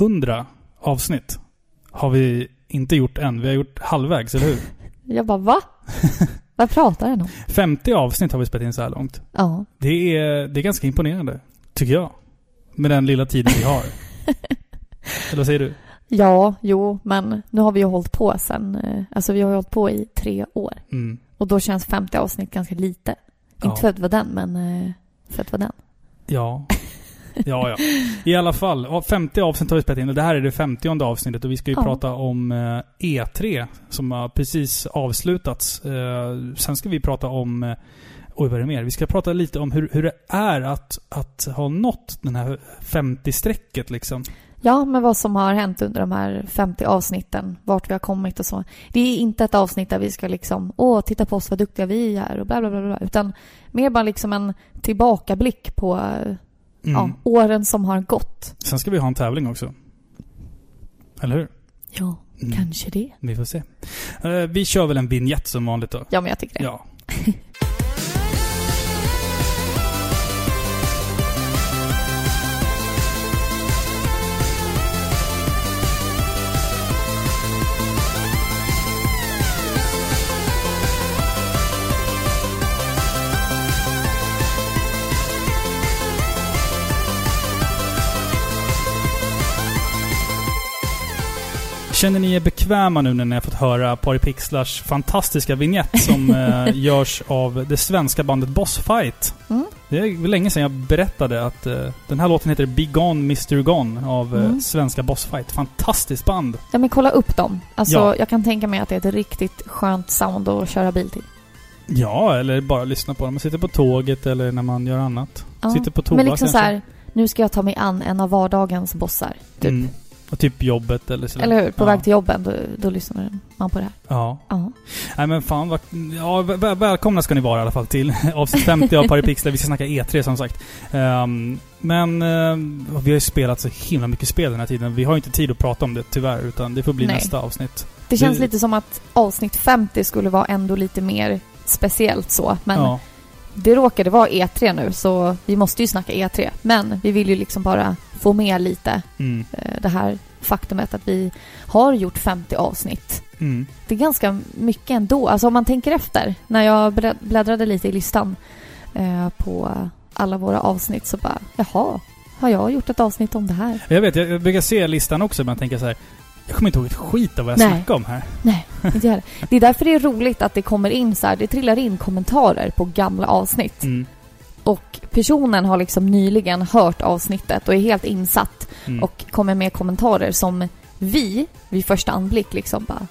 100 avsnitt har vi inte gjort än. Vi har gjort halvvägs, eller hur? Jag bara, va? Vad pratar den om? 50 avsnitt har vi spelat in så här långt. Ja. Det är, det är ganska imponerande, tycker jag. Med den lilla tiden vi har. eller vad säger du? Ja, jo, men nu har vi ju hållit på sen, eh, alltså vi har ju hållit på i tre år. Mm. Och då känns 50 avsnitt ganska lite. Ja. Inte för att vara den, men eh, för att vara den. Ja. Ja, ja. I alla fall, ja, 50 avsnitt har vi spelat in och det här är det 50 avsnittet och vi ska ju Ja. prata om eh, E3 som har precis avslutats. Eh, sen ska vi prata om, eh, oj vad är det mer? Vi ska prata lite om hur, hur det är att, att ha nått den här 50-strecket liksom. Ja, men vad som har hänt under de här 50 avsnitten, vart vi har kommit och så. Det är inte ett avsnitt där vi ska liksom, åh, titta på oss vad duktiga vi är och bla bla bla, bla utan mer bara liksom en tillbakablick på Mm. ja, åren som har gått. Sen ska vi ha en tävling också. Eller hur? Ja, Mm. kanske det. Vi får se. Eh, vi kör väl en vignett som vanligt då. Ja, men jag tycker det. Ja. Känner ni er bekväma nu när ni har fått höra Paripixlars fantastiska vignett som eh, görs av det svenska bandet Bossfight? Mm. Det är länge sedan jag berättade att eh, den här låten heter Be Gone Mr Gone av eh, Mm. svenska Bossfight. Fantastiskt band! Ja, men kolla upp dem. Alltså, Ja. jag kan tänka mig att det är ett riktigt skönt sound att köra bil till. Ja, eller bara lyssna på dem. Man sitter på tåget eller när man gör annat. Ja. Sitter på toa Men liksom kanske. så här, nu ska jag ta mig an en av vardagens bossar. Typ. Mm. Och typ jobbet eller sådär. Eller hur? På ja. väg till jobben, då, då lyssnar man på det här. Ja. Ja. Nej men fan. Ja, väl- välkomna ska ni vara i alla fall till avsnitt 50 av Paripixlar. Vi ska snacka E3 som sagt. Ehm, men ehm, vi har ju spelat så himla mycket spel den här tiden. Vi har ju inte tid att prata om det tyvärr, utan det får bli Nej. nästa avsnitt. Det känns Det- lite som att avsnitt 50 skulle vara ändå lite mer speciellt så. Men ja. det råkade vara E3 nu, så vi måste ju snacka E3. Men vi vill ju liksom bara få med lite Mm. eh, det här faktumet att vi har gjort 50 avsnitt. Mm. Det är ganska mycket ändå. Alltså om man tänker efter. När jag blä- bläddrade lite i listan eh, på alla våra avsnitt så bara, jaha, har jag gjort ett avsnitt om det här? Jag vet, jag jag brukar se listan också men tänka så här. Jag kommer inte ihåg ett skit av vad jag Nej. snackade om här. Nej, inte jag. Det är därför det är roligt att det kommer in så här, det trillar in kommentarer på gamla avsnitt. Mm. Och personen har liksom nyligen hört avsnittet och är helt insatt Mm. och kommer med kommentarer som vi, vid första anblick liksom bara,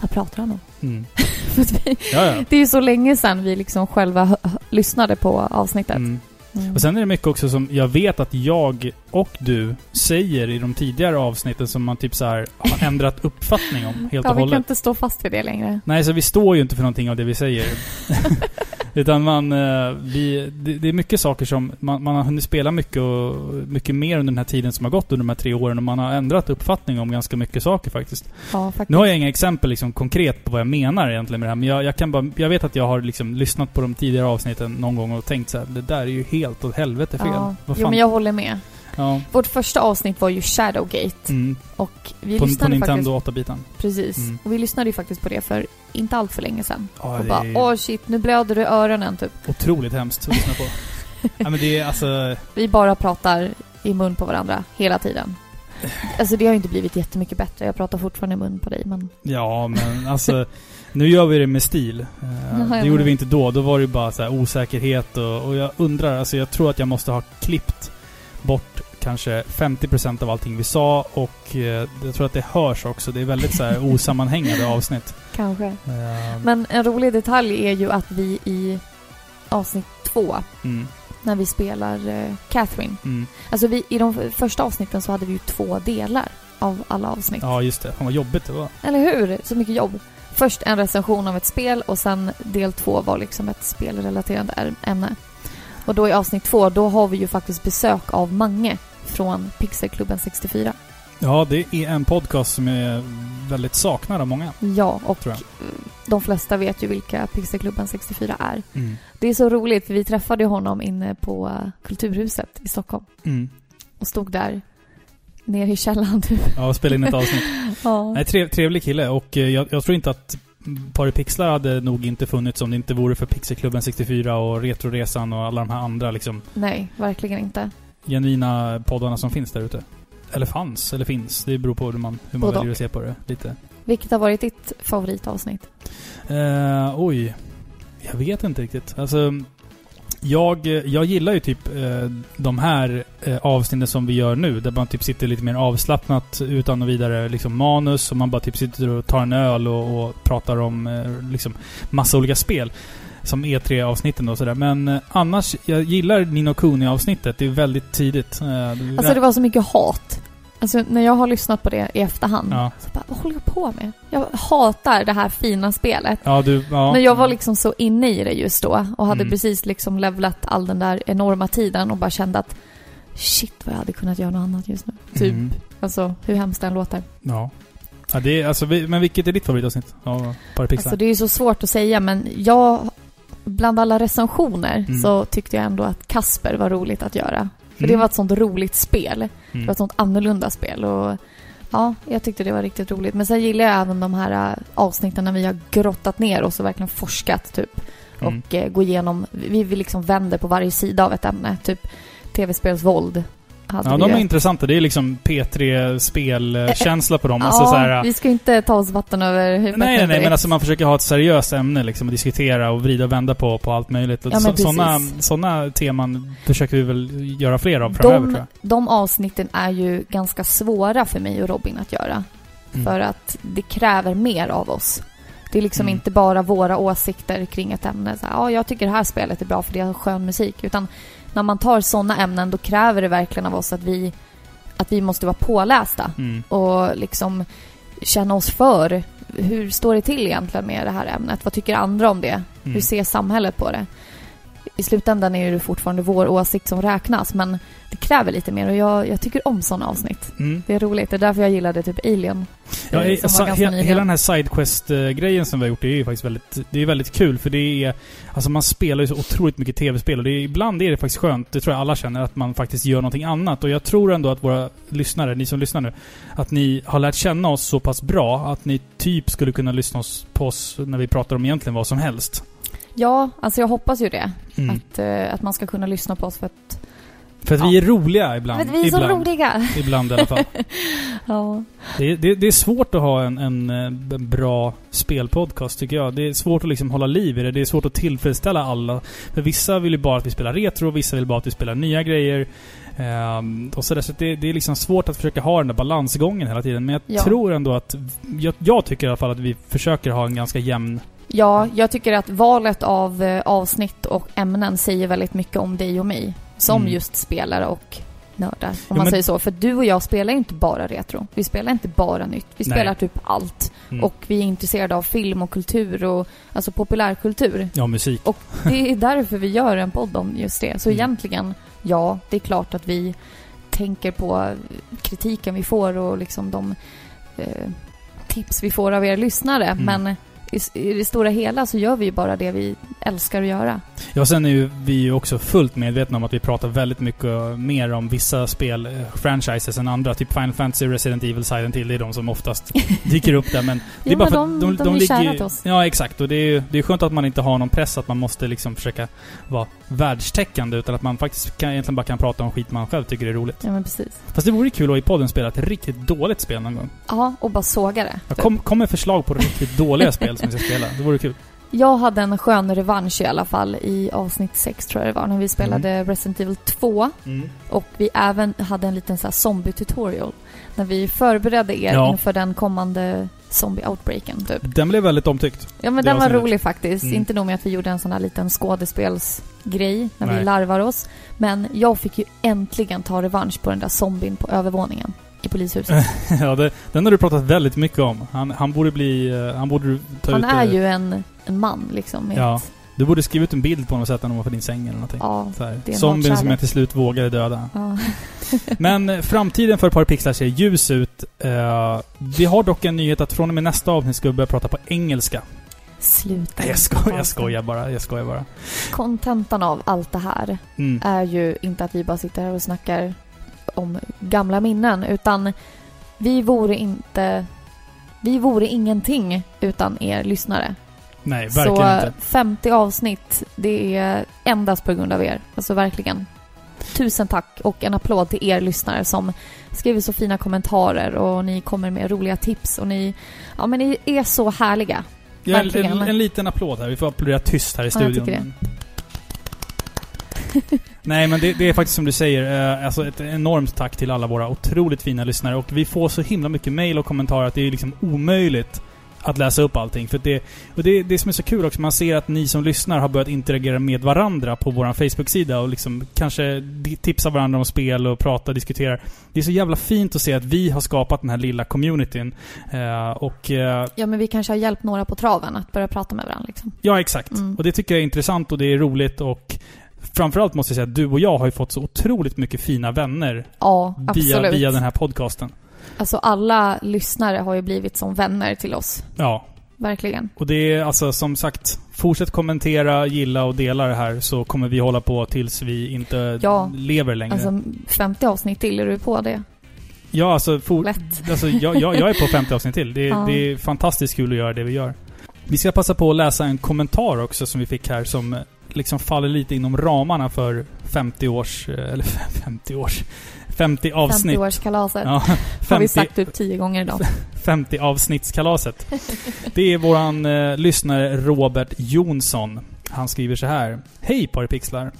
vad pratar han om? Mm. Vi- Ja, ja. det är ju så länge sedan vi liksom själva lyssnade på avsnittet. Mm. Mm. Och sen är det mycket också som jag vet att jag och du säger i de tidigare avsnitten som man typ så har ändrat uppfattning om helt ja, och vi kan hållet. inte stå fast vid det längre. Nej, så vi står ju inte för någonting av det vi säger. Utan man, eh, vi, det, är mycket saker som, man, man har hunnit spela mycket och mycket mer under den här tiden som har gått under de här tre åren och man har ändrat uppfattning om ganska mycket saker faktiskt. Ja, faktiskt. Nu har jag inga exempel liksom konkret på vad jag menar egentligen med det här, men jag, jag kan bara, jag vet att jag har liksom lyssnat på de tidigare avsnitten någon gång och tänkt så här: det där är ju helt åt helvete fel. Ja. Jo, men jag håller med. Ja. Vårt första avsnitt var ju Shadowgate Mm. och vi På, på lyssnade Nintendo faktiskt... 8-bitan. Precis. Mm. Och vi lyssnade ju faktiskt på det för inte allt för länge sedan. Ja, och det bara, är åh shit, nu blöder du i öronen typ. otroligt hemskt att lyssna på. ja, men det är alltså... Vi bara pratar i mun på varandra hela tiden. Alltså det har ju inte blivit jättemycket bättre. Jag pratar fortfarande i mun på dig, men... Ja, men alltså... Nu gör vi det med stil. Eh, det gjorde vi inte då. Då var det ju bara så här osäkerhet och, och jag undrar, alltså jag tror att jag måste ha klippt bort kanske 50% av allting vi sa och eh, jag tror att det hörs också. Det är väldigt så här osammanhängande avsnitt. Kanske. Eh, Men en rolig detalj är ju att vi i avsnitt två, mm, när vi spelar eh, Catherine. mm. Alltså vi, i de första avsnitten så hade vi ju två delar av alla avsnitt. Ja, just det. Fan vad jobbigt det var. Eller hur? Så mycket jobb. Först en recension av ett spel och sen del två var liksom ett spelrelaterande ämne. Och då i avsnitt två, då har vi ju faktiskt besök av Mange från Pixelklubben 64. Ja, det är en podcast som är väldigt saknad av många, Ja, och de flesta vet ju vilka Pixelklubben 64 är. Mm. Det är så roligt, för vi träffade honom inne på Kulturhuset i Stockholm Mm. och stod där ner i källaren typ. Ja, och spela in ett avsnitt. Ja. Nej, trev, trevlig kille och eh, jag, jag tror inte att Pari Pixlar hade nog inte funnits om det inte vore för Pixelklubben 64 och Retroresan och alla de här andra liksom Nej, verkligen inte. genuina poddarna som finns där ute. Eller fanns, eller finns. Det beror på hur man, hur man Både väljer att se på det lite. Vilket har varit ditt favoritavsnitt? Eh, oj. Jag vet inte riktigt. Alltså, jag, jag gillar ju typ eh, de här eh, avsnitten som vi gör nu. Där man typ sitter lite mer avslappnat utan och vidare liksom manus. Och man bara typ sitter och tar en öl och, och pratar om eh, liksom massa olika spel. Som E3-avsnitten och sådär. Men eh, annars, jag gillar Nino Kuni-avsnittet. Det är väldigt tidigt. Eh, Alltså det var så mycket hat. Alltså när jag har lyssnat på det i efterhand. Ja, Så bara, vad håller jag på med? Jag hatar det här fina spelet. ja du... Ja. Men jag var liksom så inne i det just då och hade Mm. precis liksom levlat all den där enorma tiden och bara kände att shit vad jag hade kunnat göra något annat just nu. Typ. Mm. Alltså hur hemskt den låter. Ja. ja det är, alltså, men vilket är ditt favoritavsnitt? Ja, Pari Pixlar. Alltså det är ju så svårt att säga men jag, bland alla recensioner Mm. så tyckte jag ändå att Kasper var roligt att göra. För Mm. det var ett sånt roligt spel. Det Mm. var ett sånt annorlunda spel och ja, jag tyckte det var riktigt roligt. Men sen gillar jag även de här äh, avsnitten när vi har grottat ner oss och verkligen forskat typ. Mm. Och eh, gå igenom, vi, vi liksom vänder på varje sida av ett ämne. Typ tv-spelsvåld hade Ja, vi de är ett. intressanta. Det är liksom P3-spelkänsla på dem. Alltså ja, så här, vi ska inte ta oss vatten över huvudet Nej, nej, nej, men alltså man försöker ha ett seriöst ämne liksom och diskutera och vrida och vända på, på allt möjligt. Ja, men så, såna, teman försöker vi väl göra fler av framöver tror de, jag. de avsnitten är ju ganska svåra för mig och Robin att göra. Mm. För att det kräver mer av oss. Det är liksom Mm. inte bara våra åsikter kring ett ämne. Så här, ja, jag tycker det här spelet är bra för det har skön musik. Utan när man tar sådana ämnen då kräver det verkligen av oss att vi, att vi måste vara pålästa. Mm. Och liksom känna oss för. Hur står det till egentligen med det här ämnet? Vad tycker andra om det? Mm. Hur ser samhället på det? I slutändan är det fortfarande vår åsikt som räknas men det kräver lite mer och jag, jag tycker om sådana avsnitt. Mm. Det är roligt. Det är därför jag gillade typ Alien. Ja, eh, eh, som sa- var ganska he, nyligen. hela den här Sidequest-grejen som vi har gjort, det är ju faktiskt väldigt, det är väldigt kul för det är... Alltså man spelar ju så otroligt mycket tv-spel och det är, ibland är det faktiskt skönt, det tror jag alla känner, att man faktiskt gör någonting annat. Och jag tror ändå att våra lyssnare, ni som lyssnar nu, att ni har lärt känna oss så pass bra att ni typ skulle kunna lyssna på oss när vi pratar om egentligen vad som helst. Ja, alltså jag hoppas ju det. Mm. Att, eh, att man ska kunna lyssna på oss för att, För att Ja. vi är roliga ibland. för att vi är så ibland, roliga. ibland i alla fall. Ja. Det är, det, det är svårt att ha en, en, eh, en bra spelpodcast tycker jag. Det är svårt att liksom hålla liv i det. Det är svårt att tillfredsställa alla. För vissa vill ju bara att vi spelar retro, vissa vill bara att vi spelar nya grejer. Ehm, och sådär. Så det, det är liksom svårt att försöka ha den där balansgången hela tiden. Men jag Ja. tror ändå att... Jag, jag tycker i alla fall att vi försöker ha en ganska jämn... ja, jag tycker att valet av eh, avsnitt och ämnen säger väldigt mycket om dig och mig. Som Mm. just spelare och nördar, om Jo, man men- säger så. För du och jag spelar ju inte bara retro. Vi spelar inte bara nytt. Vi Nej. spelar typ allt. Mm. Och vi är intresserade av film och kultur och alltså populärkultur. Ja, musik. Och det är därför vi gör en podd om just det. Så Mm. egentligen, ja, det är klart att vi tänker på kritiken vi får och liksom de eh, tips vi får av er lyssnare. Mm. Men i, det stora hela så gör vi ju bara det vi älskar att göra. Ja, sen är ju vi ju också fullt medvetna om att vi pratar väldigt mycket mer om vissa spel, eh, franchises än andra. Typ Final Fantasy, Resident Evil, Silent Hill. Det är de som oftast dyker upp där. Men det är Jo, bara för de, de, är ligger kära ju- till oss. Ja, exakt. Och det är ju det är skönt att man inte har någon press att man måste liksom försöka vara världstäckande. Utan att man faktiskt kan, egentligen bara kan prata om skit man själv tycker är roligt. Ja, men precis. Fast det vore kul att i podden spela ett riktigt dåligt spel någon gång. Ja, och bara såga det. Typ. kom, kom med förslag på riktigt dåliga spel som vi ska spela. Det vore kul. Jag hade en skön revansch i alla fall i avsnitt 6 tror jag det var, när vi spelade Resident Evil 2. Och vi även hade en liten så här zombie-tutorial. När vi förberedde er Ja. inför den kommande zombie-outbreaken typ. Den blev väldigt omtyckt. Ja men den var rolig faktiskt. Mm. Inte nog med att vi gjorde en sån här liten skådespelsgrej när vi Nej. larvar oss. Men jag fick ju äntligen ta revansch på den där zombien på övervåningen i polishuset. ja, det, den har du pratat väldigt mycket om. Han, han borde bli... eh, Han borde ta Han ut... är eh, ju en, en man liksom. Ja. ett, Du borde skriva ut en bild på honom och sätta honom för din säng eller någonting. ja, Så här. Zombien som jag till slut vågade döda. ja. Men eh, framtiden för Par Pixlar ser ljus ut. Eh, vi har dock en nyhet att från och med nästa avsnitt ska vi börja prata på engelska. Sluta. Nej, jag skojar, jag skojar bara. Jag skojar bara. Kontentan av allt det här Mm. är ju inte att vi bara sitter här och snackar om gamla minnen utan vi vore inte... Vi vore ingenting utan er lyssnare. Nej, verkligen Så inte. 50 avsnitt, det är endast på grund av er. Alltså verkligen. Tusen tack och en applåd till er lyssnare som skriver så fina kommentarer och ni kommer med roliga tips och ni... Ja men ni är så härliga. Ja, en, en, en liten applåd här. Vi får applådera tyst här i Ja, jag studion. Nej, men det, det är faktiskt som du säger. Eh, alltså ett enormt tack till alla våra otroligt fina lyssnare. Och vi får så himla mycket mail och kommentarer att det är liksom omöjligt att läsa upp allting. För det, och det, det som är så kul också, man ser att ni som lyssnar har börjat interagera med varandra på vår Facebook-sida och liksom kanske di- tipsa varandra om spel och prata och diskutera. Det är så jävla fint att se att vi har skapat den här lilla communityn. Eh, och eh, Ja men vi kanske har hjälpt några på traven att börja prata med varandra liksom. Ja, exakt. Mm. Och det tycker jag är intressant och det är roligt och framförallt måste jag säga att du och jag har ju fått så otroligt mycket fina vänner Ja, via, via den här podcasten. Alltså alla lyssnare har ju blivit som vänner till oss. Ja. Verkligen. Och det är alltså som sagt, fortsätt kommentera, gilla och dela det här så kommer vi hålla på tills vi inte Ja. lever längre. Alltså 50 avsnitt till, är du på det? ja, alltså, for, Lätt. alltså jag, jag, jag är på 50 avsnitt till. Det, är- Ja. det är fantastiskt kul att göra det vi gör. Vi ska passa på att läsa en kommentar också som vi fick här som liksom faller lite inom ramarna för 50 års, eh, eller 50 års, 50 avsnitt. 50-årskalaset. Ja, Har vi 50, sagt ut tio gånger idag. 50 avsnittskalaset. Det är våran eh, lyssnare Robert Jonsson. Han skriver så här. Hej Paripixlar!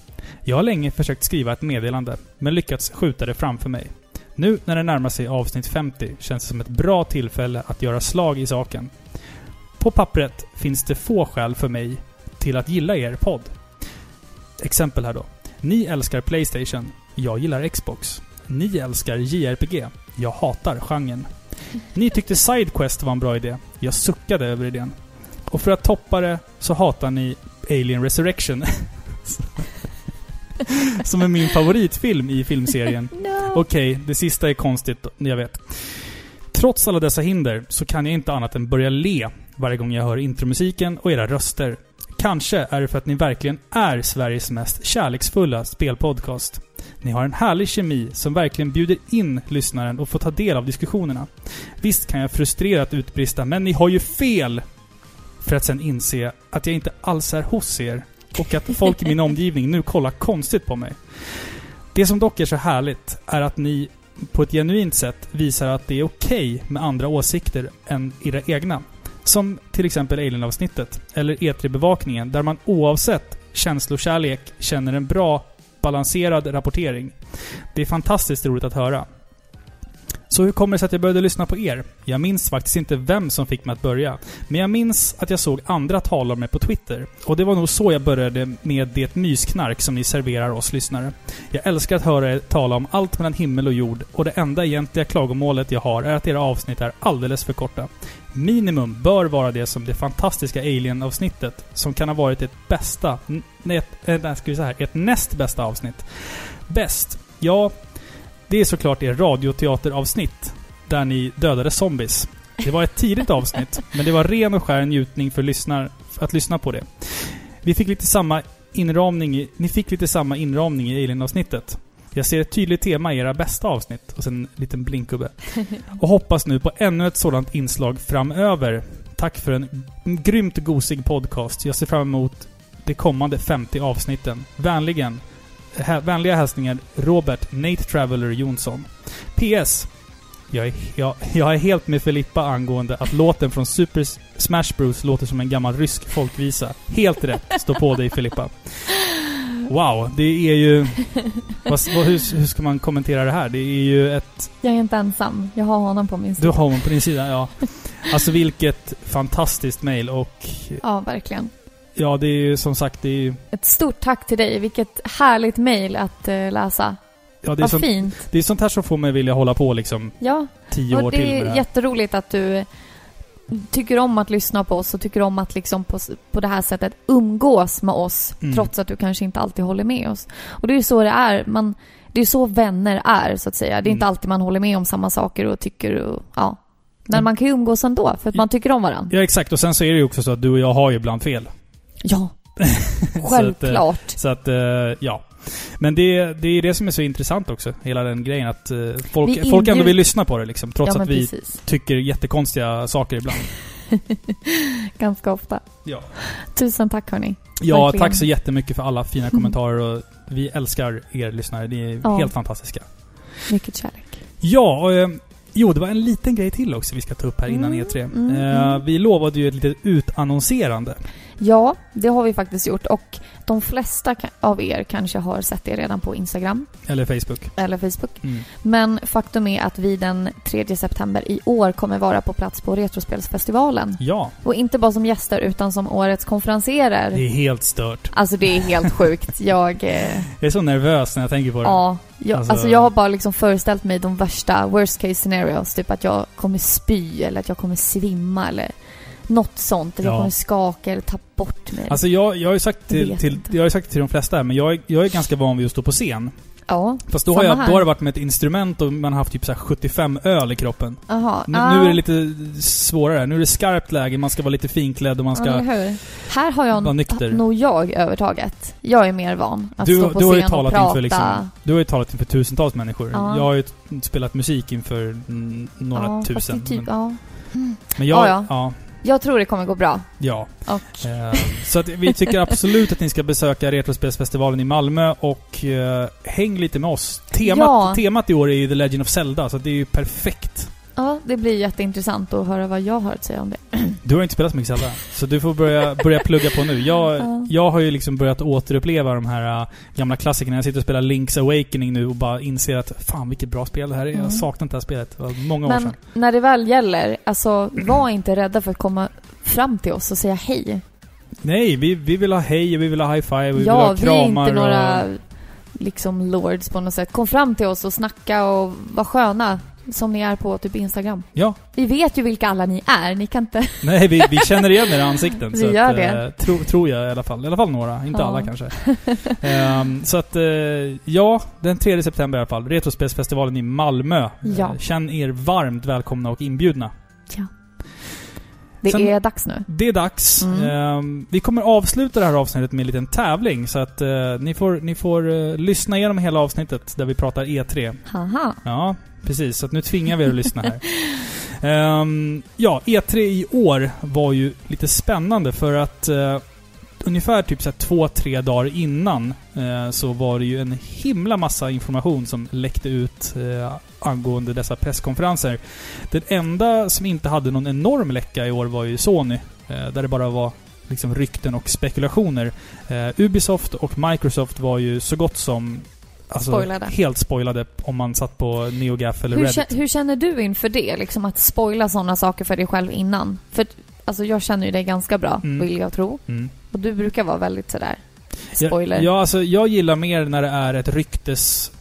Jag har länge försökt skriva ett meddelande, men lyckats skjuta det framför mig. Nu när det närmar sig avsnitt 50 känns det som ett bra tillfälle att göra slag i saken. På pappret finns det få skäl för mig till att gilla er podd. Exempel här då. Ni älskar Playstation. Jag gillar Xbox. Ni älskar JRPG. Jag hatar genren. Ni tyckte Sidequest var en bra idé. Jag suckade över idén. Och för att toppa det så hatar ni Alien Resurrection. Som är min favoritfilm i filmserien. No. Okej, det sista är konstigt, jag vet. Trots alla dessa hinder så kan jag inte annat än börja le varje gång jag hör intromusiken och era röster. Kanske är det för att ni verkligen är Sveriges mest kärleksfulla spelpodcast. Ni har en härlig kemi som verkligen bjuder in lyssnaren och får ta del av diskussionerna. Visst kan jag frustrerat utbrista, men ni har ju fel! För att sen inse att jag inte alls är hos er och att folk i min omgivning nu kollar konstigt på mig. Det som dock är så härligt är att ni på ett genuint sätt visar att det är okej med andra åsikter än era egna. Som till exempel Alien-avsnittet, eller E3-bevakningen, där man oavsett känslokärlek känner en bra, balanserad rapportering. Det är fantastiskt roligt att höra. Så hur kommer det sig att jag började lyssna på er? Jag minns faktiskt inte vem som fick mig att börja. Men jag minns att jag såg andra tala om mig på Twitter. Och det var nog så jag började med det mysknark som ni serverar oss lyssnare. Jag älskar att höra er tala om allt mellan himmel och jord och det enda egentliga klagomålet jag har är att era avsnitt är alldeles för korta. Minimum bör vara det som det fantastiska Alien-avsnittet, som kan ha varit ett bästa... Nej, ett, äh, ska vi säga här, ett näst bästa avsnitt. Bäst? Ja, det är såklart er radioteateravsnitt, där ni dödade zombies. Det var ett tidigt avsnitt, men det var ren och skär njutning för lyssnar, att lyssna på det. Vi fick lite samma inramning ni fick lite samma inramning i Alien-avsnittet. Jag ser ett tydligt tema i era bästa avsnitt. Och sen en liten blinkgubbe. Och hoppas nu på ännu ett sådant inslag framöver. Tack för en grymt gosig podcast. Jag ser fram emot de kommande 50 avsnitten. Vänligen. Hä vänliga hälsningar Robert Nate Traveller Jonsson. PS. Jag är, jag, jag är helt med Filippa angående att låten från Super Smash Bros låter som en gammal rysk folkvisa. Helt rätt. Stå på dig Filippa. Wow, det är ju... Vad, hur, hur ska man kommentera det här? Det är ju ett... Jag är inte ensam. Jag har honom på min Du sida. har honom på din sida, ja. Alltså vilket fantastiskt mail och... Ja, verkligen. Ja, det är ju som sagt, det är ju... Ett stort tack till dig. Vilket härligt mejl att eh, läsa. Ja, det är, Vad sånt, fint. det är sånt här som får mig vilja hålla på liksom Ja, tio år och till det med är det här. jätteroligt att du tycker om att lyssna på oss och tycker om att liksom på, på det här sättet umgås med oss Mm. trots att du kanske inte alltid håller med oss. Och det är ju så det är. Man, det är så vänner är, så att säga. Det är inte Mm. alltid man håller med om samma saker och tycker och, ja. Men Mm. man kan ju umgås ändå för att man tycker om varandra. Ja, exakt. Och sen så är det ju också så att du och jag har ju ibland fel. Ja, Så att, eh, självklart. Så att, eh, ja. Men det, det är det som är så intressant också, hela den grejen. Att eh, folk, Vi folk ändå vill lyssna på det liksom. Trots ja, att vi precis. tycker jättekonstiga saker ibland. Ganska ofta. Ja. Tusen tack hörni. Ja, Verkligen. tack så jättemycket för alla fina kommentarer och vi älskar er lyssnare. Ni är Ja. helt fantastiska. Mycket kärlek. Ja, och, eh, jo det var en liten grej till också vi ska ta upp här innan Mm, E3. mm, eh, mm. Vi lovade ju ett litet utannonserande. Ja, det har vi faktiskt gjort och de flesta av er kanske har sett det redan på Instagram Eller Facebook. eller Facebook. Mm. Men faktum är att vi den 3 september i år kommer vara på plats på Retrospelsfestivalen. Ja, Och inte bara som gäster utan som årets konferenserer. det är helt stört. Alltså det är helt sjukt. Jag... Eh, Jag är så nervös när jag tänker på det. ja, jag, Alltså- alltså, jag har bara liksom föreställt mig de värsta worst case scenarios. Typ att jag kommer spy eller att jag kommer svimma eller något sånt. Eller Ja. jag kommer skaka eller tappa bort mig. Alltså jag, jag har ju sagt till, till, jag har ju sagt till de flesta här, men jag, jag är ganska van vid att stå på scen. ja, Fast då har, jag, här. då har det varit med ett instrument och man har haft typ så här 75 öl i kroppen. aha. Nu, ah. nu är det lite svårare. Nu är det skarpt läge, man ska vara lite finklädd och man Ja, ska... hur? Här har jag nykter. nog jag övertaget. Jag är mer van att Du, stå på du har ju scen och talat prata. inför liksom, Du har ju talat inför tusentals människor. Ja. Jag har ju spelat musik inför några ja, fast tusen. Typ, men, ja. men jag, Ja, ja. ja. ja. Jag tror det kommer gå bra. Ja. Och Eh, så att vi tycker absolut att ni ska besöka Retrospelsfestivalen i Malmö och eh, häng lite med oss. Temat, Ja. temat i år är ju The Legend of Zelda, så det är ju perfekt. Ja, det blir jätteintressant att höra vad jag har att säga om det. Du har inte spelat så mycket Zelda, så du får börja, börja plugga på nu. Jag, Ja. jag har ju liksom börjat återuppleva de här äh, gamla klassikerna. Jag sitter och spelar Link's Awakening nu och bara inser att fan vilket bra spel det här är. Mm. Jag saknar inte det här spelet. Det var många år Men sedan. när det väl gäller, alltså var inte rädda för att komma fram till oss och säga hej. Nej, vi, vi vill ha hej och vi vill ha high five och vi vill ja, ha vi är kramar inte några och... liksom lords på något sätt. Kom fram till oss och snacka och var sköna. Som ni är på typ Instagram. Ja, Vi vet ju vilka alla ni är. Ni kan inte... nej vi, vi känner igen era ansikten. Vi gör att, det. eh, tro, tror jag i alla fall. I alla fall några, inte Ja. alla kanske. Ehm, så att, eh, ja, den 3 september i alla fall. Retrospelsfestivalen i Malmö. Ja. Eh, känn er varmt välkomna och inbjudna. Det Sen- är dags nu. Det är dags. Mm. Ehm, vi kommer avsluta det här avsnittet med en liten tävling. Så att eh, ni får, ni får eh, lyssna igenom hela avsnittet där vi pratar E3. Haha. Ja, precis. Så att nu tvingar vi er att lyssna här. Ehm, ja, E3 i år var ju lite spännande för att eh, ungefär typ så två, tre dagar innan eh, så var det ju en himla massa information som läckte ut eh, angående dessa presskonferenser. Den enda som inte hade någon enorm läcka i år var ju Sony. Eh, där det bara var liksom rykten och spekulationer. Eh, Ubisoft och Microsoft var ju så gott som alltså, Spoilade. helt spoilade om man satt på NeoGaf eller Hur, Reddit. hur känner du inför det? Liksom att spoila sådana saker för dig själv innan? För alltså, jag känner ju dig ganska bra, Mm. vill jag tro. Mm. Och du brukar vara väldigt sådär spoiler. Ja, ja, alltså jag gillar mer när det är ett ryktes...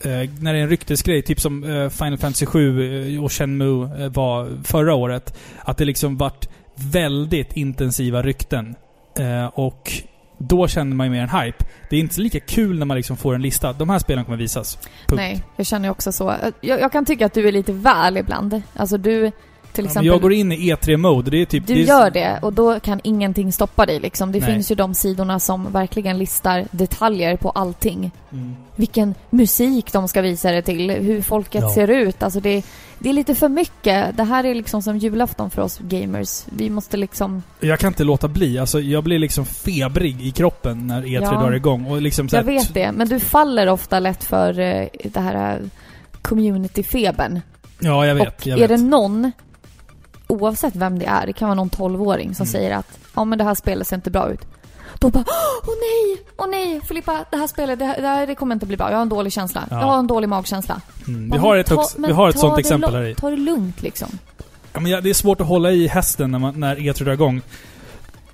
Eh, när det är en ryktesgrej, typ som eh, Final Fantasy 7 eh, och Shenmue eh, var förra året. Att det liksom vart väldigt intensiva rykten. Eh, och då känner man ju mer en hype. Det är inte lika kul när man liksom får en lista. De här spelen kommer visas. Punkt. Nej, jag känner också så. Jag, jag kan tycka att du är lite väl ibland. Alltså du, till Ja, exempel... jag går in i E3-mode. Det är typ... Du det är, gör det och då kan ingenting stoppa dig liksom. Det Nej. finns ju de sidorna som verkligen listar detaljer på allting. Mm. Vilken musik de ska visa det till, hur folket Ja. ser ut. Alltså det, det är lite för mycket. Det här är liksom som julafton för oss gamers. Vi måste liksom... Jag kan inte låta bli. Alltså, jag blir liksom febrig i kroppen när E3 Ja. drar igång. Och liksom så Jag här- vet det, men du faller ofta lätt för eh, det här eh, community-febern. Ja, jag vet. Och jag är vet. det någon, oavsett vem det är, det kan vara någon 12-åring som Mm. säger att ja men det här spelet ser inte bra ut. Då bara åh nej, åh nej Filippa, det här spelet, det, här, det, kommer inte bli bra. Jag har en dålig känsla. Ja. Jag har en dålig magkänsla. Mm. Vi har ett, ta- vi har ett sånt exempel här i. Ta det lugnt liksom. Ja, men det är svårt att hålla i hästen när, man, när E3 drar igång.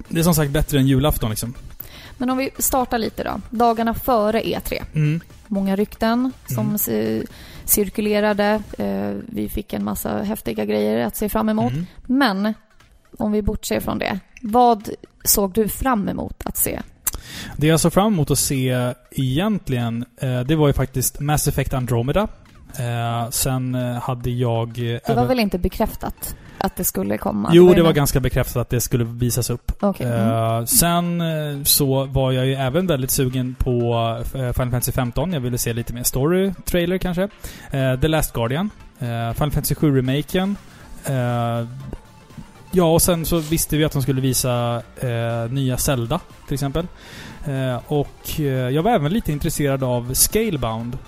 Det är som sagt bättre än julafton liksom. Men om vi startar lite då. Dagarna före E3. Mm. Många rykten som Mm. Ci- cirkulerade. Eh, vi fick en massa häftiga grejer att se fram emot. Mm. Men om vi bortser från det. Vad såg du fram emot att se? Det jag såg fram emot att se egentligen, eh, det var ju faktiskt Mass Effect Andromeda. Eh, sen hade jag... Det var även- väl inte bekräftat? Att det skulle komma? Jo, det var med- ganska bekräftat att det skulle visas upp. Mm. Eh, sen eh, så var jag ju även väldigt sugen på eh, Final Fantasy 15. Jag ville se lite mer story-trailer kanske. Eh, The Last Guardian. Final Fantasy 7-remaken. Eh, ja, och sen så visste vi att de skulle visa eh, nya Zelda, till exempel. Eh, och eh, jag var även lite intresserad av Scalebound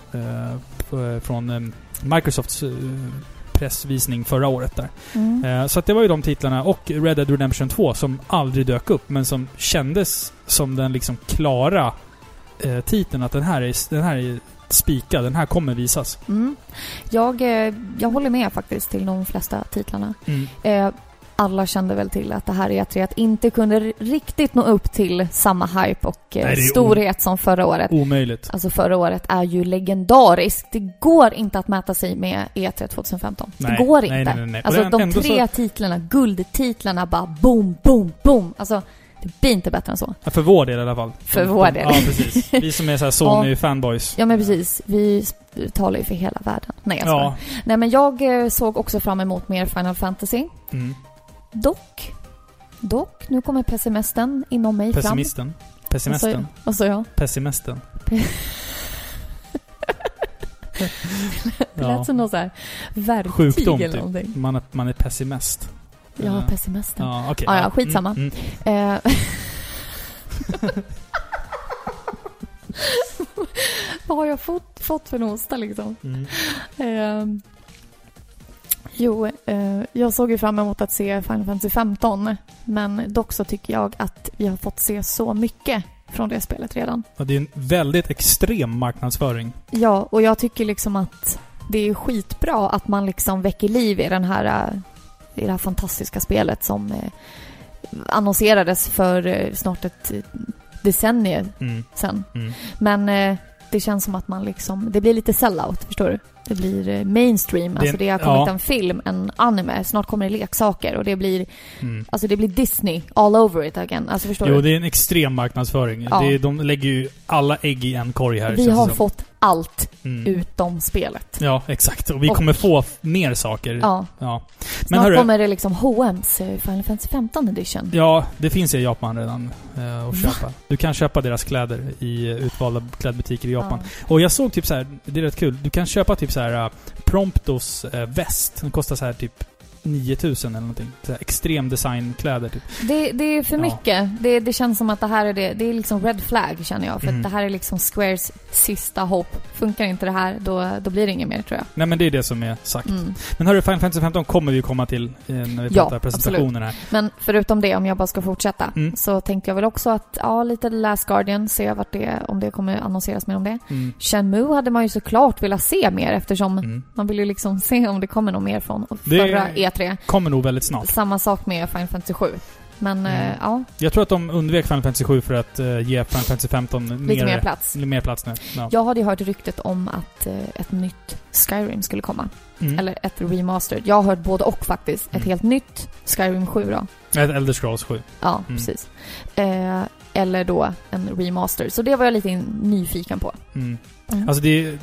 från Microsofts pressvisning förra året där. Mm. Eh, Så att det var ju de titlarna och Red Dead Redemption 2 som aldrig dök upp men som kändes som den liksom klara eh, titeln att den här är, den här är spikad, den här kommer visas. Mm. Jag, eh, jag håller med faktiskt till de flesta titlarna. Mm. Alla kände väl till att det här E3 att inte kunde riktigt nå upp till samma hype och eh, Nej, storhet som förra året. Omöjligt. Alltså förra året är ju legendariskt. Det går inte att mäta sig med E3 2015. Nej, det går nej, inte. nej, nej, Alltså de tre titlarna, guldtitlarna bara boom, boom, boom. Alltså det blir inte bättre än så. Ja, för vår del i alla fall. För vår del. Ja, precis. Vi som är så Sony-fanboys. Ja men precis, vi talar ju för hela världen. Nej jag. Ja. Nej men jag eh, såg också fram emot mer Final Fantasy. Mm. Dock, dock, nu kommer pessimisten inom mig fram. Pessimisten. Pessimisten. Vad sa jag? Pessimisten. Det Ja. lät som någon så här verktyg Sjukdom, eller typ. någonting. Man är, man är pessimist. Ja, Eh, pessimisten. Ja, okej. Ja, ja, skitsamma. Mm, mm. Eh, Vad har jag fått, fått för nosta liksom? Mm. Jo, eh, jag såg ju fram emot att se Final Fantasy 15. Men dock så tycker jag att vi har fått se så mycket från det spelet redan. Och det är en väldigt extrem marknadsföring. Ja, och jag tycker liksom att det är skitbra att man liksom väcker liv i den här eh, i det här fantastiska spelet som eh, annonserades för eh, snart ett decennium Mm. sen. Mm. Men det känns som att man liksom, det blir lite sellout, förstår du? Det blir eh, mainstream, Det- alltså det har kommit ja. en film, en anime, snart kommer det leksaker och det blir, Mm. alltså det blir Disney all over it again. Alltså förstår Jo, du? det är en extrem marknadsföring. Ja. Det de lägger ju alla ägg i en korg här. Vi har fått allt Mm. utom spelet. Ja, exakt. Och vi Och- kommer få mer saker. Ja. Ja. Men Snart hörru, kommer det liksom H&M's eh, Final Fantasy 15 edition. ja, det finns i Japan redan eh, att köpa. Du kan köpa deras kläder i eh, utvalda klädbutiker i Japan. Ja. Och jag såg typ så här, det är rätt kul. Du kan köpa typ så här äh, Promptos äh, väst. Den kostar så här typ 9000 eller någonting. Så här extrem designkläder typ. Det, det är för Ja. mycket. Det, det känns som att det här är det. Det är liksom red flag känner jag. För Mm. att det här är liksom Squares sista hopp. Funkar inte det här, då, då blir det inget mer tror jag. Nej men det är det som är sagt. Mm. Men hörru, Final Fantasy 15 kommer vi komma till eh, när vi Ja, pratar presentationen här. Men förutom det, om jag bara ska fortsätta, Mm. så tänkte jag väl också att, ja, lite Last Guardian, se vart det, om det kommer annonseras mer om det. Mm. Shenmue hade man ju såklart velat se mer eftersom Mm. man vill ju liksom se om det kommer något mer från Det- förra E3. Kommer nog väldigt snart. Samma sak med Final Fantasy 7. Men Mm. eh, ja, Jag tror att de undvek Final Fantasy 7 för att eh, ge Final Fantasy 15 lite mer plats. mer plats nu. Ja. Jag hade ju hört ryktet om att eh, ett nytt Skyrim skulle komma. Mm. Eller ett remastered. Jag har hört både och faktiskt. Ett Mm. helt nytt Skyrim 7 då. Ett Elder Scrolls 7. Ja, Mm. precis. Eh, eller då en remaster. Så det var jag lite nyfiken på. Mm. Mm. Alltså det.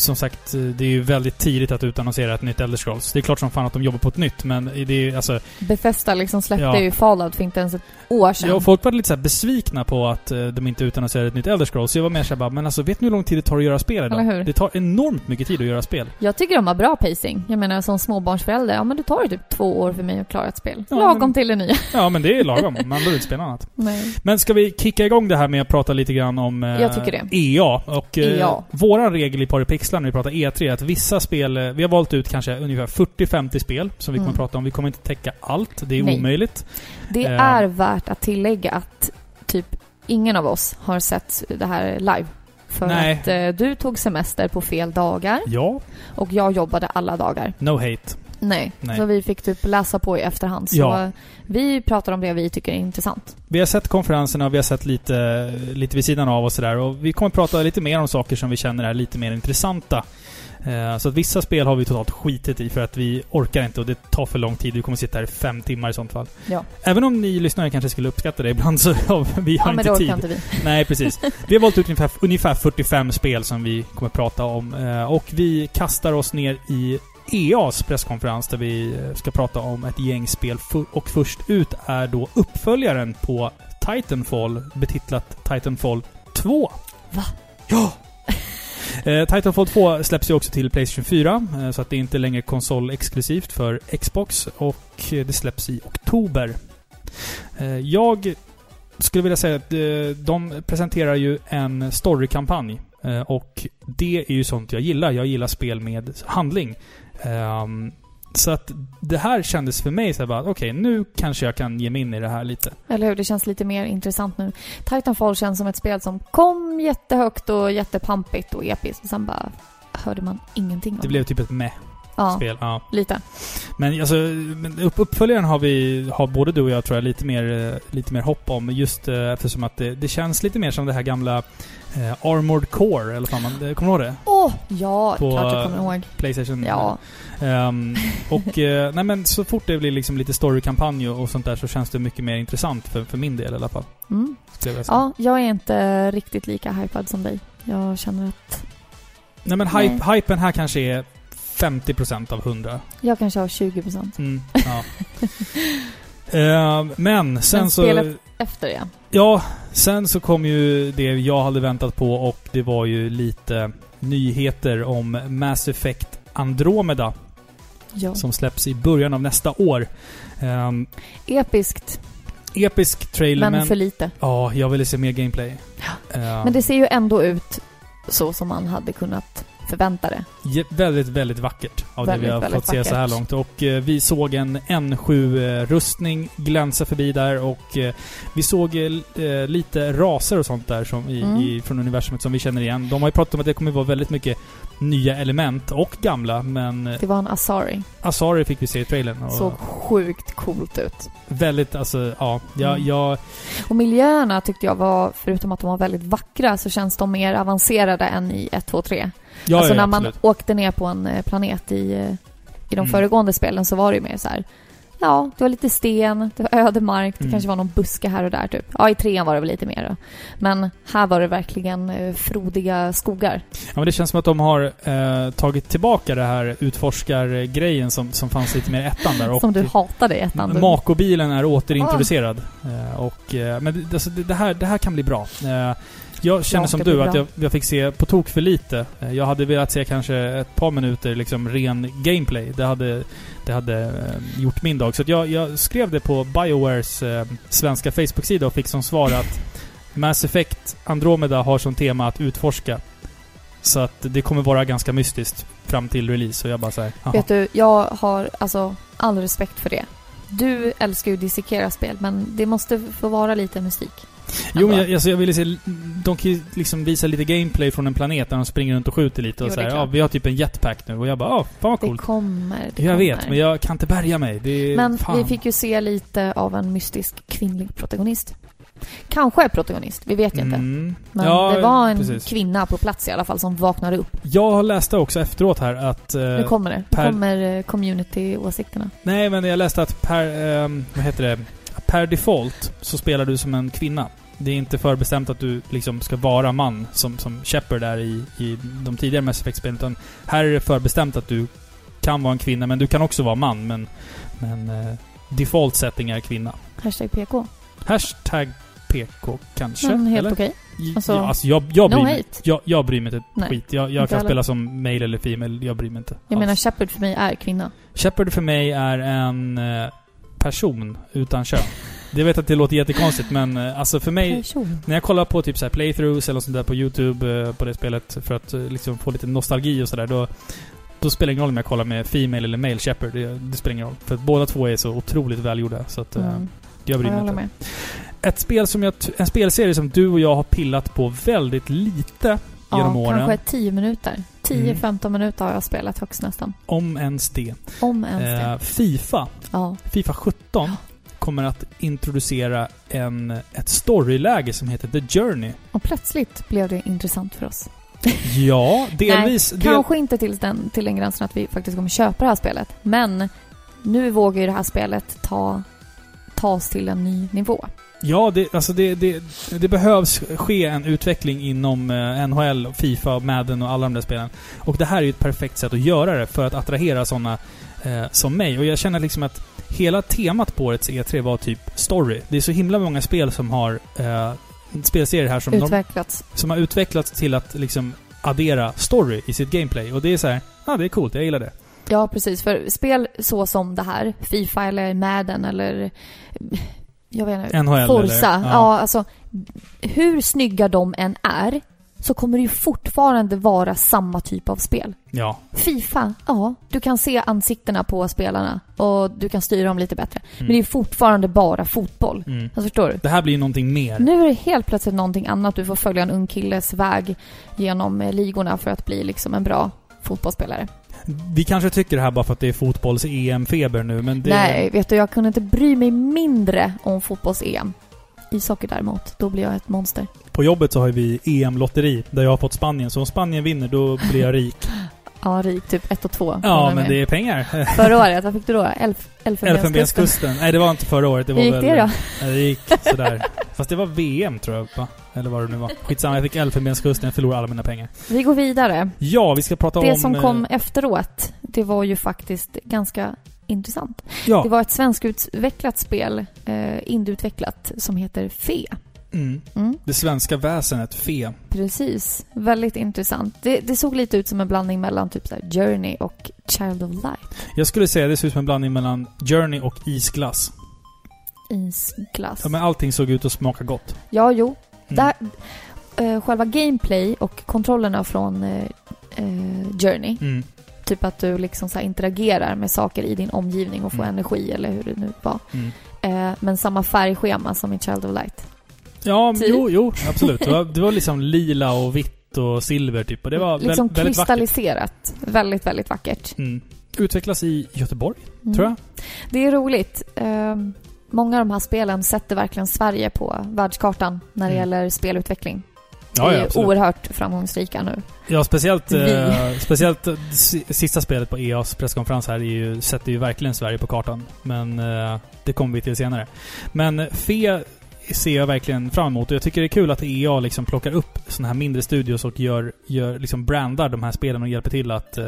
Som sagt, det är ju väldigt tidigt att utannonsera ett nytt Elder Scrolls. Det är klart som fan att de jobbar på ett nytt, men det är alltså... Bethesda liksom släppte Ja. ju Fallout för inte ens ett år sedan. Ja, och folk var lite så besvikna på att eh, de inte utannonserade ett nytt Elder Scrolls. Så jag var mer såhär men alltså vet ni hur lång tid det tar att göra spel idag? Det tar enormt mycket tid att göra spel. Jag tycker de har bra pacing. Jag menar som småbarnsförälder, ja men det tar ju typ två år för mig att klara ett spel. Ja, Lagom men- till det nya. Ja, men det är lagom. Man behöver inte spela annat. Nej. Men ska vi kicka igång det här med att prata lite grann om eh, Jag tycker det. EA? Och eh, EA. våran regel i Paripixlar när vi pratar E3 är att vissa spel, eh, vi har valt ut kanske ungefär 40-50 spel som vi kommer Mm. att prata om. Vi kommer inte täcka allt, det är Nej. omöjligt. Det Eh. är värt att tillägga att typ ingen av oss har sett det här live. För Nej. att eh, du tog semester på fel dagar Ja, och jag jobbade alla dagar. no hate. Nej. Nej. Så vi fick typ läsa på i efterhand. Så Ja. vi pratar om det vi tycker är intressant. Vi har sett konferenserna och vi har sett lite, lite vid sidan av och sådär. Och vi kommer prata lite mer om saker som vi känner är lite mer intressanta. Eh, Så att vissa spel har vi totalt skitit i för att vi orkar inte och det tar för lång tid. Vi kommer sitta här i fem timmar i sånt fall. Ja. Även om ni lyssnare kanske skulle uppskatta det ibland så har vi har Ja, inte tid. inte vi. Nej, precis. Vi har valt ut ungefär, ungefär 45 spel som vi kommer prata om. Eh, Och vi kastar oss ner i EAs presskonferens där vi eh, ska prata om ett gäng spel. Och först ut är då uppföljaren på Titanfall, betitlat Titanfall 2. Va? Ja! Eh, Titanfall 2 släpps ju också till Playstation 4, eh, så att det är inte längre konsolexklusivt för Xbox. Och det släpps i oktober. Eh, jag skulle vilja säga att de presenterar ju en storykampanj. Och det är ju sånt jag gillar. Jag gillar spel med handling. Ehm, så att det här kändes för mig så här bara, okej, nu kanske jag kan ge mig in i det här lite. Eller hur? Det känns lite mer intressant nu. Titanfall känns som ett spel som kom jättehögt och jättepampigt och episkt och sen bara hörde man ingenting om Det blev typ ett meh-spel. Ja, Ja. lite. Men alltså, upp, uppföljaren har vi, har både du och jag tror jag lite mer, eh, lite mer hopp om. Just eh, eftersom att det, det känns lite mer som det här gamla eh, Armored Core, eller vad man, kommer du ihåg det? Åh! ja, På, klart jag kommer ihåg. Playstation. Ja. Ehm, och eh, nej men så fort det blir liksom lite storykampanj och sånt där så känns det mycket mer intressant för, för min del i alla fall. Mm. Jag. Ja, jag är inte riktigt lika hypad som dig. Jag känner att Nej men hype, hypen här kanske är 50% av 100. jag kanske har 20%. Mm, ja. Ehm, men sen Men så... Efter det. Ja, sen så kom ju det jag hade väntat på och det var ju lite nyheter om Mass Effect Andromeda Ja. som släpps i början av nästa år. Ehm, Episkt, episk trailer, men, men... för lite. Ja, jag ville se mer gameplay. Ehm, Men det ser ju ändå ut så som man hade kunnat förvänta det. je- Väldigt, väldigt vackert av det Väldigt, vi har fått se så här långt. Och eh, vi såg en N7-rustning glänsa förbi där och eh, vi såg eh, eh, lite raser och sånt där som i, Mm. i, från universumet som vi känner igen. De har ju pratat om att det kommer vara väldigt mycket nya element och gamla, men eh, Det var en Asari. Asari fick vi se i trailern. Och Såg sjukt coolt ut. Väldigt, alltså, ja. Jag, Mm. jag, Och miljöerna tyckte jag var, förutom att de var väldigt vackra, så känns de mer avancerade än i 1, 2, 3. Ja, alltså när man absolut. åkte ner på en eh, planet i, eh, i de Mm. föregående spelen så var det ju mer så här. Ja, det var lite sten, det var öde mark, det Mm. kanske var någon buske här och där typ. Ja, i trean var det väl lite mer då. Men här var det verkligen eh, frodiga skogar. Ja, men det känns som att de har eh, tagit tillbaka det här utforskargrejen som, som fanns lite mer i ettan där. Och som du hatade i ettan. du. Makobilen är återintroducerad. Eh, och, eh, men alltså, det, det, här, det här kan bli bra. Jag känner som du att jag, jag fick se på tok för lite. Eh, jag hade velat se kanske ett par minuter liksom ren gameplay. Det hade, det hade eh, gjort min dag. Så jag, jag skrev det på Biowares eh, svenska Facebook-sida och fick som svar att Mass Effect Andromeda har som tema att utforska. Så att det kommer vara ganska mystiskt fram till release. Och jag bara såhär, Vet du, jag har alltså all respekt för det. Du älskar ju dissekera spel, men det måste få vara lite mystik. Jo, men Ändå. jag, alltså jag ville se... De kan ju liksom visa lite gameplay från en planet där de springer runt och skjuter lite och Jo, så det är här, ja, vi har typ en jetpack nu. Och jag bara, ja, fan vad Det coolt. kommer, det jag kommer. vet, men jag kan inte bärga mig. Det Men fan. vi fick ju se lite av en mystisk kvinnlig protagonist. Kanske är protagonist, vi vet ju inte. Mm. Men ja, det var en precis. kvinna på plats i alla fall som vaknade upp. Jag läste också efteråt här att... eh, Nu kommer det. Nu per- kommer eh, community-åsikterna. nej, men jag läste att per... ehm, vad heter det? Per default så spelar du som en kvinna. Det är inte förbestämt att du liksom ska vara man som, som Shepard är i, i de tidigare Mass Effect-spelen. Utan här är det förbestämt att du kan vara en kvinna, men du kan också vara man. Men, men eh, default setting är kvinna. Hashtag PK. Hashtag PK kanske? Men helt eller? okej. Alltså, ja, alltså jag, jag, no bryr mig, jag, jag bryr mig inte ett skit. Jag, jag kan heller. spela som male eller female, jag bryr mig inte. Jag alls. menar, Shepard för mig är kvinna. Shepard för mig är en eh, person utan kön. Det vet att det låter jättekonstigt men eh, alltså för mig, Person. när jag kollar på typ så här playthroughs eller sånt där på YouTube eh, på det spelet för att eh, liksom få lite nostalgi och sådär då då spelar det ingen roll om jag kollar med female eller male Shepard. Det, det spelar ingen roll. För att båda två är så otroligt välgjorda. Så att, Mm. jag Ja, bryr mig inte. med. Ett spel som jag... En spelserie som du och jag har pillat på väldigt lite genom Ja, åren. kanske 10 minuter. Mm. 10-15 minuter har jag spelat högst nästan. Om ens det. Om ens Eh, det. Fifa. Ja. Fifa 17 kommer att introducera en, ett storyläge som heter The Journey. Och plötsligt blev det intressant för oss. Ja, delvis... Nej, del, kanske inte till den, till den gränsen att vi faktiskt kommer köpa det här spelet. Men nu vågar ju det här spelet ta, ta oss till en ny nivå. Ja, det, alltså det, det, det behövs ske en utveckling inom eh, NHL, Fifa, Madden och alla de där spelen. Och det här är ju ett perfekt sätt att göra det för att attrahera sådana eh, som mig. Och jag känner liksom att hela temat på årets E3 var typ story. Det är så himla många spel som har eh, spelserier här som, de, Utvecklats. som har utvecklats till att liksom addera story i sitt gameplay. Och det är så här, ja det är coolt, jag gillar det. Ja, precis. För spel så som det här, Fifa eller Madden eller... Jag vet inte. NHL Forza. eller- ja. ja. alltså. Hur snygga de än är så kommer det ju fortfarande vara samma typ av spel. Ja. Fifa, ja, du kan se ansiktena på spelarna och du kan styra dem lite bättre. Men det är Mm. fortfarande bara fotboll. Mm. Alltså, förstår du? Det här blir ju någonting mer. Nu är det helt plötsligt någonting annat. Du får följa en ung killes väg genom eh, ligorna för att bli liksom en bra fotbollsspelare. Vi kanske tycker det här bara för att det är fotbolls-EM-feber nu, men det... Nej, vet du, jag kunde inte bry mig mindre om fotbolls-EM. Ishockey däremot, då blir jag ett monster. På jobbet så har vi EM-lotteri, där jag har fått Spanien. Så om Spanien vinner, då blir jag rik. Ja, rik, typ ett och två. ja, men det är pengar. Förra året, vad fick du då? Elf, Elfenbenskusten? Nej, det var inte förra året. Det var Hur gick väl, det då? Nej, det gick sådär. Fast det var VM, tror jag, va? Eller vad det nu var. Skitsamma, jag fick Elfenbenskusten. Jag förlorade alla mina pengar. Vi går vidare. Ja, vi ska prata Det om... som eh, kom efteråt, det var ju faktiskt ganska intressant. Ja. Det var ett svenskutvecklat spel, eh, indieutvecklat, som heter Fe. Mm. Mm, Det svenska väsenet, FE. precis. Väldigt intressant. Det, det såg lite ut som en blandning mellan typ så Journey och Child of Light. Jag skulle säga det ser ut som en blandning mellan Journey och isglass. Isglass. Ja, men allting såg ut att smaka gott. Ja, jo. Mm. Där, eh, själva gameplay och kontrollerna från eh, eh, Journey, Mm. typ att du liksom så interagerar med saker i din omgivning och får Mm. energi eller hur det nu var. Mm. Eh, men samma färgschema som i Child of Light. Ja, Typ. jo, jo, absolut. Det var, det var liksom lila och vitt och silver typ. Och det var liksom väl, väldigt vackert. kristalliserat. Väldigt, väldigt vackert. Mm. Utvecklas i Göteborg, Mm. tror jag. Det är roligt. Eh, många av de här spelen sätter verkligen Sverige på världskartan när det Mm. gäller spelutveckling. Ja, ja, absolut. oerhört framgångsrika nu. Ja, speciellt, eh, speciellt eh, si- sista spelet på EAs presskonferens här är ju, sätter ju verkligen Sverige på kartan. Men eh, det kommer vi till senare. Men FE ser jag verkligen fram emot och jag tycker det är kul att EA liksom plockar upp såna här mindre studios och gör, gör liksom brandar de här spelen och hjälper till att... eh,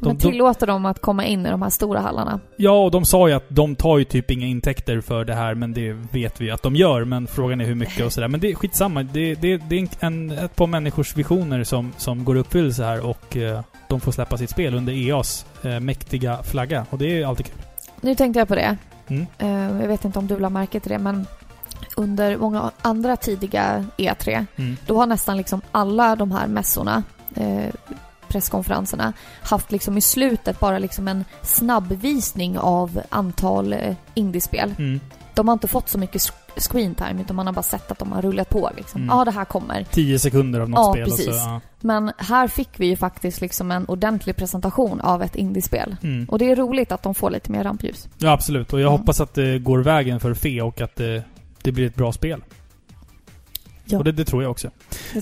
de, Men de, tillåter dem att komma in i de här stora hallarna. ja, och de sa ju att de tar ju typ inga intäkter för det här, men det vet vi att de gör. Men frågan är hur mycket och sådär. Men det är skitsamma. Det, det, det är en, ett par människors visioner som, som går i uppfyllelse här och eh, de får släppa sitt spel under EAs eh, mäktiga flagga. Och det är alltid kul. Nu tänkte jag på det. Mm. Eh, jag vet inte om du la märke till det, men under många andra tidiga E3, Mm. då har nästan liksom alla de här mässorna, eh, presskonferenserna, haft liksom i slutet bara liksom en snabbvisning av antal eh, indiespel. Mm. De har inte fått så mycket sk- screen time, utan man har bara sett att de har rullat på liksom. Mm. Ja, det här kommer. Tio sekunder av något Ja, spel. precis. Och så, ja. Men här fick vi ju faktiskt liksom en ordentlig presentation av ett indiespel. Mm. Och det är roligt att de får lite mer rampljus. ja, absolut. Och jag Mm. hoppas att det går vägen för FE och att det, det blir ett bra spel. Ja. Och det, det tror jag också.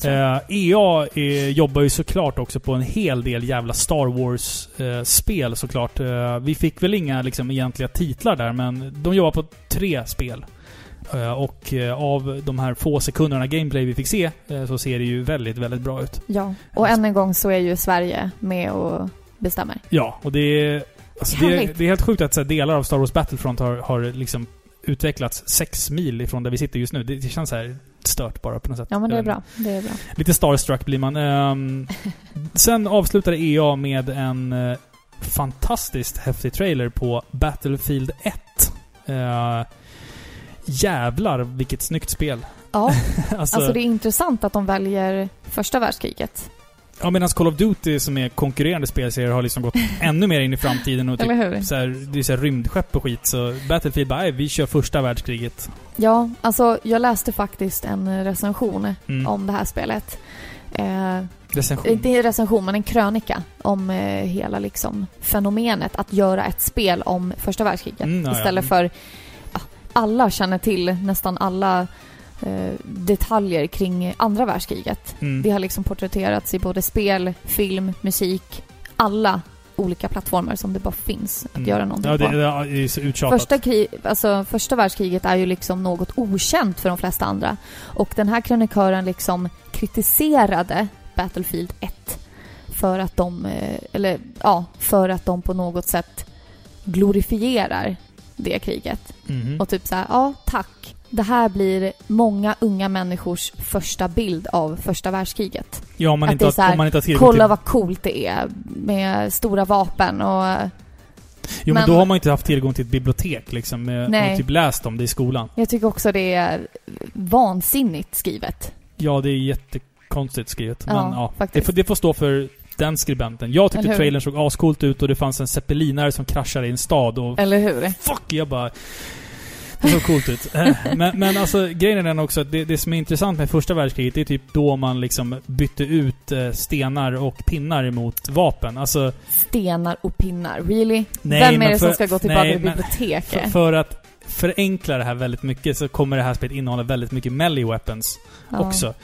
Tror jag. Eh, EA eh, jobbar ju såklart också på en hel del jävla Star Wars-spel såklart. Eh, vi fick väl inga liksom, egentliga titlar där, men de jobbar på tre spel. Eh, och eh, av de här få sekunderna gameplay vi fick se, eh, så ser det ju väldigt, väldigt bra ut. Ja, och än en gång så är ju Sverige med och bestämmer. Ja, och det är... Alltså, det, är- det är helt sjukt att så här, delar av Star Wars Battlefront har, har liksom utvecklats sex mil ifrån där vi sitter just nu. Det, det känns så här stört bara på något sätt. Ja, men det är vet bra. Det är bra. Lite starstruck blir man. Ehm, sen avslutade EA med en eh, fantastiskt häftig trailer på Battlefield 1. Uh, jävlar vilket snyggt spel. Ja, alltså, alltså det är intressant att de väljer första världskriget. Ja, medan Call of Duty som är konkurrerande spelserier har liksom gått ännu mer in i framtiden och typ så här, det är så här rymdskepp och skit. Så Battlefield bara, "Nej, vi kör första världskriget. Ja, alltså jag läste faktiskt en recension Mm. om det här spelet. Eh, Recension. inte en recension, men en krönika om eh, hela liksom fenomenet att göra ett spel om första världskriget. Mm, ja, ja. Istället för... Ja, alla känner till nästan alla detaljer kring andra världskriget. Mm. Det har liksom porträtterats i både spel, film, musik. Alla olika plattformar som det bara finns att Mm. göra någonting Ja, det, på. det är uttjatat. Första, krig, alltså, första världskriget är ju liksom något okänt för de flesta andra. Och den här krönikören liksom kritiserade Battlefield 1 för att de, eh, eller ja, för att de på något sätt glorifierar det kriget. Mhm. Och typ så här, ja tack. Det här blir många unga människors första bild av första världskriget. Ja, om man, att inte det är har, om man inte har tillgång Kolla till... vad coolt det är med stora vapen och... Jo, men, men- då har man inte haft tillgång till ett bibliotek liksom. eh, Nej. Och typ läst om det i skolan. Jag tycker också det är vansinnigt skrivet. Ja, det är jättekonstigt skrivet. Ja, men ja, det faktiskt. får, det får stå för den skribenten. Jag tyckte trailern såg ascoolt ut och det fanns en zeppelinare som kraschade i en stad och Eller hur? fuck, jag bara... Det såg coolt ut. Eh, men, men alltså grejen är den också att det, det som är intressant med första världskriget, det är typ då man liksom bytte ut eh, stenar och pinnar emot vapen. Alltså, Stenar och pinnar. Really? Nej, Vem är det som för- ska gå nej, till biblioteket? för, för att förenkla det här väldigt mycket så kommer det här spelet innehålla väldigt mycket melee weapons Ja. också.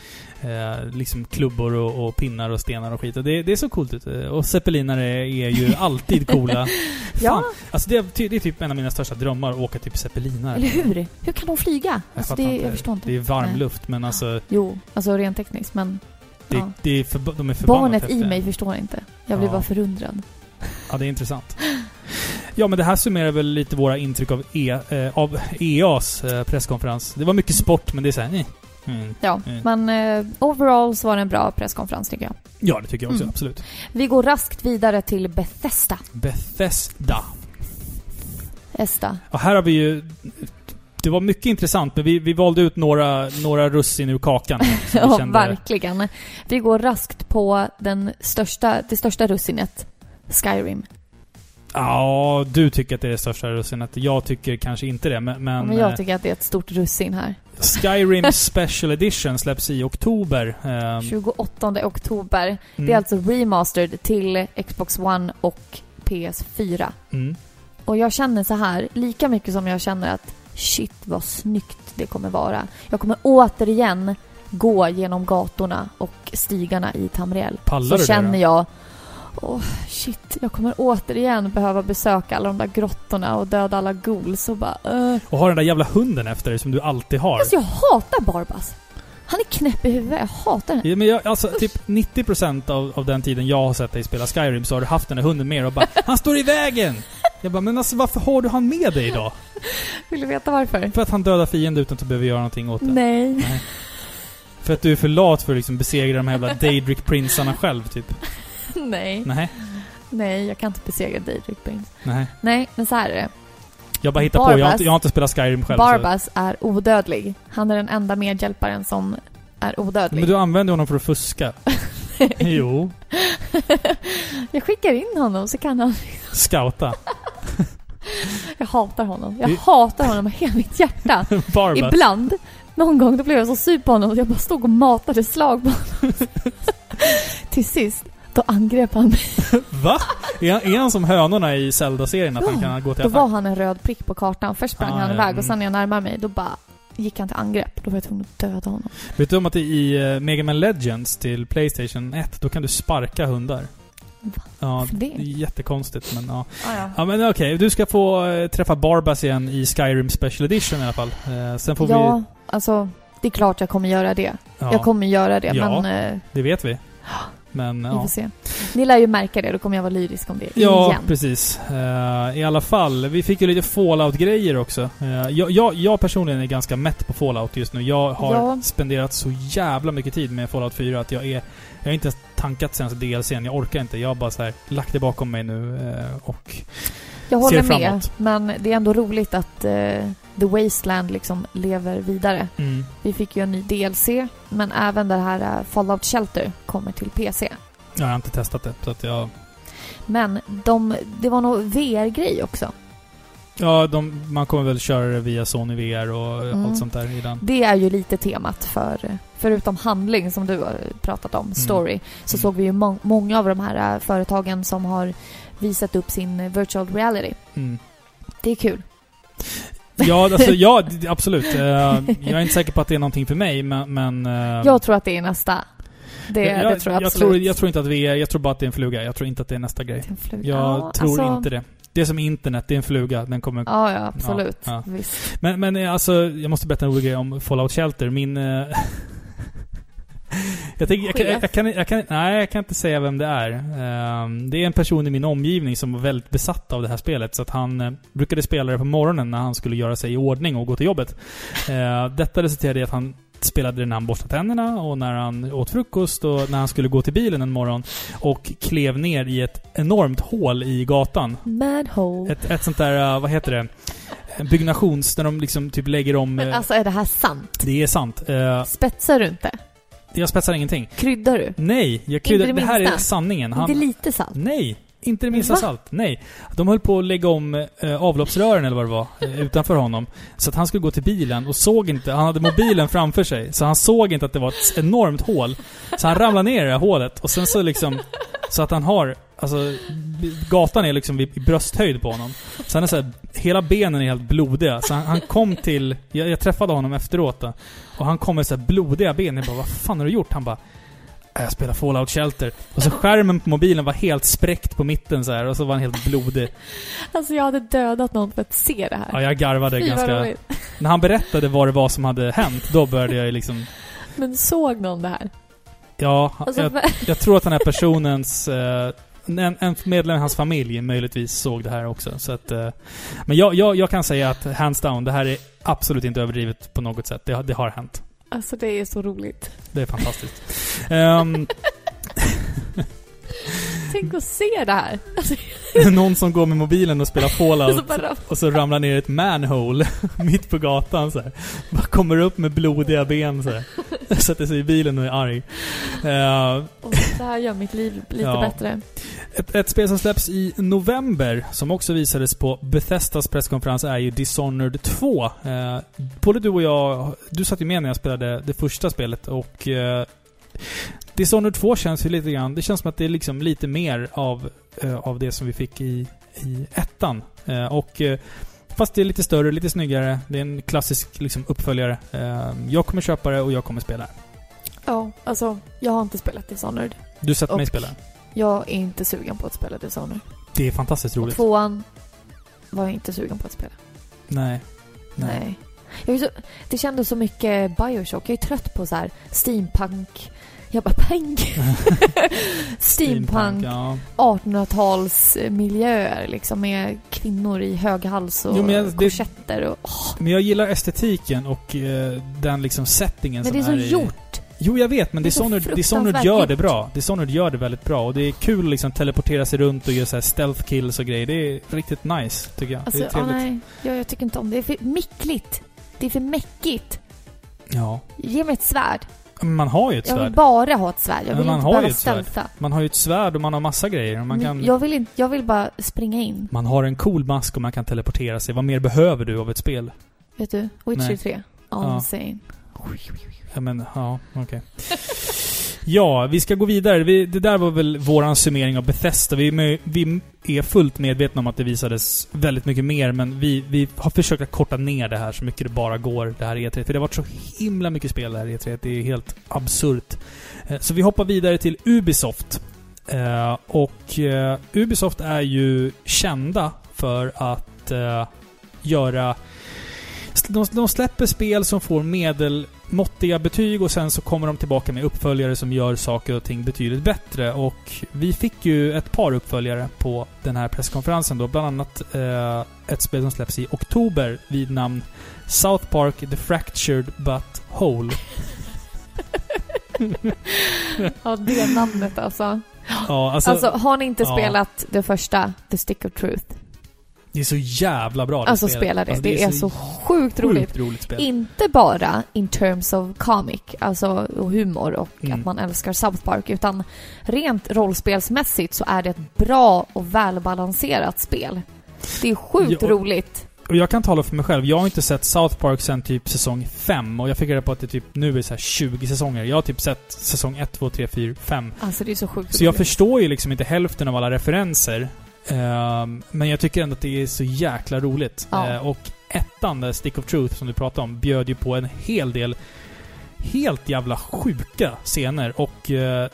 Eh, liksom klubbor och, och pinnar och stenar och skit. Och det, det är så coolt ut. Och zeppelinare är ju alltid coola. Ja, alltså det, är, det är typ en av mina största drömmar, att åka typ zeppelinare. eller hur? Hur kan de flyga? Jag Alltså det, inte. jag förstår inte. Det är varm Nej. luft, men alltså... Jo, alltså rent tekniskt, men... Det, ja. det är förba- de är förbannat Barnet i mig förstår inte. Jag blir Ja. bara förundrad. Ja, det är intressant. Ja, men det här summerar väl lite våra intryck av, e, eh, av EAs eh, presskonferens. Det var mycket sport, men det är såhär... Eh. Mm. Ja, Mm. men eh, overall så var det en bra presskonferens tycker jag. Ja, det tycker jag också. Mm. Absolut. Vi går raskt vidare till Bethesda. Bethesda. Esta. Och här har vi ju... Det var mycket intressant, men vi, vi valde ut några, några russin ur kakan. Ja, kände- verkligen. Vi går raskt på den största, det största russinet. Skyrim. Ja, du tycker att det är det största russinet. Jag tycker kanske inte det, men... men, jag tycker att det är ett stort russin här. Skyrim Special Edition släpps i oktober. Ehm, 28 oktober. mm, Det är alltså remastered till Xbox One och PS4. mm. Och jag känner så här, lika mycket som jag känner att shit vad snyggt det kommer vara. Jag kommer återigen gå genom gatorna och stigarna i Tamriel. Pallar så du det känner då? jag, åh shit, jag kommer återigen behöva besöka alla de där grottorna och döda alla ghouls och bara uh. Och har den där jävla hunden efter dig som du alltid har. Alltså jag hatar Barbas. Han är knäpp i huvudet, jag hatar den. Ja, men jag, alltså, typ 90% av, av den tiden jag har sett dig spela Skyrim så har du haft den där hunden med och bara Han står i vägen! Jag bara, men alltså varför har du han med dig då? Vill du veta varför? För att han dödar fiender utan att du behöver göra någonting åt det. Nej. Nej. För att du är för lat för att liksom besegra de här jävla Daedric-prinsarna själv, typ. Nej. Nej. Nej, jag kan inte besegra Daedric Prince. Nej. Nej, men så här är det. Jag bara hittar på. Jag har, Barbas- inte, jag har inte spelat Skyrim själv. Så. Barbas är odödlig. Han är den enda medhjälparen som är odödlig. Men du använder honom för att fuska. jo. jag skickar in honom så kan han... Scouta. Jag hatar honom. Jag hatar honom med hela mitt hjärta. Barbas. Ibland, någon gång, då blev jag så sur på honom att jag bara stod och matade slag på honom. Till sist, då angrep han mig. Va? Är han, är han som hönorna i Zelda-serien? Att han Ja, kan gå till Då attack? var han en röd prick på kartan. Först sprang Ah, han ja, iväg mm. och sen när jag närmade mig, då bara gick han till angrepp. Då var jag tvungen att döda honom. Vet du om att i uh, Mega Man Legends till Playstation 1, då kan du sparka hundar? Va? Ja, det? det är jättekonstigt men ja. Ah, ja. Ja men okej, du ska få eh, träffa Barbas igen i Skyrim Special Edition i alla fall. Eh, sen får ja, vi... alltså det är klart jag kommer göra det. Ja, Jag kommer göra det, Ja. men eh, det vet vi. Men vi ja. får se. Ni lär ju märka det, då kommer jag vara lyrisk om det Ja, igen. precis. Eh, I alla fall, vi fick ju lite Fallout-grejer också. Eh, jag, jag, jag personligen är ganska mätt på Fallout just nu. Jag har Ja. spenderat så jävla mycket tid med Fallout 4 att jag är... Jag har inte ens tankat senaste DLCn. Jag orkar inte. Jag har bara så här lagt det bakom mig nu eh, och... Jag håller med, framåt. men det är ändå roligt att eh, The Wasteland liksom lever vidare. Mm. Vi fick ju en ny DLC, men även det här eh, Fallout Shelter kommer till PC. Jag har inte testat det, så att jag... Men de, det var nog VR-grej också. Ja, de, man kommer väl köra det via Sony VR och Mm. allt sånt där i den. Det är ju lite temat för, förutom handling som du har pratat om, story, så Mm. såg vi ju må- många av de här eh, företagen som har visat upp sin virtual reality. Mm. Det är kul. Ja, alltså, ja, absolut. Eh, jag är inte säker på att det är någonting för mig, men... men eh, Jag tror att det är nästa. Det, jag, det tror jag jag, absolut. tror, jag tror inte att vi är... Jag tror bara att det är en fluga. Jag tror inte att det är nästa grej. Fluga. Jag Ja, tror alltså- inte det. Det är som internet, det är en fluga. Den kommer... Ja, ja, absolut. Ja, Visst. Men, men eh, alltså, jag måste berätta en rolig grej om Fallout Shelter. Min... eh, jag, tänker, jag, kan, jag, kan, jag, kan, nej, jag kan inte säga vem det är. Ehm, det är en person i min omgivning som var väldigt besatt av det här spelet. Så att han eh, brukade spela det på morgonen när han skulle göra sig i ordning och gå till jobbet. Eh, detta resulterade i att han spelade det när han borstade tänderna och när han åt frukost och när han skulle gå till bilen en morgon. Och klev ner i ett enormt hål i gatan. Manhole. Ett, ett sånt där, uh, vad heter det? Byggnations... Där de liksom typ lägger om... Men eh, alltså, är det här sant? det är sant. Eh, Spetsar du inte? jag spetsar ingenting. Kryddar du? Nej, jag kryddar, det det, här är sanningen. Inte Han, lite salt? nej, inte det minsta Va? salt. Nej. De höll på att lägga om eh, avloppsrören eller vad det var, eh, utanför honom. Så att han skulle gå till bilen och såg inte, han hade mobilen framför sig. Så han såg inte att det var ett enormt hål. Så han ramlade ner i det här hålet och sen så liksom, så att han har, alltså, gatan är liksom vid, i brösthöjd på honom. Så han är så här, hela benen är helt blodiga. Så han, han kom till, jag, jag träffade honom efteråt då, Och han kom med så här blodiga ben. Jag bara, vad fan har du gjort? Han bara, "Äh, jag spelar Fallout Shelter. Och så skärmen på mobilen var helt spräckt på mitten så här och så var han helt blodig. Alltså jag hade dödat någon för att se det här. Ja, jag garvade Fy ganska... roligt. När han berättade vad det var som hade hänt, då började jag ju liksom... Men såg någon det här? Ja, Alltså, jag, jag tror att den här personens... Eh, en, en medlem i hans familj möjligtvis såg det här också. Så att, eh, men jag, jag, jag kan säga att hands down, det här är absolut inte överdrivet på något sätt. Det, det har hänt. Alltså det är så roligt. Det är fantastiskt. Ehm, Tänk att se det här. Alltså, någon som går med mobilen och spelar Fallout så bara, och så ramlar ner i ett manhole mitt på gatan så här. Bara kommer upp med blodiga ben så här. Sätter sig i bilen och är arg. Eh, "Åh, det här gör mitt liv lite Ja. bättre. Ett, ett spel som släpps i november, som också visades på Bethesdas presskonferens, är ju Dishonored 2. Eh, både du och jag, du satt ju med när jag spelade det första spelet och eh, Dishonored 2 känns ju lite grann, det känns som att det är liksom lite mer av, eh, av det som vi fick i, i ettan. Eh, och eh, Fast det är lite större, lite snyggare. Det är en klassisk liksom, uppföljare. Jag kommer köpa det och jag kommer spela det. Ja, alltså jag har inte spelat Dishonored. Du sätter mig Och- spela. Jag är inte sugen på att spela Dishonored. Det är fantastiskt Och roligt. tvåan var jag inte sugen på att spela. Nej. Nej. Jag är så, det kändes så mycket Bioshock. Jag är trött på så här steampunk. Jag bara punk. steampunk. ja. 1800-talsmiljöer liksom med kvinnor i hög hals och Jo, men jag- det- korsetter och... åh, Men jag gillar estetiken och eh, den liksom settingen men det som är så i... gjort. Jo, jag vet, men Det är så Dishonored, Dishonored gör det bra. Dishonored gör det väldigt bra. Och det är kul att liksom teleportera sig runt och göra så här stealth kills och grejer. Det är riktigt nice, tycker jag. Alltså, det är ja, trevligt. nej. Jag, jag tycker inte om det. Det är för mickligt. Det är för mäckigt. Ja. Ge mig ett svärd. Man har ju ett Jag vill svärd. bara ha ett svärd. Jag vill inte behöva ett svärd. stealtha. Man har ju ett svärd och man har massa grejer. Och man, kan, Jag, vill inte, jag vill bara springa in. man har en cool mask och man kan teleportera sig. Vad mer behöver du av ett spel? Vet du? Witcher Nej. 3. All Ja. insane. Ja, men, ja, okej. ja, vi ska gå vidare. Vi, det där var väl våran summering av Bethesda. Vi, är vi är fullt medvetna om att det visades väldigt mycket mer, men vi, vi har försökt att korta ner det här så mycket det bara går, det här E3. För det har varit så himla mycket spel det här E3. Det är helt absurt. Eh, så vi hoppar vidare till Ubisoft. Eh, och eh, Ubisoft är ju kända för att göra de, de släpper spel som får medel medelmåttiga betyg och sen så kommer de tillbaka med uppföljare som gör saker och ting betydligt bättre. Och vi fick ju ett par uppföljare på den här presskonferensen då. Bland annat eh, ett spel som släpps i oktober vid namn South Park The Fractured But Whole. Ja, det namnet alltså. Ja, alltså, Alltså, har ni inte ja. spelat det första, The Stick of Truth? Det är så jävla bra det Alltså spelet. spela det. Alltså, det, är så sjukt roligt. sjukt roligt spel. Inte bara in terms of comic, alltså och humor och Mm. att man älskar South Park, utan rent rollspelsmässigt så är det ett bra och välbalanserat spel. Det är sjukt Ja, och- roligt. Och jag kan tala för mig själv. Jag har inte sett South Park sen typ säsong 5 och jag fick reda på att det typ nu är så här 20 säsonger. Jag har typ sett säsong 1, 2, 3, 4, 5. Alltså det är så sjukt Så jag roligt. förstår ju liksom inte hälften av alla referenser. Ehm, men jag tycker ändå att det är så jäkla roligt. Ja. Eh, och ettan, där Stick of Truth, som du pratade om, bjöd ju på en hel del helt jävla sjuka scener och eh,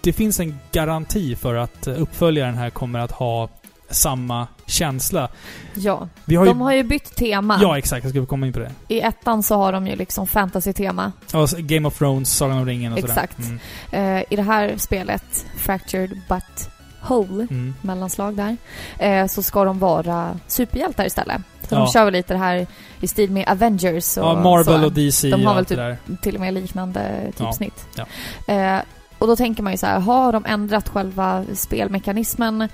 det finns en garanti för att eh, uppföljaren här kommer att ha samma känsla. Ja. Vi har ju... De har ju bytt tema. Ja, exakt. Jag skulle komma in på det. I ettan så har de ju liksom fantasy-tema. Ja, Game of Thrones, Sagan om ringen och Exakt. sådär. Mm. Eh, I det här spelet, Fractured But Whole, Mm. mellanslag där, eh, så ska de vara superhjältar istället. Så Ja. de kör väl lite det här i stil med Avengers och Ja, Marvel så. och DC De har väl typ- till och med liknande typsnitt. Ja, Eh, och då tänker man ju så här, har de ändrat själva spelmekanismen?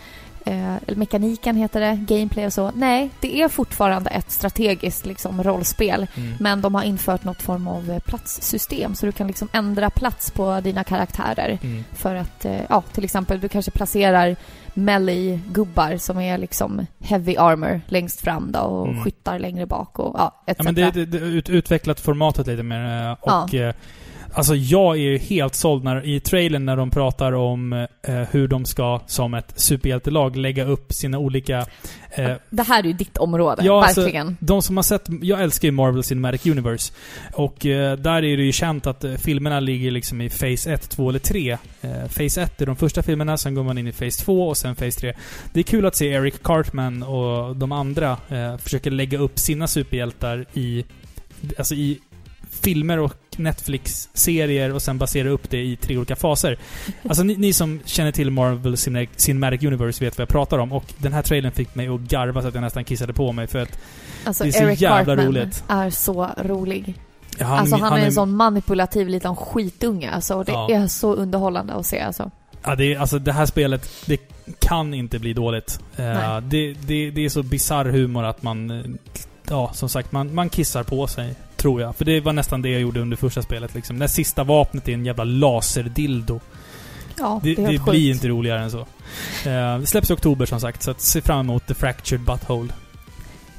Eh, mekaniken heter det, gameplay och så. Nej, det är fortfarande ett strategiskt liksom, rollspel. Mm. Men de har infört något form av eh, platssystem så du kan liksom ändra plats på dina karaktärer. Mm. För att, eh, ja, till exempel du kanske placerar melee-gubbar som är liksom heavy armor längst fram då och Mm. skyttar längre bak och ja, etc. Ja, men det, det ut, utvecklat formatet lite mer. eh, Och... eh, Alltså jag är ju helt såld när, i trailern när de pratar om eh, hur de ska, som ett superhjältelag, lägga upp sina olika... Eh, Det här är ju ditt område, Ja, alltså- verkligen. de som har sett... Jag älskar ju Marvel Cinematic Universe. Och eh, där är det ju känt att eh, filmerna ligger liksom i Phase 1, 2 eller 3. Eh, phase 1 är de första filmerna, sen går man in i Phase 2 och sen Phase 3. Det är kul att se Eric Cartman och de andra eh, försöker lägga upp sina superhjältar i... Alltså i filmer och Netflix-serier och sen basera upp det i tre olika faser. Alltså ni, ni som känner till Marvel Cinematic- Cinematic Universe vet vad jag pratar om och den här trailern fick mig att garva så att jag nästan kissade på mig för att Alltså det är så Eric jävla Cartman roligt. är så rolig. ja, alltså han, är en sån manipulativ liten skitunge alltså. och Det Ja. är så underhållande att se alltså. Ja, det, är, alltså det här spelet, det kan inte bli dåligt. Nej. det, det, det är så bizarr humor att man... eh, Ja, som sagt, man, man kissar på sig. Tror jag. För det var nästan det jag gjorde under första spelet liksom. Det sista vapnet är en jävla laserdildo. Ja, Det, det, det blir inte roligare än så. Eh, det släpps i oktober som sagt, så att se fram emot The Fractured Butthole.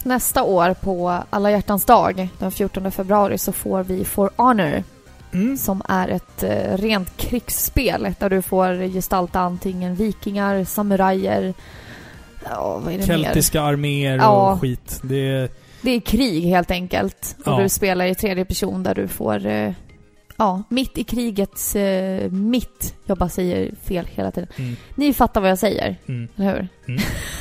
Nästa år på alla hjärtans dag, den 14 februari, så får vi For Honor Mm. som är ett eh, rent krigsspel där du får gestalta antingen vikingar, samurajer, ja mer? Keltiska arméer Ja. och skit. Det är... Det är krig helt enkelt. Och Ja. du spelar i tredje person där du får, eh, ja, mitt i krigets eh, mitt. Jag bara säger fel hela tiden. Mm, Ni fattar vad jag säger, mm. eller hur?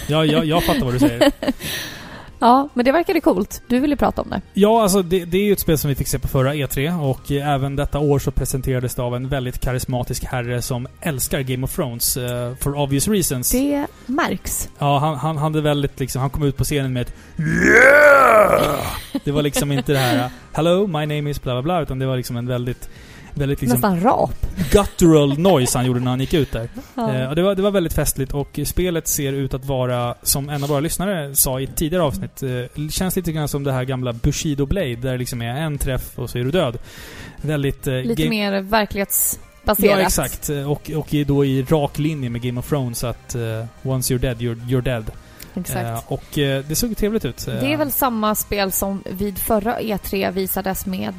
Ja, jag, jag fattar vad du säger. Ja, men det verkade coolt. Du ville prata om det. Ja, alltså det, det är ju ett spel som vi fick se på förra E3 och även detta år så presenterades det av en väldigt karismatisk herre som älskar Game of Thrones, eh, for obvious reasons. Det märks. Ja, han, han hade väldigt liksom, han kom ut på scenen med ett Yeah! Det var liksom inte det här Hello, my name is bla bla bla, utan det var liksom en väldigt, väldigt liksom Nästan rap. guttural noise han gjorde när han gick ut där. Ja. Eh, och det, var, det var väldigt festligt och spelet ser ut att vara, som en av våra lyssnare sa i ett tidigare avsnitt, eh, känns lite grann som det här gamla Bushido Blade där det liksom är en träff och så är du död. Väldigt... Eh, Lite mer verklighetsbaserat. Ja, exakt. Och, och är då i rak linje med Game of Thrones att eh, once you're dead, you're, you're dead. Exakt. Eh, och eh, det såg trevligt ut. Det är väl samma spel som vid förra E3 visades med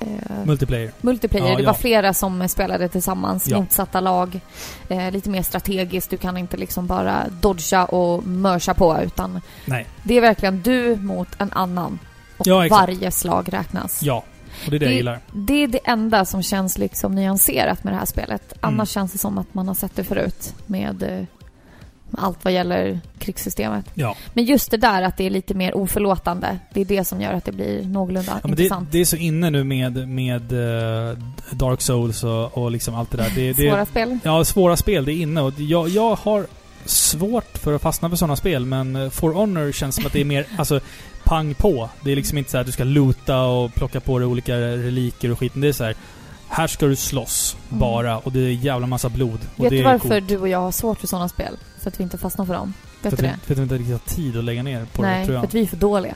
eh, eh, Multiplayer. multiplayer. Ja, det ja. var flera som spelade tillsammans, Ja. motsatta lag. Eh, lite mer strategiskt, du kan inte liksom bara dodga och mörsa på utan Nej. det är verkligen du mot en annan. Och Ja, varje slag räknas. Ja. Och det är det jag Det- gillar. Det är det enda som känns liksom nyanserat med det här spelet. Annars Mm. känns det som att man har sett det förut med eh, allt vad gäller krigssystemet. Ja. Men just det där att det är lite mer oförlåtande, det är det som gör att det blir någorlunda ja men det, intressant. det är så inne nu med, med eh, Dark Souls och, och liksom allt det där. Det, det, Svåra spel. Ja, svåra spel. Det är inne. Och jag, jag har svårt för att fastna för sådana spel, men eh, For Honor känns som att det är mer, alltså, pang på. Det är liksom inte så att du ska loota och plocka på dig olika reliker och skit. Det är så här. Här ska du slåss, Mm. bara. Och det är jävla massa blod. Vet det du varför coolt. du och jag har svårt för sådana spel? För att vi inte fastnar för dem. För Vet att, du vi, det? för att vi inte riktigt har tid att lägga ner på Nej, det, tror för jag. att vi är för dåliga.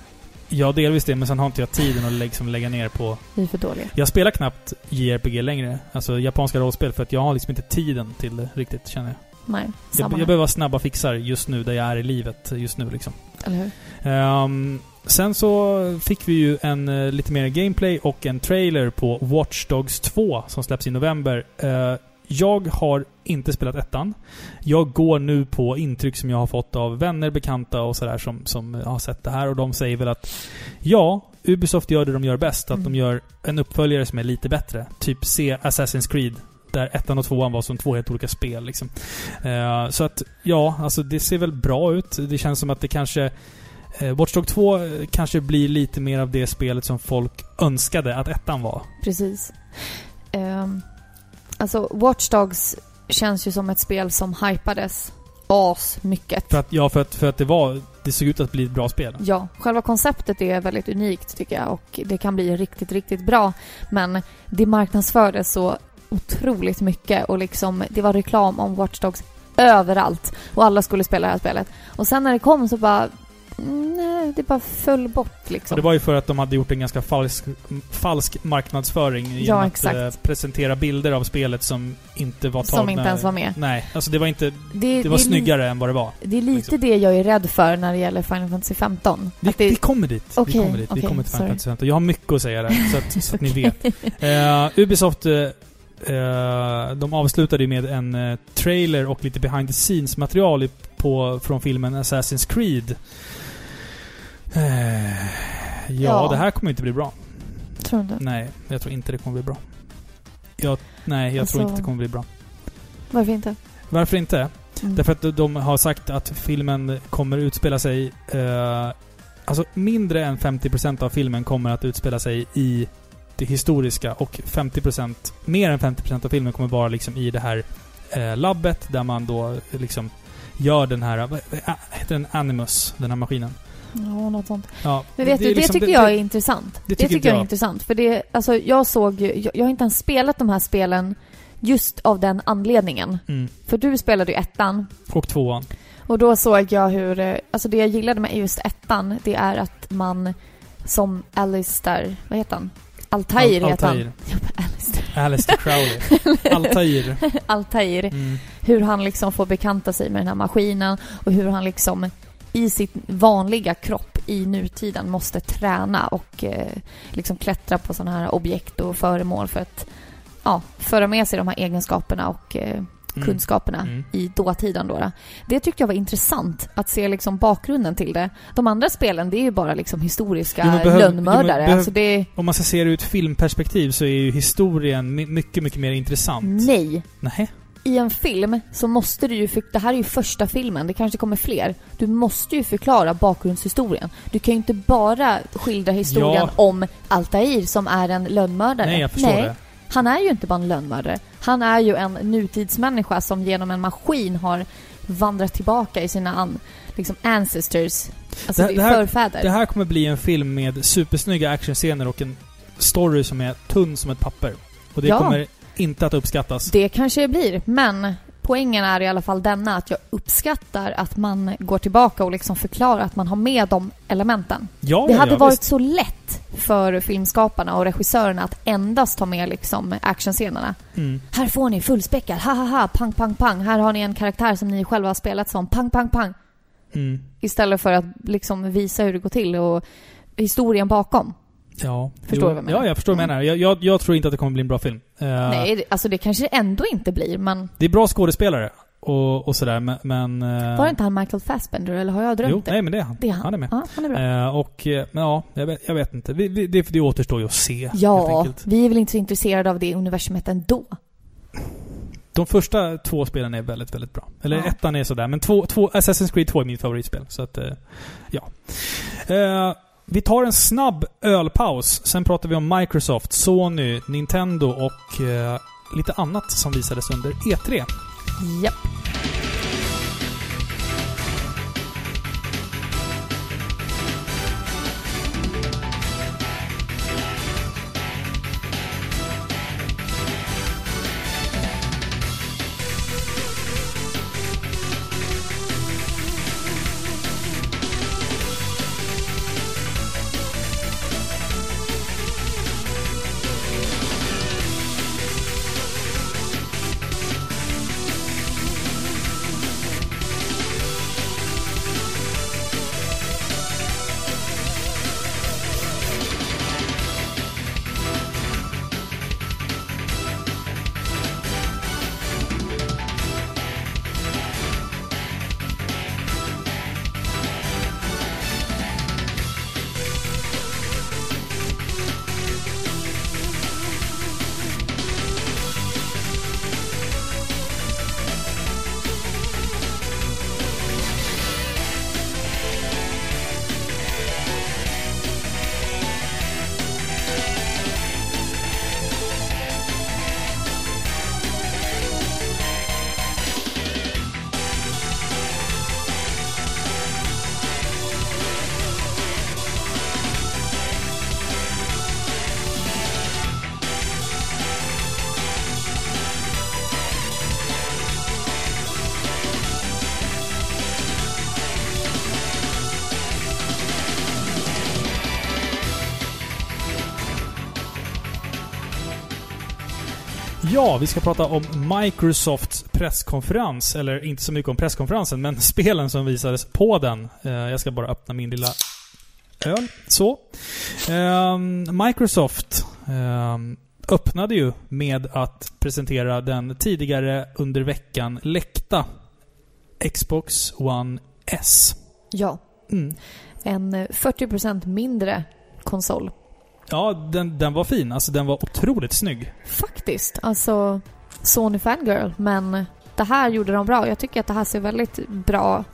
Ja, delvis det, men sen har inte jag tiden att liksom lägga ner på... Vi är för dåliga. Jag spelar knappt JRPG längre. Alltså japanska rollspel, för att jag har liksom inte tiden till det riktigt, känner jag. Nej, Jag, jag behöver snabba fixar just nu, där jag är i livet just nu liksom. Eller hur? Ehm, sen så fick vi ju en eh, lite mer gameplay och en trailer på Watch Dogs 2 som släpps i november. Eh, jag har inte spelat ettan. Jag går nu på intryck som jag har fått av vänner, bekanta och sådär som, som har sett det här. Och de säger väl att ja, Ubisoft gör det de gör bäst. Att Mm. de gör en uppföljare som är lite bättre. Typ se Assassin's Creed. Där ettan och tvåan var som två helt olika spel liksom. Eh, så att, ja, alltså det ser väl bra ut. Det känns som att det kanske... Eh, Watch Dogs 2 eh, kanske blir lite mer av det spelet som folk önskade att ettan var. Precis. Um, alltså, Watch Dogs känns ju som ett spel som hypades as mycket. För att, ja, för att, för att det var... Det såg ut att bli ett bra spel. Ja, själva konceptet är väldigt unikt tycker jag och det kan bli riktigt, riktigt bra. Men det marknadsfördes så otroligt mycket och liksom det var reklam om Watch Dogs överallt och alla skulle spela det här spelet. Och sen när det kom så bara... Nej, det bara föll bort Och liksom. det var ju för att de hade gjort en ganska falsk, falsk marknadsföring genom Ja, att exakt. eh, presentera bilder av spelet som inte var tagna... Som inte ens var med. Nej, alltså det var inte... Det, Det var det snyggare än vad det var. Det är lite liksom. det jag är rädd för när det gäller Final Fantasy 15. Vi, Att det, vi kommer dit. Okej, vi kommer dit. vi okej, kommer till Final sorry. Fantasy 15. Jag har mycket att säga där, så att, så att ni vet. Eh, Ubisoft eh, de avslutade ju med en trailer och lite behind the scenes material på, från filmen Assassin's Creed. Eh, ja, Ja. det här kommer inte bli bra. Tror du inte? Nej, jag tror inte det kommer bli bra. Jag, nej, jag tror Alltså- inte det kommer bli bra. Varför inte? Varför inte? Mm. Därför att de har sagt att filmen kommer utspela sig... Eh, alltså mindre än 50% av filmen kommer att utspela sig i det historiska och 50%, mer än 50% av filmen kommer vara liksom i det här eh, labbet där man då liksom gör den här... Vad heter den? Animus, den här maskinen. Ja, något sånt. Ja, Men vet du, det liksom- tycker jag är intressant. Det, tycker tycker inte jag är intressant. För det, alltså jag såg jag, jag har inte ens spelat de här spelen just av den anledningen. Mm. För du spelade ju ettan Och tvåan. och då såg jag hur, eh, alltså det jag gillade med just ettan, det är att man som Alistair, vad heter han? Altair Al- heter han. Alistair. Alistair Crowley. Altair. Altair. Mm. hur han liksom får bekanta sig med den här maskinen och hur han liksom i sitt vanliga kropp i nutiden måste träna och eh, liksom klättra på sådana här objekt och föremål för att ja, föra med sig de här egenskaperna och eh, Mm. kunskaperna Mm. i dåtiden då, då. Det tyckte jag var intressant att se liksom bakgrunden till det. De andra spelen, det är ju bara liksom historiska Jo, behöv- lönnmördare. jo, alltså det... Om man ska se det ur ett filmperspektiv så är ju historien my- mycket, mycket mer intressant. Nej. Nej. I en film så måste du ju, för, det här är ju första filmen, det kanske kommer fler. Du måste ju förklara bakgrundshistorien. Du kan ju inte bara skildra historien Ja. om Altair som är en lönnmördare. Nej, jag förstår det. han är ju inte bara en lönnmördare. Han är ju en nutidsmänniska som genom en maskin har vandrat tillbaka i sina liksom ancestors, alltså det, det här- förfäder. Det här kommer bli en film med supersnygga actionscener och en story som är tunn som ett papper. Och det Ja. kommer inte att uppskattas. Det kanske det blir, men poängen är i alla fall denna att jag uppskattar att man går tillbaka och liksom förklarar att man har med de elementen. Ja, det hade ja, varit visst. så lätt för filmskaparna och regissörerna att endast ta med liksom actionscenerna. Mm. Här får ni fullspäckad, ha ha ha, pang pang pang. Här har ni en karaktär som ni själva har spelat som, pang pang pang. Mm. Istället för att liksom visa hur det går till och historien bakom. Ja. Förstår jo, du vad jag menar? Ja, jag förstår vad du Mm. menar. Jag, jag, jag tror inte att det kommer bli en bra film. Eh, Nej, alltså det kanske ändå inte blir, men Det är bra skådespelare och, och sådär, men... eh, var det inte han Michael Fassbender eller har jag drömt Jo, det? nej men det är han. Det är han. Han är med. Ja, han är bra. Eh, och, men ja, jag vet, jag vet inte. Vi, vi, det, det återstår ju att se, Ja, vi är väl inte så intresserade av det universumet ändå. De första två spelen är väldigt, väldigt bra. Eller Ja. ettan är sådär, men två, två, Assassin's Creed 2 är mitt favoritspel. Så att, ja. Vi tar en snabb ölpaus. Sen pratar vi om Microsoft, Sony, Nintendo och eh, lite annat som visades under E E3. Japp. Vi ska prata om Microsofts presskonferens. Eller inte så mycket om presskonferensen, men spelen som visades på den. Eh, jag ska bara öppna min lilla öl. Så. Ehm, Microsoft ehm, öppnade ju med att presentera den tidigare under veckan läckta Xbox One S. Ja. Mm. En eh, 40% mindre konsol. Ja, den, den var fin. Alltså den var otroligt snygg. Faktiskt. Alltså, Sony Fangirl. Men det här gjorde de bra. Jag tycker att det här ser väldigt bra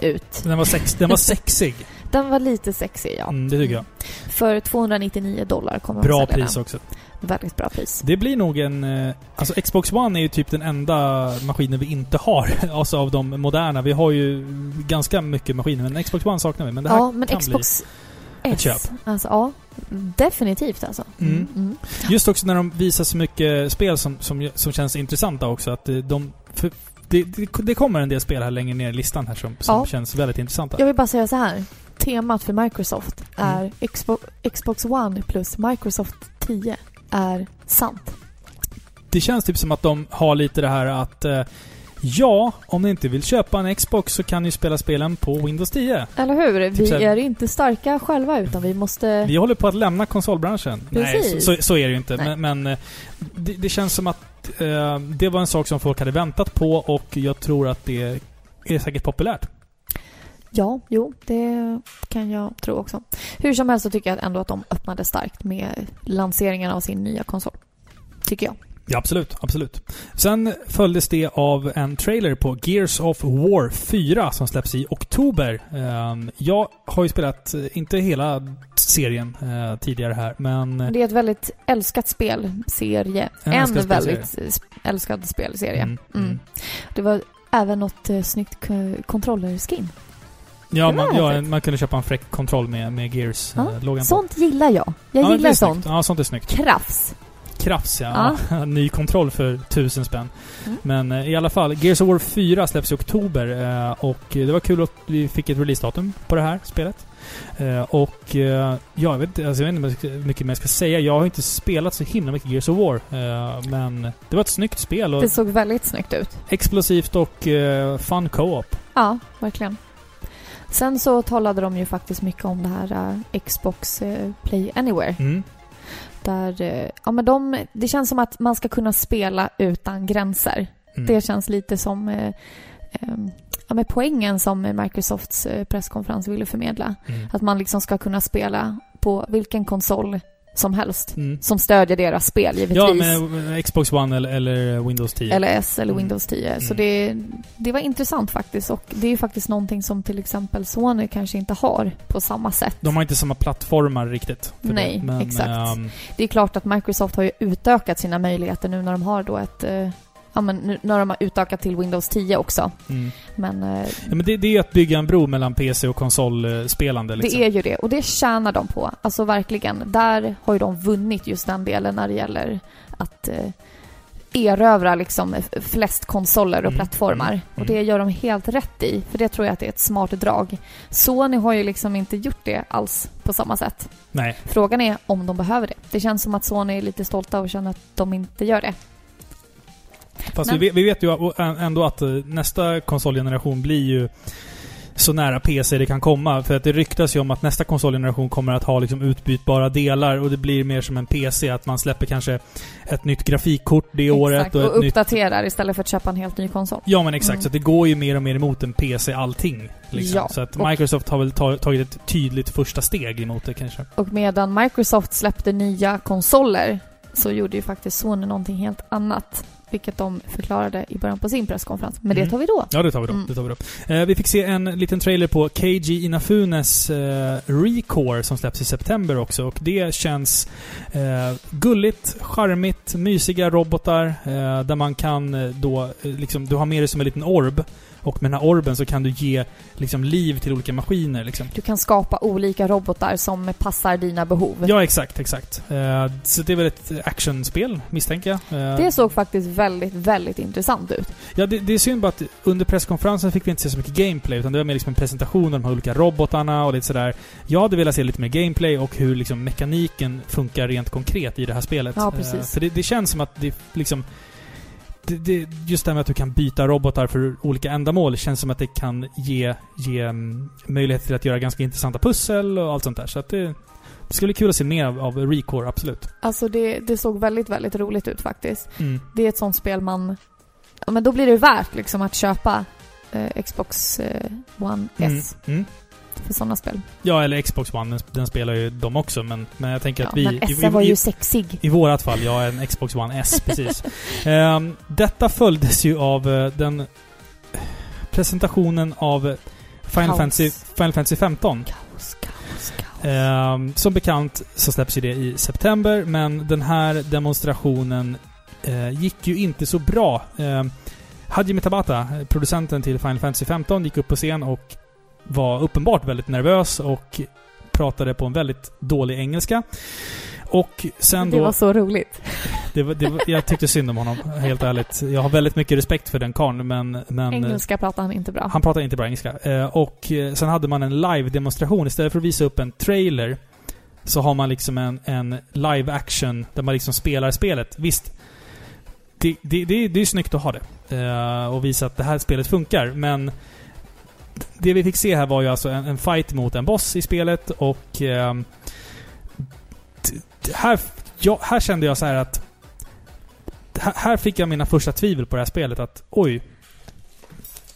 ut. Den var, sex, den var sexig. Den var lite sexig, ja. Mm, det tycker jag. För 299 dollar kommer de Bra sälja pris den. också. Väldigt bra pris. Det blir nog en... eh, Alltså Xbox One är ju typ den enda maskinen vi inte har. Alltså av de moderna. Vi har ju ganska mycket maskiner, men Xbox One saknar vi. Men det här Ja, men kan Xbox ett S. köp. Alltså, ja. Definitivt alltså. Mm. Mm. bli... Just också när de visar så mycket spel som, som, som känns intressanta också. Att eh, de... För det, det, det kommer en del spel här längre ner i listan här som, som Ja. känns väldigt intressanta. Jag vill bara säga så här. Temat för Microsoft Mm. är Xbox, Xbox One plus Microsoft 10 är sant. Det känns typ som att de har lite det här att... Ja, om ni inte vill köpa en Xbox så kan ni spela spelen på Windows 10. Eller hur? Typ vi här- är inte starka själva utan vi måste... Vi håller på att lämna konsolbranschen. Nej, Precis. så, så, så är det ju inte. Nej. Men, men eh, det, det känns som att eh, det var en sak som folk hade väntat på och jag tror att det är säkert populärt. Ja, jo, det kan jag tro också. Hur som helst så tycker jag ändå att de öppnade starkt med lanseringen av sin nya konsol. Tycker jag. Ja, absolut. Absolut. Sen följdes det av en trailer på Gears of War 4 som släpps i oktober. Eh, jag har ju spelat, eh, inte hela serien eh, tidigare här, men... Det är ett väldigt älskat spelserie. En En, älskad spelserie. väldigt eh, älskad spelserie. Mm, Mm. mm. Det var även något eh, snyggt kontrollerskin. Ja, man, ja, man kunde köpa en fräck kontroll med, med Gears-loggan Ja, Sånt gillar jag. Jag ja, gillar sånt. Snyggt. Ja, sånt är snyggt. Krafs. Krafs ja. Ny kontroll för tusen spänn. Mm. Men eh, i alla fall, Gears of War 4 släpps i oktober eh, och det var kul att vi fick ett releasedatum på det här spelet. Eh, och ja, jag vet alltså, jag vet inte hur mycket mer jag ska säga. Jag har inte spelat så himla mycket Gears of War. Men det var ett snyggt spel och Det såg väldigt snyggt ut. explosivt och fun co-op. Ja, verkligen. Sen så talade de ju faktiskt mycket om det här Xbox Play Anywhere. Mm. Där, eh, ja men de, det känns som att man ska kunna spela utan gränser. Mm. Det känns lite som eh, ehm, ja, men poängen som Microsofts eh, presskonferens ville förmedla. Mm. Att man liksom ska kunna spela på vilken konsol som helst. Mm. Som stödjer deras spel givetvis. Ja, men eh, Xbox One eller, eller Windows 10. Eller S eller Mm. Windows 10. Så Mm. det, det var intressant faktiskt. Och det är ju faktiskt någonting som till exempel Sony kanske inte har på samma sätt. De har inte samma plattformar riktigt. för Nej, det, men, exakt. ehm, Det är klart att Microsoft har ju utökat sina möjligheter nu när de har då ett... Ja men nu när de har utökat till Windows 10 också. mm. Men eh, Ja, men det, det är ju att bygga en bro mellan PC och konsolspelande. Liksom. det är ju det. Och det tjänar de på. Alltså verkligen. Där har ju de vunnit just den delen när det gäller att eh, erövra liksom flest konsoler och Mm, plattformar. mm, Och det gör de helt rätt i. För det tror jag att det är ett smart drag. Sony har ju liksom inte gjort det alls på samma sätt. Nej. Frågan är om de behöver det. Det känns som att Sony är lite stolta och känner att de inte gör det. Fast Men- vi, vet- vi vet ju ändå att eh, nästa konsolgeneration blir ju så nära PC det kan komma. För att det ryktas ju om att nästa konsolgeneration kommer att ha liksom utbytbara delar och det blir mer som en PC. Att man släpper kanske ett nytt grafikkort det året Exakt, och och, ett nytt... uppdaterar istället för att köpa en helt ny konsol. Ja men exakt, Mm. så det går ju mer och mer emot en PC allting. Liksom. Ja, så att Microsoft har väl ta- tagit ett tydligt första steg emot det kanske. Och medan Microsoft släppte nya konsoler så gjorde ju faktiskt Sony någonting helt annat. Vilket de förklarade i början på sin presskonferens. Men Mm. det tar vi då. Ja, det tar vi då. Mm. Det tar vi då. Eh, vi fick se en liten trailer på KG Inafunes eh, Recore som släpps i september också. Och det känns eh, gulligt, charmigt, mysiga robotar eh, där man kan eh, då, eh, liksom, du har med dig som en liten orb Och med den här orben så kan du ge liksom liv till olika maskiner liksom. Du kan skapa olika robotar som passar dina behov. Ja, exakt, exakt. Eh, så det är väl ett actionspel, misstänker jag. Eh, Det såg faktiskt väldigt, väldigt intressant ut. Ja, det, det är synd bara att under presskonferensen fick vi inte se så mycket gameplay, utan det var mer liksom en presentation av de här olika robotarna och lite sådär. Jag hade velat se lite mer gameplay och hur liksom mekaniken funkar rent konkret i det här spelet. Ja, precis. Eh, för det, det känns som att det liksom... Det, det, just det här med att du kan byta robotar för olika ändamål känns som att det kan ge, ge mm, möjlighet till att göra ganska intressanta pussel och allt sånt där. Så att det, det skulle bli kul att se mer av, av Recore, absolut. Alltså det, det såg väldigt, väldigt roligt ut faktiskt. Mm. Det är ett sånt spel man... Ja, men då blir det värt liksom att köpa eh, Xbox eh, One Mm. S Mm. För sådana spel. Ja, eller Xbox One, den, den spelar ju de också, men, men jag tänker Ja, att vi... men i- S i- var i- ju sexig. I vårat fall, ja, en Xbox One S, precis. Ehm, detta följdes ju av eh, den presentationen av Final Kaos. Fantasy, Final Fantasy 15. Kaos, kaos, kaos. Ehm, som bekant så släpps ju det i september, men den här demonstrationen eh, gick ju inte så bra. Um, Hajime Tabata, producenten till Final Fantasy 15, gick upp på scen och var uppenbart väldigt nervös och pratade på en väldigt dålig engelska. Och sen Det då... var så roligt. Det var, det var, jag tyckte synd om honom, helt ärligt. Jag har väldigt mycket respekt för den karln, men... men Engelska pratar han inte bra. Han pratar inte bra engelska. Eh, och eh, sen hade man en live-demonstration. Istället för att visa upp en trailer så har man liksom en, en live action där man liksom spelar spelet. Visst, det, det, det, det är snyggt att ha det. Eh, och visa att det här spelet funkar, men det vi fick se här var ju alltså en, en fight mot en boss i spelet och... d- här, ja, här kände jag så här att... Här, fick jag mina första tvivel på det här spelet. Att oj,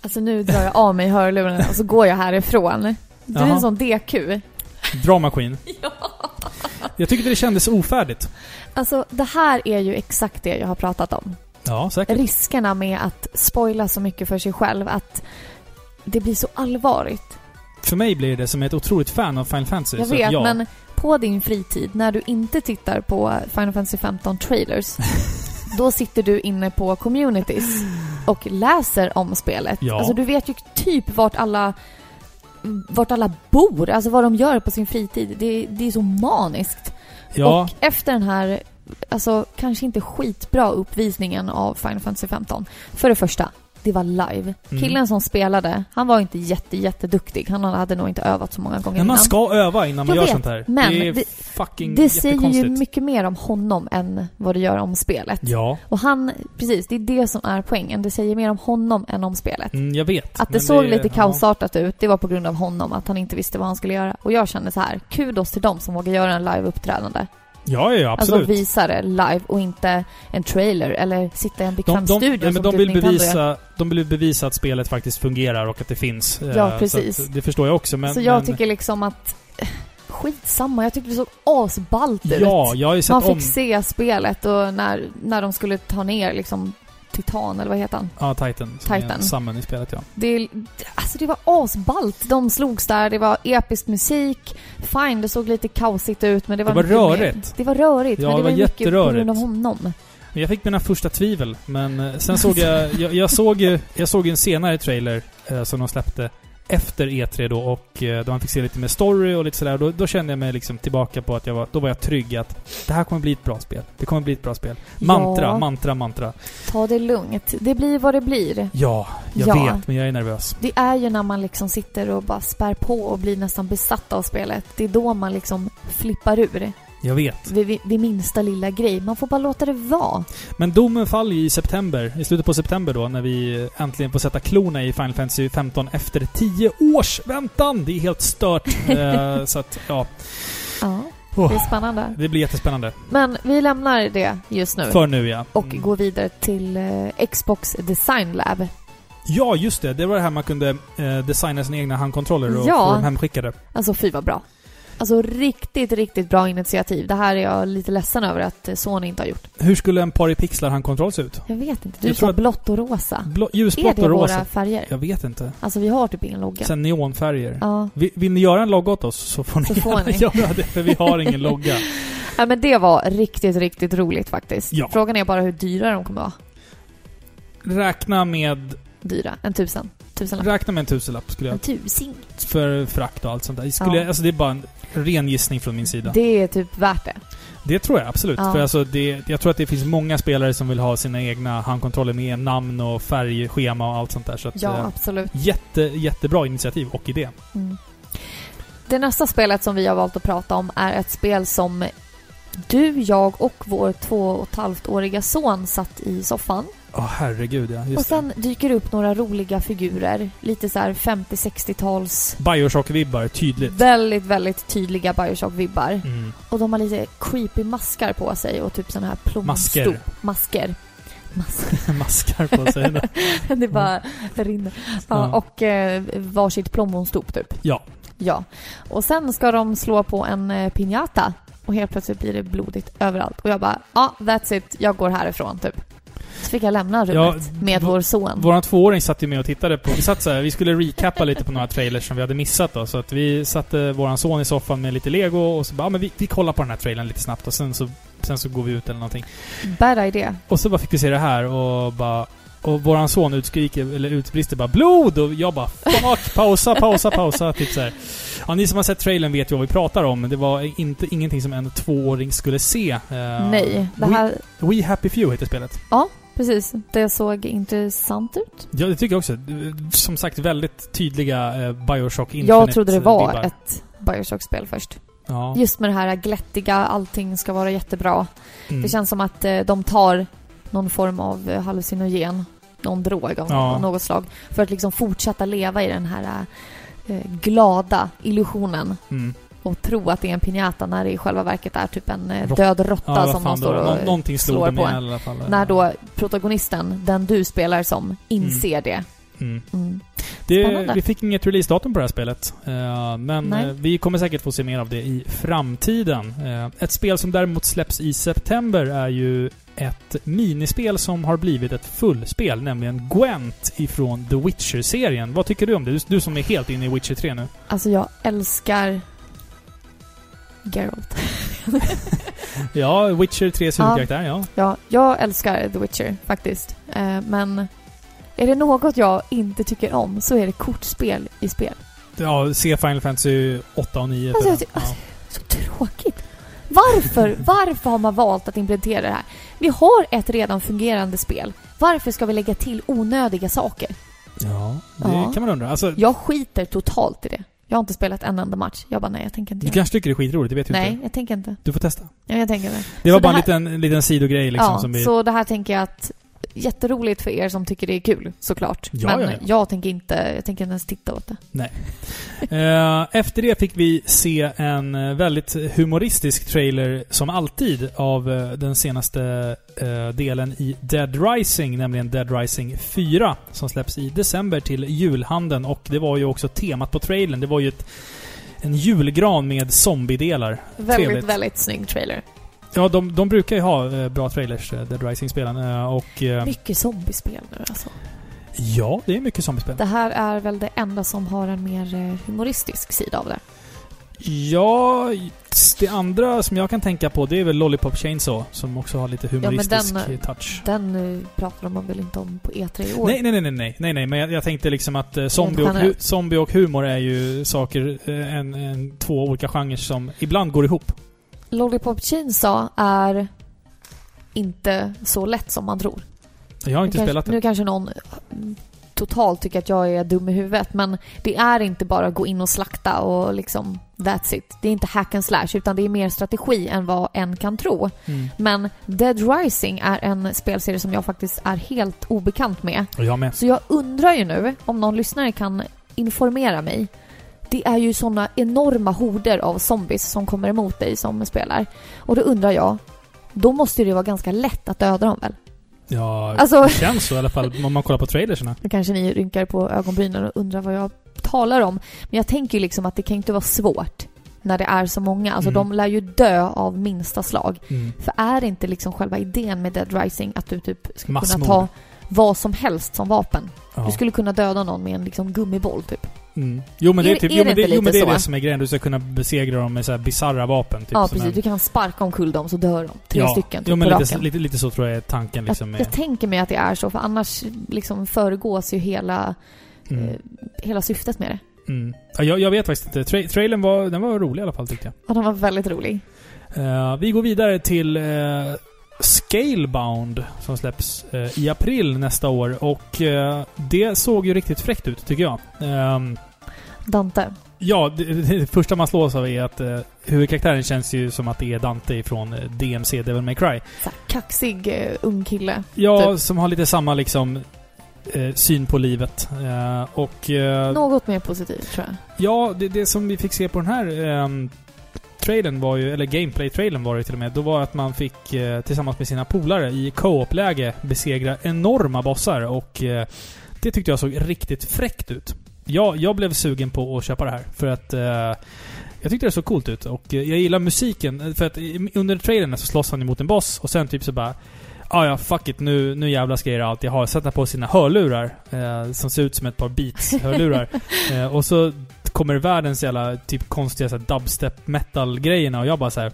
Alltså nu drar jag av mig hörlurarna och så går jag härifrån. Du är en sån DQ. Dramaskinn. Jag tyckte det kändes ofärdigt. Alltså det här är ju exakt det jag har pratat om. Ja, säkert. Riskerna med att spoila så mycket för sig själv. Att det blir så allvarligt. För mig blir det som ett otroligt fan av Final Fantasy. Jag vet, ja. men på din fritid, när du inte tittar på Final Fantasy 15 trailers, då sitter du inne på communities och läser om spelet. Ja. Alltså du vet ju typ vart alla vart alla bor, alltså vad de gör på sin fritid. Det, det är så maniskt. Ja, Och efter den här, alltså kanske inte skitbra uppvisningen av Final Fantasy 15. För det första, det var live. Mm. Killen som spelade, han var inte jätte, jätteduktig. Han hade nog inte övat så många gånger men man innan. ska öva innan man Jag gör vet, sånt här. men det är det- fucking Det säger ju mycket mer om honom än vad det gör om spelet. Ja, Och han, precis, det är det som är poängen. Det säger mer om honom än om spelet. mm, jag vet. Att det såg lite ja. kaosartat ut, det var på grund av honom, att han inte visste vad han skulle göra. Och jag kände så här, kudos till dem som vågar göra en live-uppträdande. Ja, ja, ja, absolut. Alltså visa det live och inte en trailer eller sitta i en bekväm de, de, studio nej, men de typ vill bevisa, de vill bevisa att spelet faktiskt fungerar och att det finns. Eh, Ja, precis. det förstår jag också, men... Så jag men, tycker liksom att... eh, Skitsamma, jag tyckte det såg asballt ut. Ja, jag har ju sett Man fick om... se spelet och när, när de skulle ta ner liksom Titan, eller vad heter han? Ja, Titan. Som är Titan. Summon i spelet, ja. Det, alltså det var asballt. De slogs där, det var episk musik. Fine, det såg lite kaosigt ut men det var Det var rörigt. Mer, det var rörigt, Ja, men det det var, var mycket på grund av honom. Jag fick mina första tvivel, men eh, sen såg jag... Jag, jag såg jag såg en senare trailer eh, som de släppte efter E3 då och eh, då man fick se lite mer story och lite sådär. Då, då kände jag mig liksom tillbaka på att jag var... Då var jag trygg att det här kommer bli ett bra spel. Det kommer bli ett bra spel. Mantra, Ja. mantra, mantra. Ta det lugnt. Det blir vad det blir. Ja, jag Ja. vet, men jag är nervös. Det är ju när man liksom sitter och bara spär på och blir nästan besatt av spelet. Det är då man liksom flippar ur. Jag vet. Vid, vid, minsta lilla grej. Man får bara låta det vara. Men domen faller ju i september, i slutet på september då, när vi äntligen får sätta klorna i Final Fantasy 15 efter 10 års väntan! Det är helt stört. Eh, så att, ja. Ja, Oh, det är spännande. det blir jättespännande. Men vi lämnar det just nu. För nu ja. och Mm. går vidare till eh, Xbox Design Lab. Ja, just det. Det var det här man kunde eh, designa sina egna handkontroller och Ja. få dem hemskickade. Alltså fy vad bra. Alltså riktigt, riktigt bra initiativ. Det här är jag lite ledsen över att eh, Sony inte har gjort. Hur skulle en Pari Pixlar handkontroll se ut? Jag vet inte. Du Jag sa blått och rosa. Blå, Är ljusblått det och våra rosa? färger? Jag vet inte. Alltså vi har typ ingen logga. Sen neonfärger. Ja. Vi, vill ni göra en logga åt oss så får ni Så får ni. göra det, för vi har ingen logga. ja, men det var riktigt, riktigt roligt faktiskt. Ja. Frågan är bara hur dyra de kommer vara. Räkna med Dyra. En tusen. Tusenlapp. Räkna med en tusenlapp skulle En jag... tusing. För frakt och allt sånt där. Skulle Ja. jag, alltså det är bara en ren gissning från min sida. Det, Det är typ värt det. tror jag absolut. Ja. För alltså det, jag tror att det finns många spelare som vill ha sina egna handkontroller med namn och färgschema och allt sånt där. Så att, Ja, eh, absolut. jätte, jättebra initiativ och idé. Mm. Det nästa spelet som vi har valt att prata om är ett spel som du, jag och vår två och ett halvt åriga son satt i soffan. Åh herregud ja. Just och sen dyker det upp några roliga figurer. Lite så här 50-60-tals... det. Bioshock-vibbar, tydligt. Väldigt, väldigt tydliga Bioshock-vibbar. Mm. Och de har lite creepy maskar på sig och typ såna här plommonstop. Masker. Masker. Masker. Maskar på sig. det bara rinner. Ja, Ja. och eh, varsitt plommonstop typ. ja. Ja. Och sen ska de slå på en eh, piñata. Och helt plötsligt blir det blodigt överallt. Och jag bara, ja, that's it. Jag går härifrån, typ. Fick jag lämna rummet Ja, med vår son. Våran tvååring satt ju med och tittade på... Vi satt så här, vi skulle recappa lite på några trailers som vi hade missat då. Så att vi satte våran son i soffan med lite lego och så bara, ja, men vi, vi kollar på den här trailern lite snabbt och sen så, sen så går vi ut eller någonting. Bad idé. Och så bara fick vi se det här och bara... Och våran son utskriker, eller utbrister bara 'Blod!' Och jag bara 'Fuck! Pausa, pausa, pausa' typ så här. Ja, ni som har sett trailern vet ju vad vi pratar om. Det var inte, ingenting som en tvååring skulle se. Eh, Nej, det här... We, We Happy Few heter spelet. Ja, precis. Det såg intressant ut. Ja, det tycker jag också. Som sagt, väldigt tydliga eh, Bioshock Infinite Jag trodde det var vibbar. ett Bioshock-spel först. Ja. Just med det här glättiga, allting ska vara jättebra. Mm. Det känns som att eh, de tar någon form av eh, hallucinogen, någon drog av Ja. något slag, för att liksom fortsätta leva i den här eh, glada illusionen Mm. Och tro att det är en piñata när det i själva verket är typ en eh, Rott- död råtta Ja, som de står och Nå- Någonting slår på en. alla fall. När då protagonisten, den du spelar som, inser det. Mm. Mm. Det, vi fick inget releasedatum på det här spelet. Eh, men Nej. eh, vi kommer säkert få se mer av det i framtiden. Eh, ett spel som däremot släpps i september är ju ett minispel som har blivit ett fullspel, nämligen Gwent ifrån The Witcher-serien. Vad tycker du om det? Du, du som är helt inne i Witcher 3 nu. Alltså jag älskar Geralt. Ja, Witcher 3 huvudkaraktär, ja. Ja, jag älskar The Witcher faktiskt. Eh, men är det något jag inte tycker om så är det kortspel i spel. Ja, se Final Fantasy 8 och 9. Alltså, jag alltså, Så tråkigt. Varför? Varför har man valt att implementera det här? Vi har ett redan fungerande spel. Varför ska vi lägga till onödiga saker? ja. det Ja. kan man undra. Alltså, Jag skiter totalt i det. Jag har inte spelat en enda match. Jag bara, nej, jag tänker inte du kanske tycker det är skitroligt, det vet det. du Nej, inte. jag tänker inte. Du får testa. Ja, jag tänker inte. Det var Så bara det en liten, en liten sidogrej liksom ja, som vi... så det här tänker jag att jätteroligt för er som tycker det är kul, såklart. Ja, Men ja, ja. jag tänker inte, jag tänker inte ens titta åt det. Eh, Efter det fick vi se en eh, väldigt humoristisk trailer, som alltid, av eh, den senaste delen i Dead Rising, nämligen Dead Rising 4, som släpps i december till julhandeln. Och det var ju också temat på trailern. Det var ju ett, en julgran med zombiedelar. Väldigt, Trevligt. väldigt snygg trailer. Ja, de, de brukar ju ha eh, bra trailers, eh, Dead Rising-spelen. Eh, och... Mycket zombiespel nu alltså. ja, det är mycket zombiespel. Det här är väl det enda som har en mer humoristisk sida av det. Ja, det andra som jag kan tänka på det är väl Lollipop Chainsaw som också har lite humoristisk den- touch. Den pratar man väl inte om på E3 i år? Nej, nej, nej, nej, nej, nej, men jag, jag tänkte liksom att eh, zombie, och zombie och humor är ju saker, eh, en, en, två olika genrer som ibland går ihop. Lollipop Chainsaw är inte så lätt som man tror. Jag har inte nu, spelat kanske, det. nu kanske någon mm, totalt tycker att jag är dum i huvudet, men det är inte bara att gå in och slakta och liksom that's it. Det är inte hack and slash, utan det är mer strategi än vad en kan tro. Mm. Men Dead Rising är en spelserie som jag faktiskt är helt obekant med. Och jag med. Så jag undrar ju nu om någon lyssnare kan informera mig. Det är ju såna enorma horder av zombies som kommer emot dig som spelar. Och då undrar jag, då måste det vara ganska lätt att döda dem väl? Ja, Alltså- det känns så i alla fall om man kollar på trailerserna. Nu kanske ni rynkar på ögonbrynen och undrar vad jag talar om. Men jag tänker ju liksom att det kan inte vara svårt när det är så många. Alltså Mm. de lär ju dö av minsta slag. Mm. För är inte liksom själva idén med Dead Rising att du typ Massmord. kunna ta vad som helst som vapen? Ja. Du skulle kunna döda någon med en liksom gummiboll typ. Mm. Jo men det är, typ, är jo, det det, jo, men det är det som är grejen. Du ska kunna besegra dem med så här bisarra vapen. Typ, ja, precis. en- Du kan sparka omkull dem så dör de. Tre ja. stycken typ, Jo men på lite, lite, lite så tror jag är tanken liksom. jag, jag tänker mig att det är så, för annars liksom föregås ju hela Mm. eh, hela syftet med det. Mm. Ja, jag, jag vet faktiskt inte. Tra trailern var, den var rolig i alla fall tyckte jag. Och den var väldigt rolig. Eh, vi går vidare till uh, Scalebound som släpps eh, i april nästa år. Och eh, det såg ju riktigt fräckt ut tycker jag. Ehm, Dante. ja, det, det första man slås av är att uh, huvudkaraktären känns ju som att det är Dante från eh, DMC, Devil May Cry. Så kaxig eh, ung kille. Ja, Typ. som har lite samma liksom eh, syn på livet. Eh, och... eh, Något mer positivt tror jag. Ja, det, det som vi fick se på den här um, trailern var ju, eller gameplay-trailern var det till och med, då var att man fick eh, tillsammans med sina polare i co-op-läge besegra enorma bossar och eh, det tyckte jag såg riktigt fräckt ut. Jag, jag blev sugen på att köpa det här för att eh, jag tyckte det såg coolt ut och eh, jag gillar musiken för att i- under trailern så slåss han emot en boss och sen typ så bara Ah, ja, fuck it. Nu, nu jävlar ska jag göra allt jag har. Sätta på sina hörlurar. Eh, som ser ut som ett par Beats-hörlurar. eh, och så kommer världens jävla typ konstiga dubstep metal-grejerna och jag bara så här.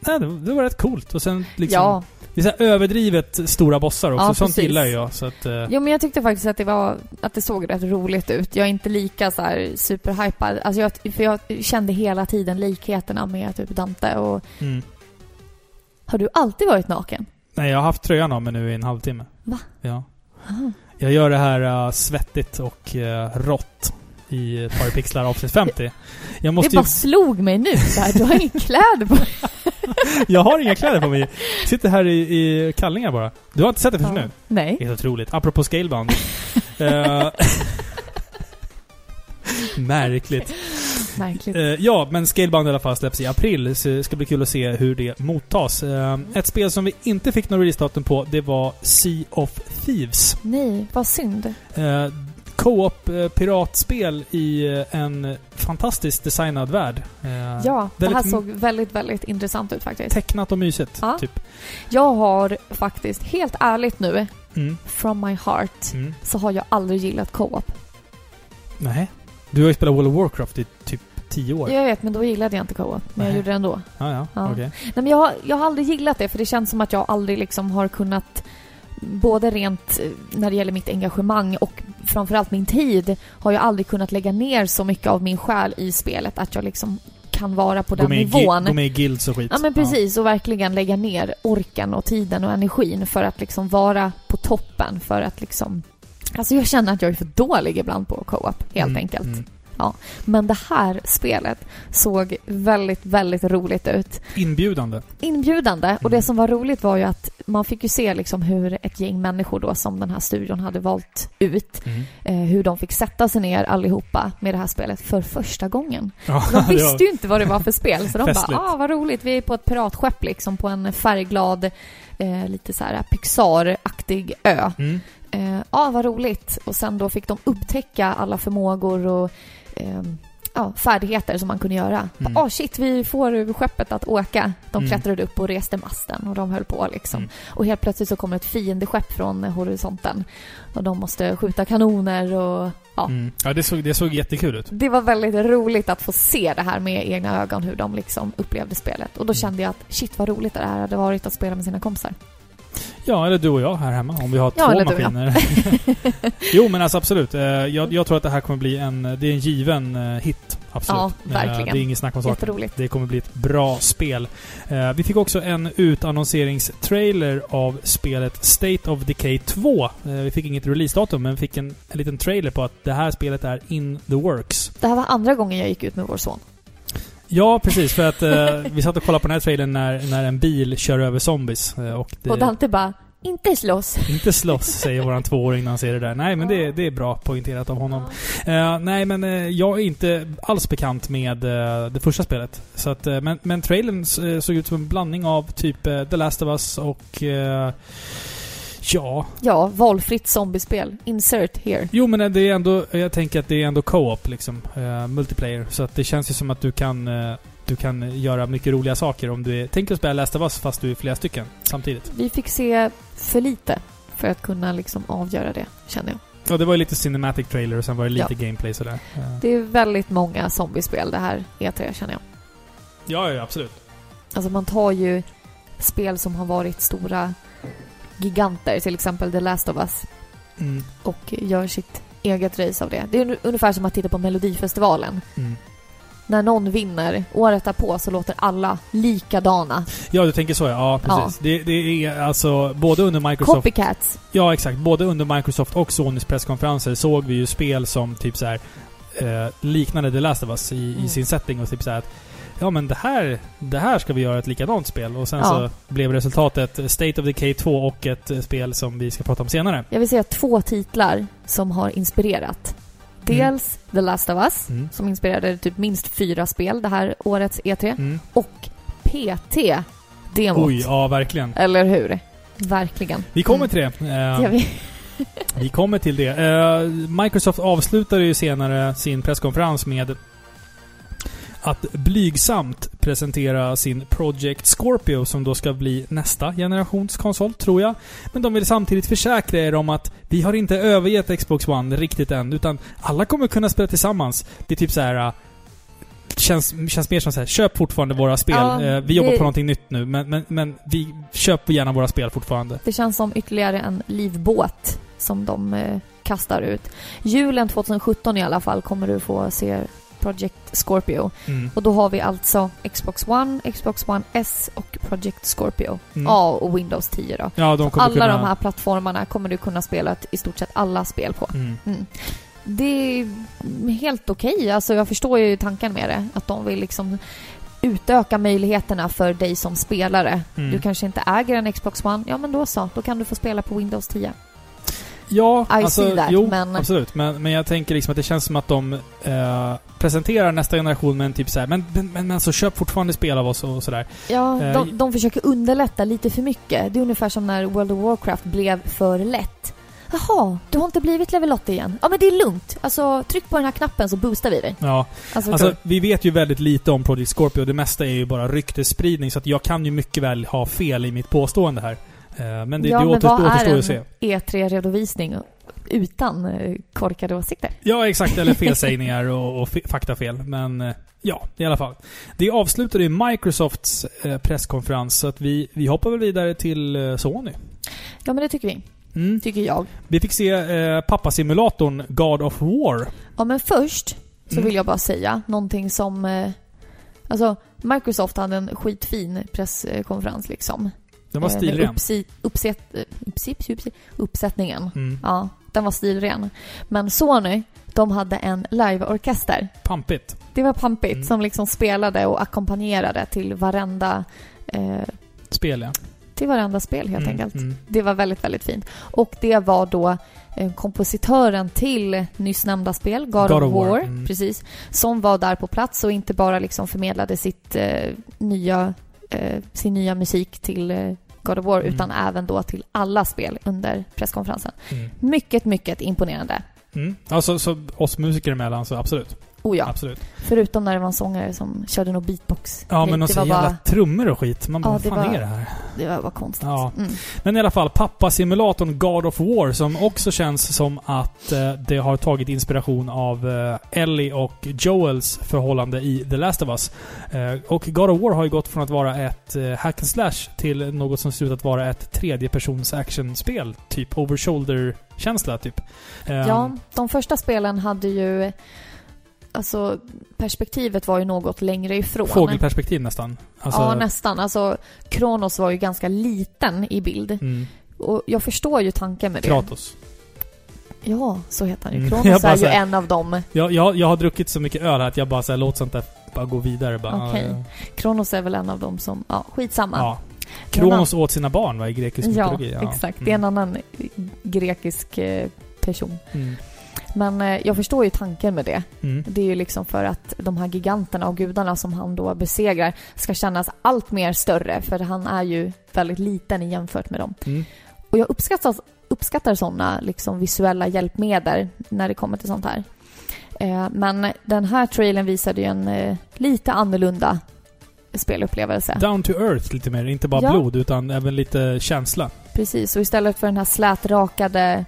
Nej, det, det var rätt coolt. Och sen liksom... Ja. Det är så här överdrivet stora bossar också. Ja, Sånt precis. gillar jag. Så att... Eh, Jo men jag tyckte faktiskt att det var, att det såg rätt roligt ut. Jag är inte lika så här superhypad. Alltså jag, för jag kände hela tiden likheterna med typ Dante och mm. har du alltid varit naken? Nej, jag har haft tröjan av mig nu i en halvtimme. Va? Ja. Aha. Jag gör det här uh, svettigt och uh, rått i ett par pixlar avsnitt 50. Jag måste det bara slog mig nu här, du har inga kläder på dig. Jag har inga kläder på mig. Sitter här i, i kallingar bara. Du har inte sett det förrän Ja. nu? Nej. Helt otroligt. Apropå scalebound. Eh, Märkligt. Märkligt. Eh, ja, men Scalebound i alla fall släpps i april. Så det ska bli kul att se hur det mottas. Eh, ett spel som vi inte fick någon releasedatum på, det var Sea of Thieves. Nej, vad synd. Eh, Co-op eh, piratspel i eh, en fantastiskt designad värld. Eh, Ja, det här såg väldigt, väldigt intressant ut faktiskt. Tecknat och mysigt, Ja. typ. Jag har faktiskt, helt ärligt nu, Mm. from my heart, Mm. så har jag aldrig gillat co-op. Nej. Du har ju spelat World of Warcraft i typ tio år. Jag vet, men då gillade jag inte co-op. Men jag Nej. gjorde det ändå. Ja, ja. Ja. Okej. Nej, men jag, har- jag har aldrig gillat det, för det känns som att jag aldrig liksom har kunnat Både rent eh, när det gäller mitt engagemang och framförallt min tid har jag aldrig kunnat lägga ner så mycket av min själ i spelet att jag liksom kan vara på Gå den nivån. gå med i guilds och skit. Ja men precis, och verkligen lägga ner orken och tiden och energin för att liksom vara på toppen för att liksom Alltså jag känner att jag är för dålig ibland på co-op, helt Mm, enkelt. mm. Men det här spelet såg väldigt, väldigt roligt ut. Inbjudande. Inbjudande. Och Mm. det som var roligt var ju att man fick ju se liksom hur ett gäng människor då som den här studion hade valt ut, eh, hur de fick sätta sig ner allihopa med det här spelet för första gången. Ja, De visste ju inte vad det var för spel, så de bara ah vad roligt, vi är på ett piratskepp liksom på en färgglad, eh, lite så här Pixar-aktig ö. Mm. Eh, Ja, vad roligt. Och sen då fick de upptäcka alla förmågor och ehm, ja, färdigheter som man kunde göra. Mm. Ja, shit, vi får skeppet att åka. De Mm. klättrade upp och reste masten och de höll på liksom. Mm. Och helt plötsligt så kommer ett fiendeskepp från horisonten. Och de måste skjuta kanoner och ja. Mm. Ja, det såg, det såg jättekul ut. Det var väldigt roligt att få se det här med egna ögon, hur de liksom upplevde spelet. Och då Mm. kände jag att shit vad roligt det här hade varit att spela med sina kompisar. Ja, eller du och jag här hemma om vi har Ja, två maskiner. jo, men alltså absolut. Eh, Jag, jag tror att det här kommer bli en... Det är en given eh, hit. Absolut. Ja, Eh, verkligen. Det är inget snack om saken. Det kommer bli ett bra spel. Vi fick också en utannonseringstrailer av spelet State of Decay 2. Eh, Vi fick inget releasedatum, men fick en, en liten trailer på att det här spelet är in the works. Det här var andra gången jag gick ut med vår son. Ja, precis. För att eh, vi satt och kollade på den här trailern när, när en bil kör över zombies. eh, Och det, Och Dante bara, inte slåss. Inte slåss, säger våran tvååring när han ser det där. Nej, men det, det är bra poängterat av honom. Eh, nej, men eh, jag är inte alls bekant med eh, det första spelet. Så att, men, men trailern såg ut som en blandning av typ The Last of Us och... Ja... Ja, valfritt zombiespel. Insert here. Jo, men det är ändå... Jag tänker att det är ändå co-op, liksom. Eh, multiplayer. Så att det känns ju som att du kan... Eh, du kan göra mycket roliga saker om du är... Tänk att spela Last of Us fast du är flera stycken samtidigt. Vi fick se för lite för att kunna liksom avgöra det, känner jag. Ja, det var ju lite cinematic trailer och sen var det lite Ja. gameplay sådär. Det är väldigt många zombiespel det här E3, känner jag. Ja, ja, absolut. Alltså man tar ju spel som har varit stora giganter, till exempel The Last of Us, Mm. och gör sitt eget race av det. Det är ungef- ungefär som att titta på Melodifestivalen. Mm. När någon vinner, året därpå så låter alla likadana. Ja, du tänker så ja. Ja, precis. Det, det är alltså både under Microsoft... Copycats. Ja, exakt. Både under Microsoft och Sonys presskonferenser såg vi ju spel som typ så här eh, liknande The Last of Us i, Mm. i sin setting och typ så att Ja men det här, det här ska vi göra ett likadant spel. Och sen Ja. så blev resultatet State of Decay 2 och ett eh, spel som vi ska prata om senare. Jag vill säga två titlar som har inspirerat. Dels The Last of Us, Mm. som inspirerade typ minst fyra spel det här årets E3. Mm. Och PT-demot. Oj, ja verkligen. Eller hur? Verkligen. Vi kommer Mm. till det. Eh, vi. Vi kommer till det. Eh, Microsoft avslutade ju senare sin presskonferens med att blygsamt presentera sin Project Scorpio som då ska bli nästa generations konsol, tror jag. Men de vill samtidigt försäkra er om att vi har inte övergett Xbox One riktigt än, utan alla kommer kunna spela tillsammans. Det är typ så här. eh, Känns, känns mer som så här, köp fortfarande våra spel. Ja, Eh, vi jobbar det- på någonting nytt nu, men, men, men vi köper gärna våra spel fortfarande. Det känns som ytterligare en livbåt som de eh, kastar ut. Julen 2017 i alla fall kommer du få se Project Scorpio. Mm. Och då har vi alltså Xbox One, Xbox One S och Project Scorpio. Mm. Ja, och Windows 10 då. Ja, de Alla kunna... de här plattformarna kommer du kunna spela i stort sett alla spel på. Mm. Mm. Det är helt okej. Alltså jag förstår ju tanken med det. Att de vill liksom utöka möjligheterna för dig som spelare. Mm. Du kanske inte äger en Xbox One. Ja, men då så. Då kan du få spela på Windows 10. Ja, I alltså, that, jo, men- absolut. Men, men jag tänker liksom att det känns som att de eh, presenterar nästa generation med en typ så här, men, men, men alltså köp fortfarande spel av oss och sådär. Ja, Eh, de, de försöker underlätta lite för mycket. Det är ungefär som när World of Warcraft blev för lätt. Jaha, du har inte blivit level 8 igen? Ja, men det är lugnt. Alltså, tryck på den här knappen så boostar vi dig. Ja, Alltså, alltså alltså vi vet ju väldigt lite om Project Scorpio. Det mesta är ju bara ryktesspridning, så att jag kan ju mycket väl ha fel i mitt påstående här. Eh, men det, ja, det men återstår, vad är att se. en E3-redovisning utan eh, korkade åsikter? Ja, exakt. Eller felsägningar och, och fe- faktafel. Men eh, ja, i alla fall. Det avslutade ju Microsofts presskonferens, så att vi, vi hoppar väl vidare till Sony. Ja, men det tycker vi. Mm. Tycker jag. Vi fick se eh, pappasimulatorn God of War. Ja, men först så Mm. vill jag bara säga någonting som... Eh, alltså, Microsoft hade en skitfin presskonferens liksom. Den var Eh, stilren. Uppsi, uppset, eh, uppsi, uppsi, uppsättningen. Mm. Ja, den var stilren. Men Sony, de hade en liveorkester. Pampigt. Det var pampigt Mm. som liksom spelade och ackompanjerade till varenda, eh, Spel, ja. till varenda spel helt Mm, enkelt. mm. Det var väldigt, väldigt fint. Och det var då eh, kompositören till nyss nämnda spel, God, of War, mm. precis, som var där på plats och inte bara liksom förmedlade sitt eh, nya, eh, sin nya musik till eh, God of War, Mm. utan även då till alla spel under presskonferensen. Mm. Mycket, mycket imponerande. Mm. Alltså, så oss musiker emellan, så absolut. Oh ja. Absolut. Förutom när det var en sångare som körde någon beatbox. Ja, men det, och så jävla bara, trummor och skit. Man bara, Ja, vad det fan var- är det här? det var bara konstigt. Ja. Mm. Men i alla fall, pappasimulatorn God of War som också känns som att eh, det har tagit inspiration av eh, Ellie och Joels förhållande i The Last of Us. Eh, och God of War har ju gått från att vara ett eh, hack and slash till något som ser ut att vara ett tredjepersons actionspel. Typ over shoulder-känsla, typ. Ja, de första spelen hade ju... Alltså, perspektivet var ju något längre ifrån. Fågelperspektiv nästan. Alltså, ja, nästan. Alltså, Kronos var ju ganska liten i bild. mm, Och jag förstår ju tanken med det. Kratos. Ja, så heter han ju. Mm. Kronos är ju här- en av dem. Jag, jag, jag har druckit så mycket öl här att jag bara såhär, låt sånt där bara gå vidare. Bara, Okej. ja, Kronos är väl en av dem som... Ja, skitsamma. ja. Kronos åt sina barn va, i grekisk Ja, mytologi. exakt. Det är en annan grekisk eh, person. Mm. Men eh, jag förstår ju tanken med det. Mm. Det är ju liksom för att de här giganterna och gudarna som han då besegrar ska kännas allt mer större, för han är ju väldigt liten jämfört med dem. Mm. Och jag uppskattar, uppskattar sådana liksom visuella hjälpmedel när det kommer till sånt här. Eh, men den här trailern visade ju en eh, lite annorlunda spelupplevelse. Down to earth lite mer. Inte bara Ja. blod utan även lite känsla. Precis, och istället för den här slätrakade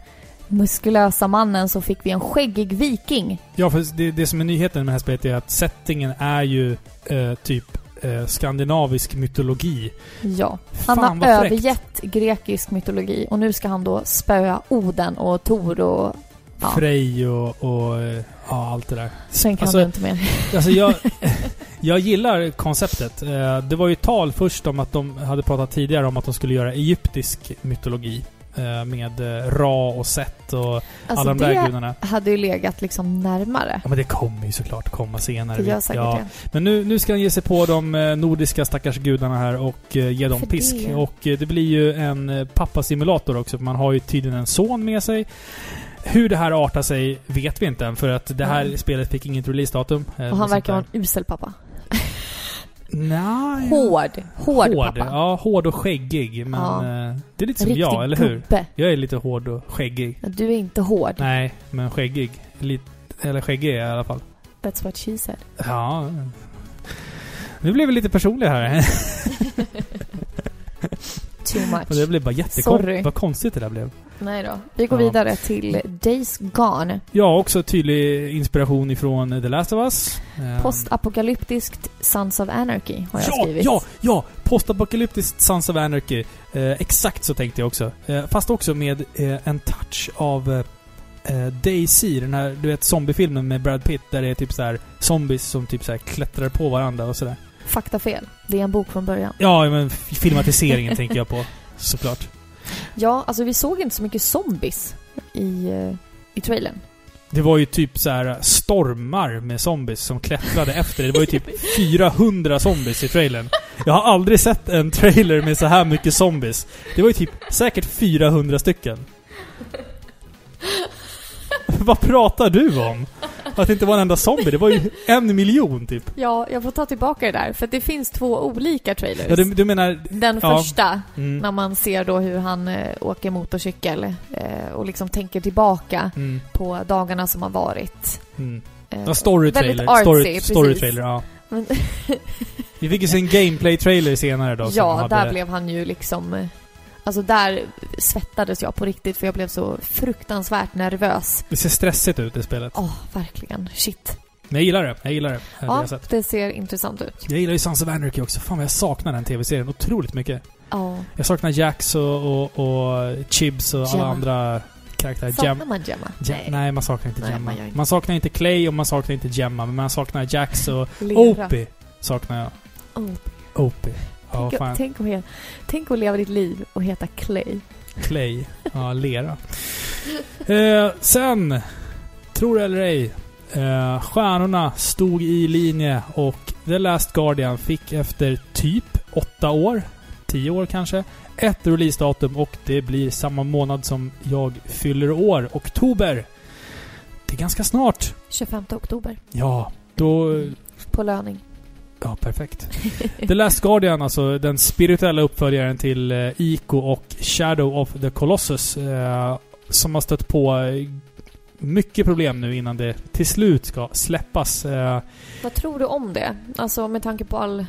muskulösa mannen så fick vi en skäggig viking. Ja, för det, det som är nyheten med det här spelet är att settingen är ju eh, typ eh, skandinavisk mytologi. Ja, han Fan, har övergett grekisk mytologi och nu ska han då spöa Oden och Tor och Ja. Frej och, och eh, ja, allt det där. Sen kan Alltså- du inte mer. Alltså jag, jag gillar konceptet. Eh, Det var ju tal först om att de hade pratat tidigare om att de skulle göra egyptisk mytologi. Eh, Med eh, Ra och Set och Alltså alla de där det gudarna. hade ju legat liksom närmare. Ja men det kommer ju såklart komma senare. Det gör säkert ja. det. Men nu, nu ska han ge sig på de eh, nordiska stackars gudarna här och ge dem För pisk. det. Och det blir ju en pappasimulator också. för Man har ju tydligen en son med sig. Hur det här artar sig vet vi inte än för att det här Mm. spelet fick inget releasedatum. Och han verkar vara en usel pappa. Nej. Hård. Hård, pappa. Ja, hård och skäggig. Men Ja. eh, det är lite som Riktig jag, eller hur? gubbe. Jag är lite hård och skäggig. Du är inte hård. Nej, men skäggig. Lite, eller skäggig i alla fall. That's what she said. Ja. Nu blev vi lite personliga här. Too much. Och det blev bara jättekonstigt. Vad konstigt det där blev. Nej då. Vi går Ja. vidare till Days Gone. Ja, också tydlig inspiration ifrån The Last of Us. Eh, Postapokalyptiskt Sons of Anarchy har jag ja, skrivit. ja, ja! Postapokalyptiskt Sons of Anarchy. Eh, exakt så tänkte jag också. Eh, fast också med eh, en touch av eh, Daisy, den här du vet zombiefilmen med Brad Pitt där det är typ så här zombies som typ så här klättrar på varandra och sådär. Faktafel. Det är en bok från början. Ja, men filmatiseringen tänker jag på. Såklart. Ja, alltså vi såg inte så mycket zombies i, eh, i trailern. Det var ju typ så här stormar med zombies som klättrade efter det. Det var ju typ 400 zombies i trailern. Jag har aldrig sett en trailer med så här mycket zombies. Det var ju typ säkert 400 stycken. Vad pratar du om? Att det inte var en enda zombie? Det var ju en miljon typ. Ja, jag får ta tillbaka det där. För det finns två olika trailers. Ja, du, du menar... Den ja. första, Mm, när man ser då hur han eh, åker motorcykel eh, och liksom tänker tillbaka mm, på dagarna som har varit. mm. Eh, Ja, story väldigt artsy, Story, story precis. trailer, ja. Men, Vi fick ju se en gameplay-trailer senare då. ja, hade- där blev han ju liksom... Alltså där svettades jag på riktigt för jag blev så fruktansvärt nervös. Det ser stressigt ut, det spelet. Åh, verkligen. Shit. Men jag gillar det. Jag gillar det. det Ja, sett. det ser intressant ut. Jag gillar ju Sons of Anarchy också. Fan vad jag saknar den tv-serien otroligt mycket. Ja. Jag saknar Jax och, och, och Chibs och alla Gemma. andra karaktärer. Saknar Gem- man Gemma? Gem- nej. man saknar inte Nej, Gemma. man Man, saknar inte Clay och man saknar inte Gemma, men man saknar Jax och. Opie. Saknar jag. Oh. Opie. Ja, Tänk, fan. tänk, att, tänk att leva ditt liv och heta Clay. Clay. Ja, lera. Eh, sen, tror det eller ej, eh, stjärnorna stod i linje och The Last Guardian fick efter typ åtta år, tio år kanske, ett releasedatum och det blir samma månad som jag fyller år, oktober. Det är ganska snart. 25 oktober. Ja, då... På löning. Ja, perfekt. The Last Guardian, alltså den spirituella uppföljaren till eh, Ico och Shadow of the Colossus. Eh, som har stött på eh, mycket problem nu innan det till slut ska släppas. Eh, Vad tror du om det? Alltså med tanke på all,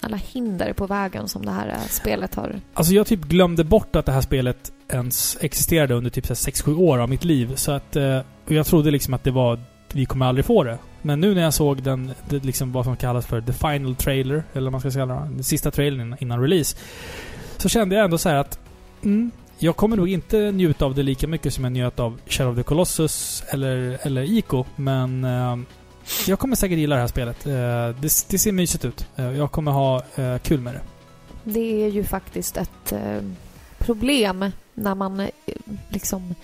alla hinder på vägen som det här eh, spelet har. alltså jag typ glömde bort att det här spelet ens existerade under typ 6-7 år av mitt liv. Så att... Eh, jag trodde liksom att det var... Vi kommer aldrig få det. Men nu när jag såg den, det liksom vad som kallas för the final trailer, eller vad man ska säga, den sista trailern innan, release. Så kände jag ändå så här att... Mm, jag kommer nog inte njuta av det lika mycket som jag njöt av Shadow of the Colossus eller, eller Ico, men... Eh, jag kommer säkert gilla det här spelet. Eh, det, det ser mysigt ut. Eh, jag kommer ha eh, kul med det. Det är ju faktiskt ett eh, problem när man eh, liksom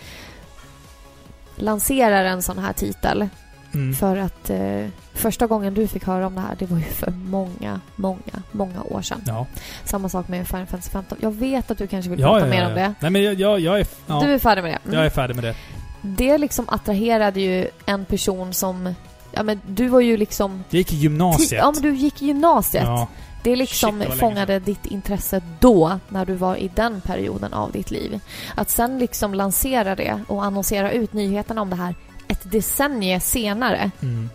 lanserar en sån här titel. Mm. För att eh, första gången du fick höra om det här, det var ju för många, många, många år sedan. Ja. Samma sak med Final Fantasy 15. Jag vet att du kanske vill Ja, prata ja, mer om det. Nej men jag, jag, jag är... Du är färdig med det? Mm. jag är färdig med det. Det liksom attraherade ju en person som... Ja men du var ju liksom... Jag gick i gymnasiet. Ja men du gick i gymnasiet. Det liksom Shit, det fångade ditt intresse då, när du var i den perioden av ditt liv. Att sen liksom lansera det och annonsera ut nyheterna om det här ett decennium senare. Mm.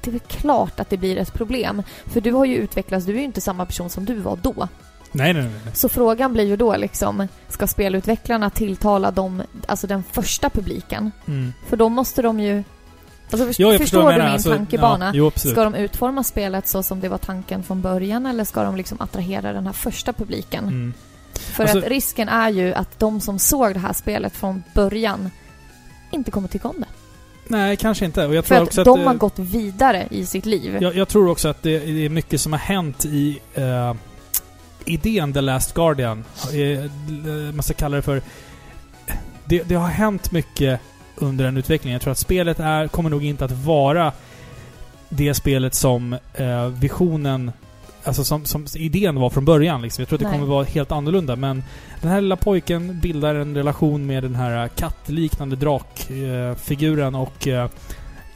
Det är väl klart att det blir ett problem. För du har ju utvecklats, du är ju inte samma person som du var då. Nej, nej, nej. Så frågan blir ju då liksom, ska spelutvecklarna tilltala dem, alltså den första publiken? Mm. För då måste de ju... Alltså först, Jo, förstår du min. Alltså, tankebana? Ja, jo. Ska de utforma spelet så som det var tanken från början eller ska de liksom attrahera den här första publiken? Mm. För Alltså- att risken är ju att de som såg det här spelet från början inte kommer tycka om det. Nej, kanske inte. Och jag För tror att också de att, har eh, gått vidare i sitt liv. jag, jag tror också att det, det är mycket som har hänt i eh, idén The Last Guardian. Eh, man ska kalla det för... Det, det har hänt mycket under den utvecklingen. Jag tror att spelet är, kommer nog inte att vara det spelet som eh, visionen Alltså som, som idén var från början liksom. Jag tror att det Nej. kommer vara helt annorlunda men den här lilla pojken bildar en relation med den här kattliknande drakfiguren och eh,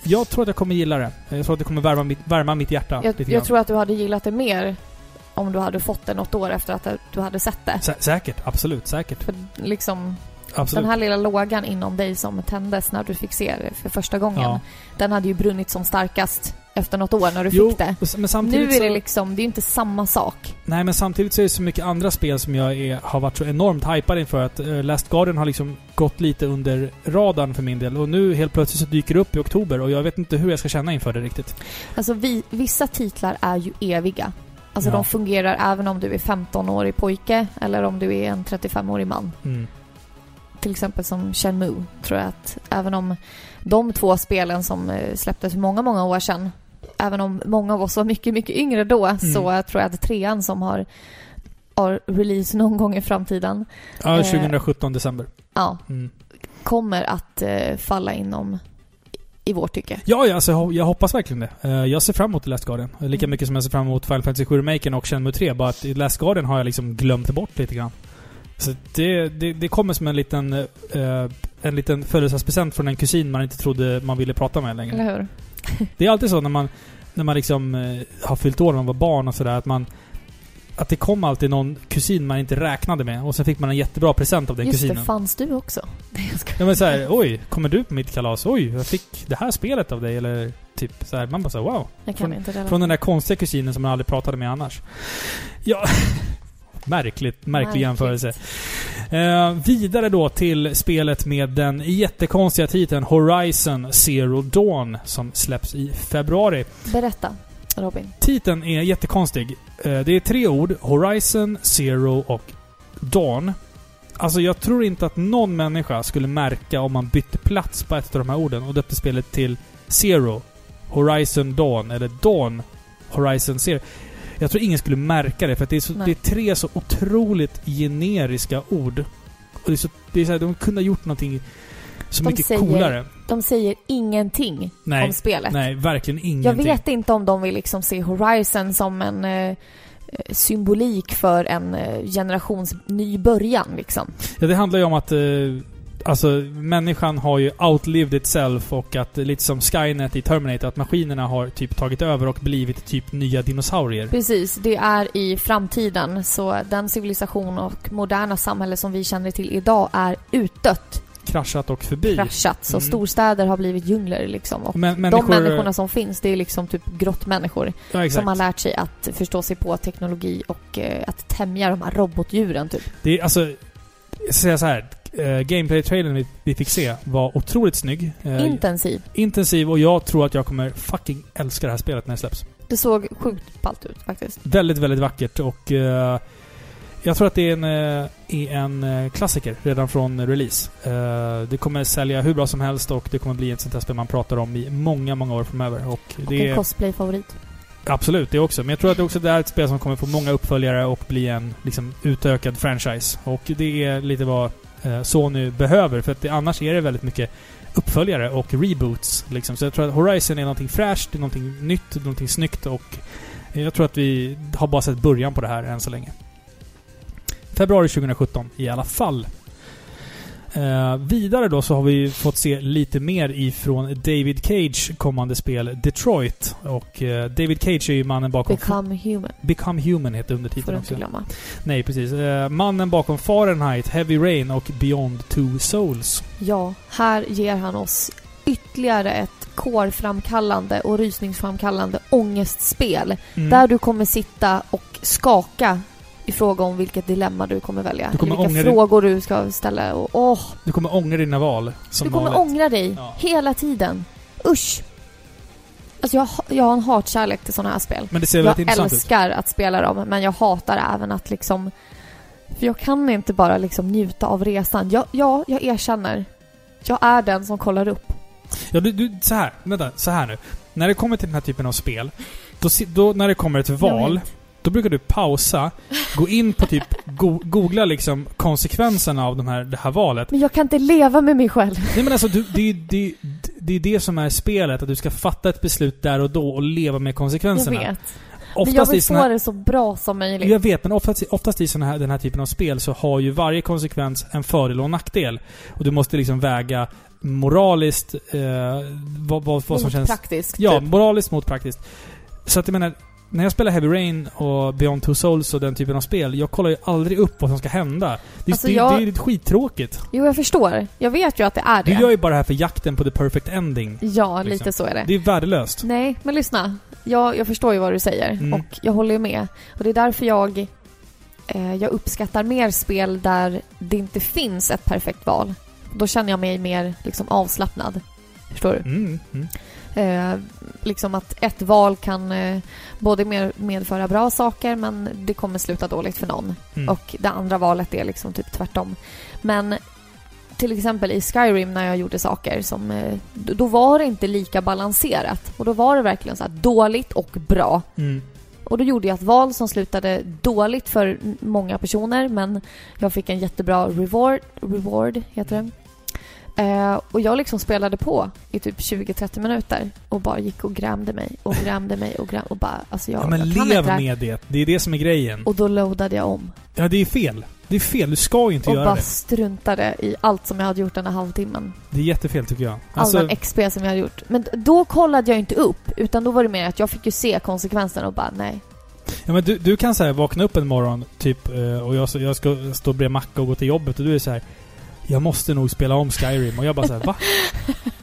jag tror att jag kommer gilla det. Jag tror att det kommer värma mitt, värma mitt hjärta jag, lite jag grann. tror att du hade gillat det mer om du hade fått det något år efter att du hade sett det. Sä säkert, absolut, säkert. För liksom, absolut. den här lilla lågan inom dig som tändes när du fick se det för första gången. Ja. Den hade ju brunnit som starkast efter något år när du Jo, fick det. men samtidigt Nu är det liksom, det är inte samma sak. Nej, men samtidigt så är det så mycket andra spel som jag är, har varit så enormt hypad inför att uh, Last Guardian har liksom gått lite under radarn för min del. Och nu helt plötsligt så dyker det upp i oktober och jag vet inte hur jag ska känna inför det riktigt. Alltså vi, vissa titlar är ju eviga. Alltså Ja. de fungerar även om du är 15-årig pojke eller om du är en 35-årig man. Mm. Till exempel som Shenmue, tror jag att även om de två spelen som eh, släpptes för många, många år sedan, även om många av oss var mycket, mycket yngre då, Mm. så tror jag att trean som har, har release någon gång i framtiden, Ja, Eh. 2017 december. ja, Mm. kommer att eh, falla inom i vårt tycke. Ja, ja alltså, jag ho- jag hoppas verkligen det. Eh, jag ser fram emot The Last Guardian. Lika Mm. mycket som jag ser fram emot Final Fantasy 7 Remaken och Shenmue 3. Bara att i Last Guardian har jag liksom glömt bort lite grann. Så det, det, det kommer som en liten, eh, en liten födelsedagspresent från en kusin man inte trodde man ville prata med längre. Eller hur? Det är alltid så när man, när man liksom eh, har fyllt år när man var barn och sådär att man... Att det kom alltid någon kusin man inte räknade med och sen fick man en jättebra present av den Just kusinen. det, fanns du också? Ja men såhär, oj, kommer du på mitt kalas? Oj, jag fick det här spelet av dig eller typ så här, Man bara såhär, wow. Jag kan Från- inte relatera. Från den där konstiga kusinen som man aldrig pratade med annars. Ja... Märkligt, märklig Märkligt. jämförelse. Eh, vidare då till spelet med den jättekonstiga titeln Horizon Zero Dawn som släpps i februari. Berätta, Robin. Titeln är jättekonstig. Eh, Det är tre ord. Horizon, Zero och Dawn. Alltså jag tror inte att någon människa skulle märka om man bytte plats på ett av de här orden och döpte spelet till Zero, Horizon Dawn eller Dawn, Horizon Zero. Jag tror ingen skulle märka det för det är, så, det är tre så otroligt generiska ord. Och det är så, det är så här, de kunde ha gjort någonting så De mycket säger coolare. De säger ingenting Nej, om spelet. nej, verkligen Jag ingenting. vet inte om de vill liksom se Horizon som en eh, symbolik för en eh, generations ny början liksom. Ja, det handlar ju om att eh, alltså, människan har ju outlived itself och att lite som Skynet i Terminator, att maskinerna har typ tagit över och blivit typ nya dinosaurier. Precis, det är i framtiden så den civilisation och moderna samhälle som vi känner till idag är utdött, Kraschat och förbi. kraschat. Så Mm. storstäder har blivit djungler liksom. Och Men, de människor, människorna som finns, det är liksom typ grottmänniskor ja, som har lärt sig att förstå sig på teknologi och eh, att tämja de här robotdjuren typ. Det är alltså... Jag ska säga så här. Uh, Gameplay-trailern vi, vi fick se var otroligt snygg. Eh, Intensiv. intensiv och jag tror att jag kommer fucking älska det här spelet när det släpps. Det såg sjukt ballt ut faktiskt. Väldigt, väldigt vackert och eh, jag tror att det är en, eh, är en eh, klassiker redan från release. Eh, det kommer sälja hur bra som helst och det kommer bli ett sånt här spel man pratar om i många, många år framöver. Och Och det en är, cosplay-favorit. absolut, det också. Men jag tror att det också det är ett spel som kommer få många uppföljare och bli en liksom, utökad franchise. Och det är lite vad eh, Eh, Sony behöver, för att det, annars är det väldigt mycket uppföljare och reboots. Liksom. Så jag tror att Horizon är någonting fräscht, det är någonting nytt, någonting snyggt och jag tror att vi har bara sett början på det här än så länge. Februari 2017 i alla fall. Eh, vidare då så har vi fått se lite mer ifrån David Cage kommande spel Detroit. Och eh, David Cage är ju mannen bakom... Become human, Become Human heter undertiteln också. glömma. Nej, precis. Eh, mannen bakom Fahrenheit, Heavy Rain och Beyond Two Souls. Ja, här ger han oss ytterligare ett kårframkallande och rysningsframkallande ångestspel. Mm. Där du kommer sitta och skaka i fråga om vilket dilemma du kommer välja. Du kommer vilka frågor du ska ställa. Och, åh, Du kommer ångra dina val. Som du kommer vanligt. ångra dig Ja. hela tiden. Usch! Alltså jag, jag har en hatkärlek till sådana här spel. Men det ser Jag intressant ut. älskar att spela dem, men jag hatar även att liksom... För jag kan inte bara liksom njuta av resan. Ja, ja, jag erkänner. Jag är den som kollar upp. Ja, du, du, så här. Vänta, så här nu. När det kommer till den här typen av spel, då, då när det kommer ett val. Då brukar du pausa, gå in på typ, go, googla liksom konsekvenserna av de här, det här valet. Men jag kan inte leva med mig själv. Nej men alltså, du, det, är- det, det är det som är spelet, att du ska fatta ett beslut där och då och leva med Jag konsekvenserna. vet. Men jag Oftast vill få här, det så bra som möjligt. jag vet, men oftast, oftast i såna här, den här typen av spel så har ju varje konsekvens en fördel och en nackdel. Och du måste liksom väga moraliskt eh, vad, vad, vad som Mot känns... praktiskt. Ja, typ. moraliskt mot praktiskt. Så att jag menar, när jag spelar Heavy Rain och Beyond Two Souls och den typen av spel, jag kollar ju aldrig upp vad som ska hända. Det, Alltså, det, jag- det är skittråkigt. Jo, jag förstår. Jag vet ju att det är Du det. gör ju bara det här för jakten på the perfect ending. Ja, liksom. lite så är det. Det är värdelöst. Nej, men lyssna. Jag, jag förstår ju vad du säger Mm. och jag håller ju med. Och det är därför jag, eh, jag uppskattar mer spel där det inte finns ett perfekt val. Då känner jag mig mer liksom avslappnad. Förstår du? Mm, mm. Eh, liksom att ett val kan eh, både mer medföra bra saker men det kommer sluta dåligt för någon. Mm. Och det andra valet är liksom typ tvärtom. Men till exempel i Skyrim när jag gjorde saker som... eh, Då var det inte lika balanserat. Och då var det verkligen så dåligt och bra. Mm. Och då gjorde jag ett val som slutade dåligt för många personer men jag fick en jättebra reward, reward heter det. Eh, och jag liksom spelade på i typ 20-30 minuter och bara gick och grämde mig och grämde mig och grämde och bara alltså jag, Ja, men jag lev här. med det. Det är det som är grejen. Och då loadade jag om Ja, det är fel. Det är fel. Du ska ju inte och göra bara det. struntade i allt som jag hade gjort den här halvtimmen. Det är jättefel tycker jag. All Alltså, den XP som jag hade gjort. Men då kollade jag inte upp utan då var det mer att jag fick ju se konsekvenserna och bara nej. ja, men du, du kan säga vakna upp en morgon, typ, eh, och jag, jag ska stå bredvid Macka och gå till jobbet och du är så här. Jag måste nog spela om Skyrim. Och jag bara såhär, va?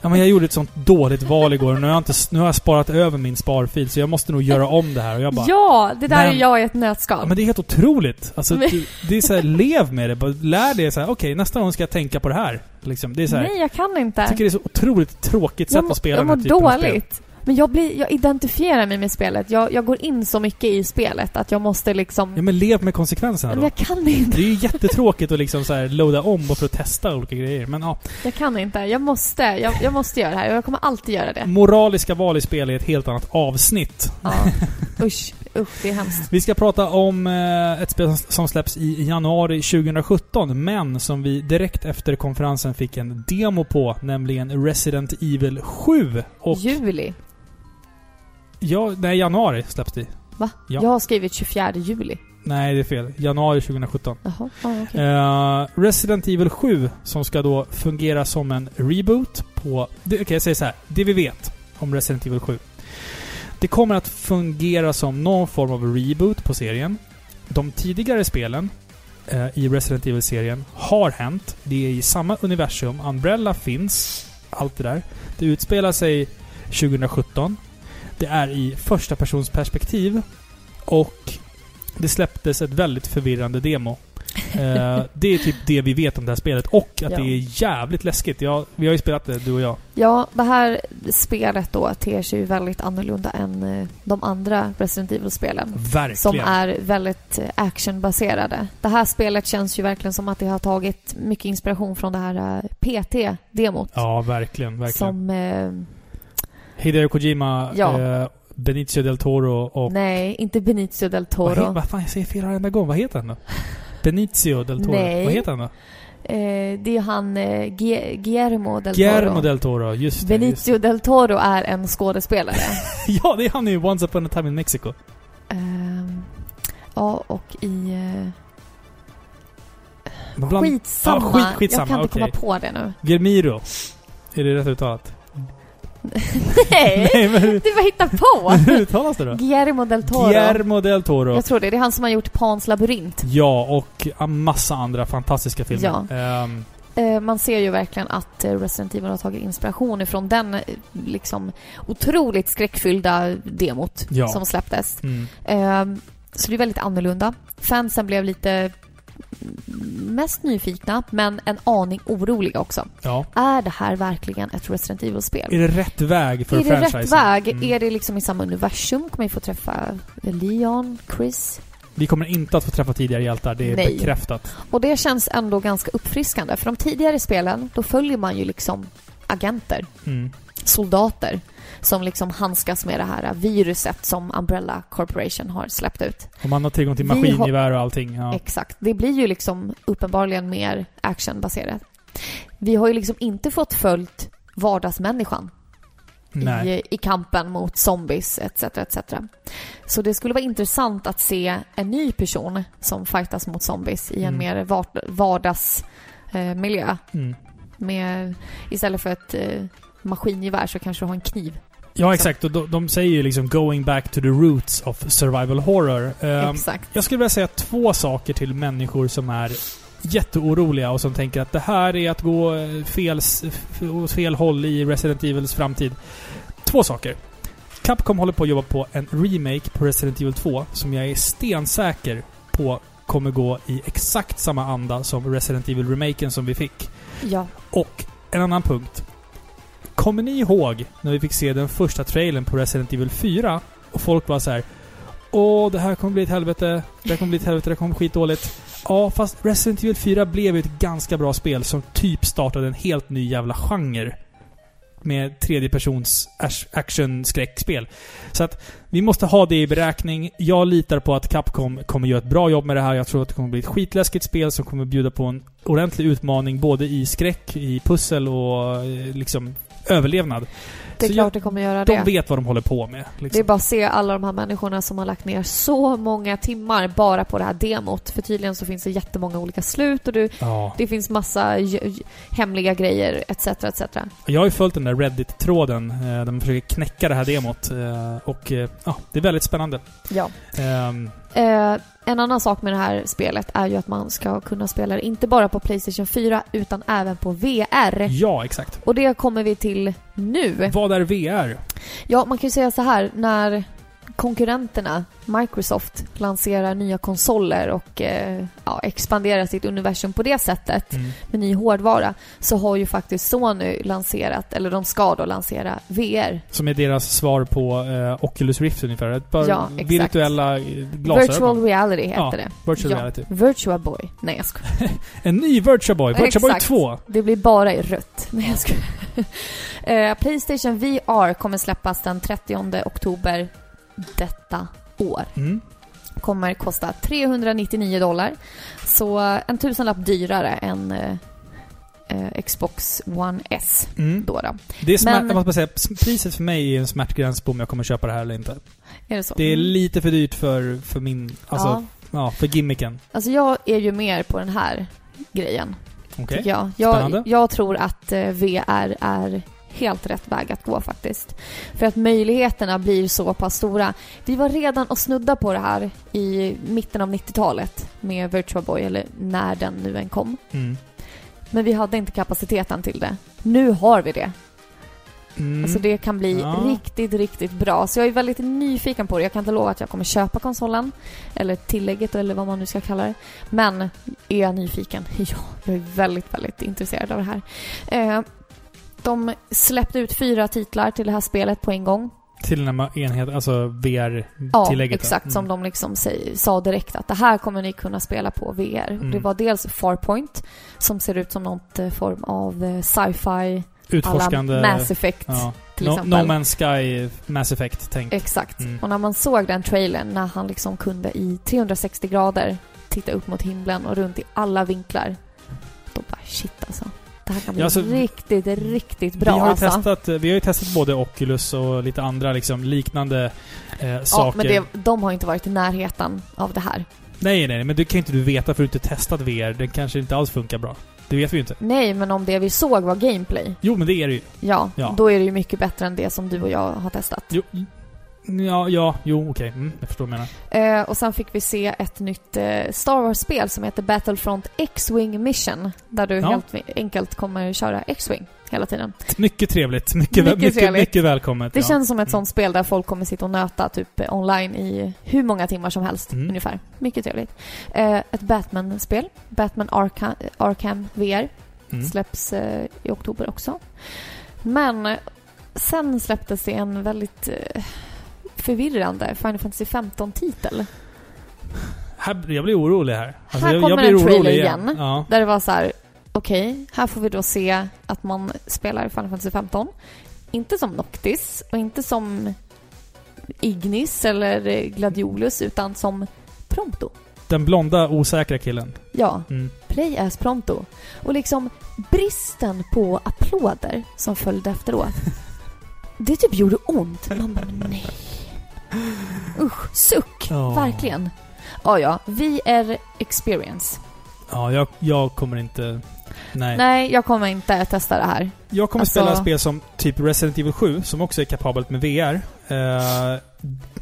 Ja men jag gjorde ett sånt dåligt val igår och nu har jag, inte, nu har jag sparat över min sparfil så jag måste nog göra om det här. Och jag bara, ja, det där Men- är jag i ett Ja, nötskal. men det är helt otroligt. Alltså, det, det är så här, lev med det. Lär dig så här, okej nästa gång ska jag tänka på det här. Liksom, det är så här, Nej, jag kan inte. jag tycker det är så otroligt tråkigt sätt jag, må- att spela jag den här typen av spel. Men jag, blir, jag identifierar mig med spelet. Jag, jag går in så mycket i spelet att jag måste liksom... Ja men lev med konsekvenserna men då. jag kan inte. Det är ju jättetråkigt att liksom så här loada om bara för att testa olika grejer. Men ja, Jag kan inte. Jag måste. Jag, jag måste göra det här och jag kommer alltid göra det. moraliska val i spel är ett helt annat avsnitt. Ja. Usch, usch, det är hemskt. Vi ska prata om eh, ett spel som- som släpps i januari 2017, men som vi direkt efter konferensen fick en demo på, nämligen Resident Evil 7. Och Juli. Ja, nej, januari släpps det. Va? Ja. Jag har skrivit 24 juli. Nej, det är fel. Januari 2017. Jaha, ja, okej. Eh, Resident Evil 7 som ska då fungera som en reboot på... Okej, jag säger så här. Det vi vet om Resident Evil 7. Det kommer att fungera som någon form av reboot på serien. De tidigare spelen eh, i Resident Evil-serien har hänt. Det är i samma universum. Umbrella finns. Allt det där. Det utspelar sig 2017. Det är i första persons perspektiv. Och det släpptes ett väldigt förvirrande demo. Eh, det är typ det vi vet om det här spelet. Och att Ja. det är jävligt läskigt. Ja, vi har ju spelat det, du och jag. Ja, det här spelet då ter sig ju väldigt annorlunda än eh, de andra Resident Evil-spelen. Verkligen. Som är väldigt eh, actionbaserade. Det här spelet känns ju verkligen som att det har tagit mycket inspiration från det här eh, PT-demot. Ja, verkligen. Verkligen. Som... Eh, Hideo Kojima, Ja. eh, Benicio del Toro och... nej, inte Benicio del Vad, Toro. vad fan, jag säger fel varenda gång. Vad heter han då? Benicio del Toro. Nej. Vad heter han då? Eh, det är han eh, Gu- Guillermo del Guillermo Toro. del Toro. Just det. Just Benicio del Toro är en skådespelare. Ja, det är han i Once upon a time in Mexico. Ehm, ja, och i... Eh, bland- skitsamma. Skit- skitsamma, Jag kan inte okej. komma på det nu. Germiro. Är det rätt uttalat? Nej! Nej, men Du bara hittar på! hur uttalas det då? Guillermo del Toro. Guillermo del Toro. Jag tror det. Det är han som har gjort Pans labyrint. Ja, och en massa andra fantastiska filmer. Ja. Ehm, Eh, man ser ju verkligen att eh, Resident Evil har tagit inspiration ifrån den eh, liksom otroligt skräckfyllda demot Ja. som släpptes. mm. Eh, så det är väldigt annorlunda. Fansen blev lite mest nyfikna, men en aning oroliga också. Ja. Är det här verkligen ett Resident Evil-spel? Är det rätt väg för Är det rätt franchisen? väg? Mm. Är det liksom i samma universum? Kommer vi få träffa Leon, Chris? Vi kommer inte att få träffa tidigare hjältar, det är Nej. bekräftat. Och det känns ändå ganska uppfriskande. För de tidigare spelen, då följer man ju liksom agenter, Mm. soldater, som liksom handskas med det här viruset som Umbrella Corporation har släppt ut. Och man har tillgång till maskingevär och allting. Ja. Exakt. Det blir ju liksom uppenbarligen mer actionbaserat. Vi har ju liksom inte fått följt vardagsmänniskan i, i kampen mot zombies etc. etc. Så det skulle vara intressant att se en ny person som fightas mot zombies i en Mm. mer vard, vardagsmiljö. Eh. Mm. med, istället för ett eh, maskingevär så kanske du har en kniv. Ja, exakt. Och de, de säger ju liksom going back to the roots of survival horror. Ehm, Exakt. jag skulle vilja säga två saker till människor som är jätteoroliga och som tänker att det här är att gå eh, fel, fel håll i Resident Evils framtid. Två saker. Capcom håller på att jobba på en remake på Resident Evil 2 som jag är stensäker på kommer gå i exakt samma anda som Resident Evil-remaken som vi fick. Ja. Och en annan punkt. Kommer ni ihåg när vi fick se den första trailern på Resident Evil 4? Och folk var så här. Åh, det här kommer bli ett helvete. Det här kommer bli ett helvete. Det här kommer bli skitdåligt. Ja, fast Resident Evil 4 blev ju ett ganska bra spel som typ startade en helt ny jävla genre. Med tredjepersons persons action-skräckspel. Så att vi måste ha det i beräkning. Jag litar på att Capcom kommer göra ett bra jobb med det här. Jag tror att det kommer bli ett skitläskigt spel som kommer bjuda på en ordentlig utmaning både i skräck, i pussel och eh, liksom överlevnad. Det är Så klart jag- det kommer göra De det. vet vad de håller på med. Det är Liksom. bara att se alla de här människorna som har lagt ner så många timmar bara på det här demot. För tydligen så finns det jättemånga olika slut och du, Ja. det finns massa hemliga grejer etc. etc. Jag har ju följt den där Reddit-tråden eh, där man försöker knäcka det här demot. eh, Och eh, ja, det är väldigt spännande. Ja. Ehm, Eh, en annan sak med det här spelet är ju att man ska kunna spela det inte bara på Playstation 4 utan även på VR. ja, exakt. Och det kommer vi till nu. Vad är VR? Ja, man kan ju säga så här, när konkurrenterna Microsoft lanserar nya konsoler och eh, ja, expanderar sitt universum på det sättet Mm. med ny hårdvara så har ju faktiskt Sony lanserat, eller de ska då lansera VR. Som är deras svar på eh, Oculus Rift ungefär. Ett par Ja, exakt. virtuella eh, glasögon. Virtual reality heter Ja, det. Virtual Ja. reality. Virtua Boy. Nej jag skojar. En ny Virtua Boy. Virtua Boy Exakt. 2. Det blir bara i rött. Nej jag skojar. eh, Playstation VR kommer släppas den 30 oktober detta år. Mm. kommer kosta 399 dollar. Så en tusenlapp dyrare än eh, eh, Xbox One S Mm. då. då. Det är smär- Men- måste säga, priset för mig är en smärtgräns på om jag kommer köpa det här eller inte. Är det så? Det är Mm. lite för dyrt för, för min... Alltså, ja. ja. för gimmicken. Alltså jag är ju mer på den här grejen, Okej. tycker jag. Jag, Spännande. jag tror att eh, VR är helt rätt väg att gå faktiskt. För att möjligheterna blir så pass stora. Vi var redan och snudda på det här i mitten av 90-talet med Virtual Boy, eller när den nu än kom. Mm. Men vi hade inte kapaciteten till det. Nu har vi det. Mm. Alltså det kan bli Ja. riktigt, riktigt bra. Så jag är väldigt nyfiken på det. Jag kan inte lova att jag kommer köpa konsolen. Eller tillägget eller vad man nu ska kalla det. Men är jag nyfiken? Ja, jag är väldigt, väldigt intresserad av det här. Eh, de släppte ut fyra titlar till det här spelet på en gång. Till den här enheten, alltså Ja, VR-tillägget. då. exakt. Mm. Som de liksom sa direkt att det här kommer ni kunna spela på VR. Mm. Det var dels Farpoint, som ser ut som något eh, form av eh, sci-fi, Utforskande... Mass Effect ja. till no, exempel. no Man's Sky Mass Effect, tänk. Exakt. Mm. Och när man såg den trailern, när han liksom kunde i 360 grader titta upp mot himlen och runt i alla vinklar. Då bara shit alltså. Det här kan bli Ja, alltså, riktigt, riktigt bra vi, har ju alltså. testat, vi har ju testat både Oculus och lite andra liksom liknande eh, ja, saker. men det, de har inte varit i närheten av det här. Nej, nej, men det kan ju inte du veta för du inte testat VR. Den kanske inte alls funkar bra. Det vet vi ju inte. Nej, men om det vi såg var gameplay, Jo, men det är det ju. ja, Ja. då är det ju mycket bättre än det som du och jag har testat. Jo, ja, ja, jo, okej. Mm, jag förstår vad du menar. Eh, och sen fick vi se ett nytt eh, Star Wars-spel som heter Battlefront X-Wing Mission. Där du Ja. helt enkelt kommer köra X-Wing hela tiden. Mycket trevligt. Mycket, Mycket mycket, mycket, trevligt. välkommet. Det ja. känns som ett Mm. sånt spel där folk kommer sitta och nöta typ eh, online i hur många timmar som helst Mm. ungefär. Mycket trevligt. Eh, ett Batman-spel. Batman Arkham, Arkham VR Mm. släpps eh, i oktober också. Men sen släpptes det en väldigt eh, förvirrande Final Fantasy 15-titel. Här, jag blir orolig här. Alltså, Här jag, kommer jag en trailer orolig igen. Ja. Där det var så här: okej, här får vi då se att man spelar Final Fantasy 15. Inte som Noctis och inte som Ignis eller Gladiolus utan som Prompto. Den blonda, osäkra killen. Ja, Mm. Play as Prompto. Och liksom bristen på applåder som följde efteråt. Det typ gjorde ont. Man bara nej. Usch, suck. Ja. Verkligen. Ja, ja. VR experience. Ja, jag, jag kommer inte... Nej. Nej, jag kommer inte testa det här. Jag kommer Alltså- spela spel som typ Resident Evil 7, som också är kapabelt med VR. Eh,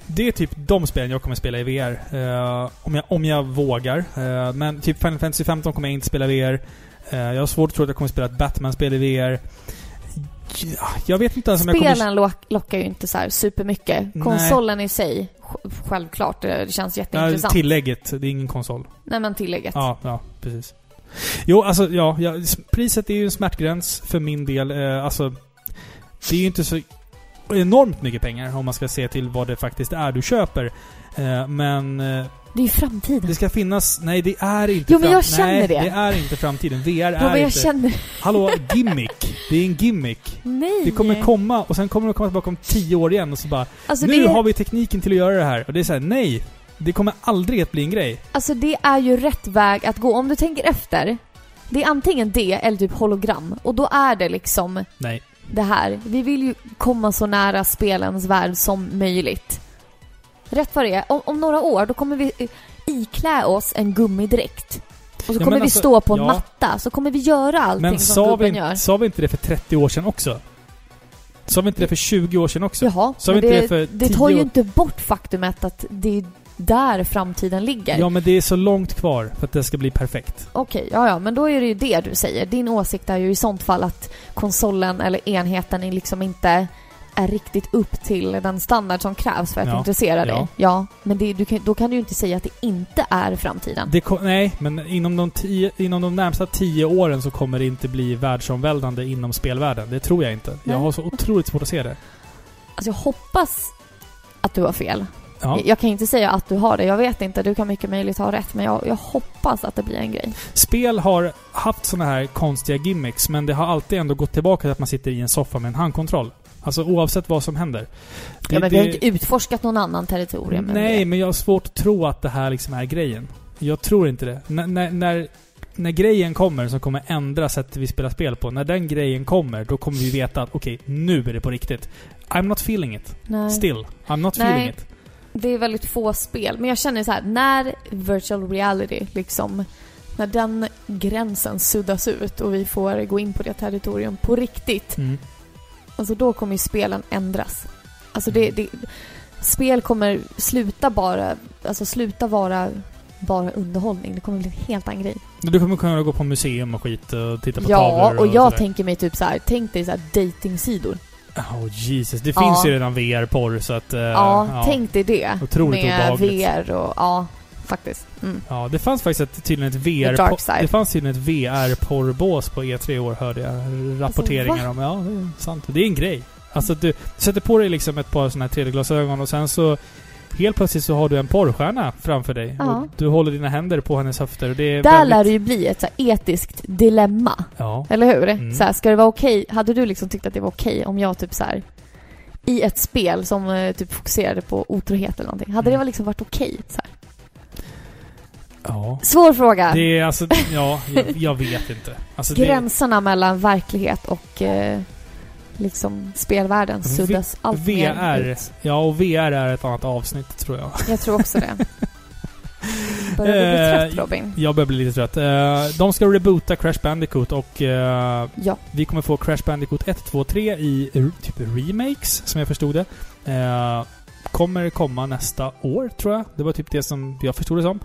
det är typ de spelen jag kommer spela i VR. Eh, om, jag, om jag vågar. Eh, men typ Final Fantasy 15 kommer jag inte spela i VR. Jag har svårt att tro att jag kommer spela ett Batman-spel i VR. Ja, Jag vet inte ens om jag kommer... Spelen lock, lockar ju inte så här supermycket. Nej. Konsolen i sig, sj- självklart, det, det känns Ja, jätteintressant. tillägget, det är ingen konsol. Nej men tillägget. Ja, ja, precis. Jo, alltså ja, ja, priset är ju en smärtgräns för min del. Eh, alltså, det är ju inte så enormt mycket pengar om man ska se till vad det faktiskt är du köper. Eh, men eh, Det är ju framtiden. det ska finnas... Nej, det är inte Jo, men jag känner nej, det. det är inte framtiden. VR är Ja, men jag inte... känner... Hallå, gimmick. Det är en gimmick. Nej! Det kommer komma och sen kommer det komma tillbaka om tio år igen och så bara alltså, Nu det, har vi tekniken till att göra det här. Och det är så här: nej. Det kommer aldrig att bli en grej. alltså det är ju rätt väg att gå. Om du tänker efter. Det är antingen det eller typ hologram. Och då är det liksom Nej. det här. Vi vill ju komma så nära spelens värld som möjligt. Rätt vad det är. Om, om några år, då kommer vi eh, iklä oss en gummidräkt. Och så Ja, kommer men vi alltså, stå på en ja. matta. Så kommer vi göra allting Men som sa vi, gubben inte- gör. sa vi inte det för 30 år sedan också? Sa vi inte det för 20 år sedan också? Jaha, Sa men vi inte det, det för det 10 tar ju år? inte bort faktumet att det är där framtiden ligger. Ja, men det är så långt kvar för att det ska bli perfekt. Okej, ja ja, men då är det ju det du säger. Din åsikt är ju i sånt fall att konsolen eller enheten är liksom inte är riktigt upp till den standard som krävs för att Ja, intressera dig. ja. Ja, men det, kan, då kan du ju inte säga att det inte är framtiden. Det ko- nej, men inom de, tio, inom de närmsta 10 åren så kommer det inte bli världsomvälvande inom spelvärlden. Det tror jag inte. Nej. Jag har så otroligt svårt att se det. Alltså jag hoppas att du har fel. Ja. Jag, jag kan inte säga att du har det. Jag vet inte, du kan mycket möjligt ha rätt. Men jag, jag hoppas att det blir en grej. Spel har haft såna här konstiga gimmicks, men det har alltid ändå gått tillbaka till att man sitter i en soffa med en handkontroll. Alltså oavsett vad som händer. Det- ja, men vi har det- inte utforskat någon annan territorium Nej, men jag har svårt att tro att det här liksom är grejen. Jag tror inte det. N- när, när, när grejen kommer som kommer ändra sättet vi spelar spel på, när den grejen kommer, då kommer vi veta att okej, nu är det på riktigt. I'm not feeling it. Nej. Still. I'm not Nej. feeling it. Det är väldigt få spel. Men jag känner så här, när virtual reality liksom... När den gränsen suddas ut och vi får gå in på det territorium på riktigt. Mm. Alltså då kommer ju spelen ändras. Alltså det, det... Spel kommer sluta bara... Alltså sluta vara bara underhållning. Det kommer bli en helt annan grej. Du kommer kunna gå på museum och skit och titta på Ja, tavlor och jag sådär. tänker mig typ så här, tänk dig så här datingsidor. Oh Jesus, det Ja. finns ju redan VR-porr så att... eh, ja, tänk dig det. Otroligt med obehagligt. VR och... Ja, faktiskt. Mm. Ja, det fanns faktiskt ett, tydligen ett VR... Det fanns tydligen ett VR-porrbås på E3 i år, hörde jag rapporteringar Alltså, om. Ja, det är sant. Det är en grej. Alltså du sätter på dig liksom ett par sådana här 3D-glasögon och sen så... Helt plötsligt så har du en porrstjärna framför dig. Ja. Du håller dina händer på hennes höfter det är Där väldigt... lär det ju bli ett så etiskt dilemma. Ja. Eller hur? Mm. Så här, ska det vara okej? Hade du liksom tyckt att det var okej om jag typ så här i ett spel som eh, typ fokuserade på otrohet eller någonting. Hade Mm. det liksom varit okej? Så här? Ja. Svår fråga. Det är alltså... Ja, jag, jag vet inte. Alltså det, Gränserna mellan verklighet och eh, liksom spelvärlden V- suddas allt mer VR... ut. Ja, och VR är ett annat avsnitt tror jag. Jag tror också det. Börjar du bli Eh, trött Robin? Jag börjar bli lite trött. Eh, de ska reboota Crash Bandicoot och Ja. vi kommer få Crash Bandicoot 1, 2, 3 i typ remakes, som jag förstod det. Kommer komma nästa år, tror jag. Det var typ det som jag förstod det som.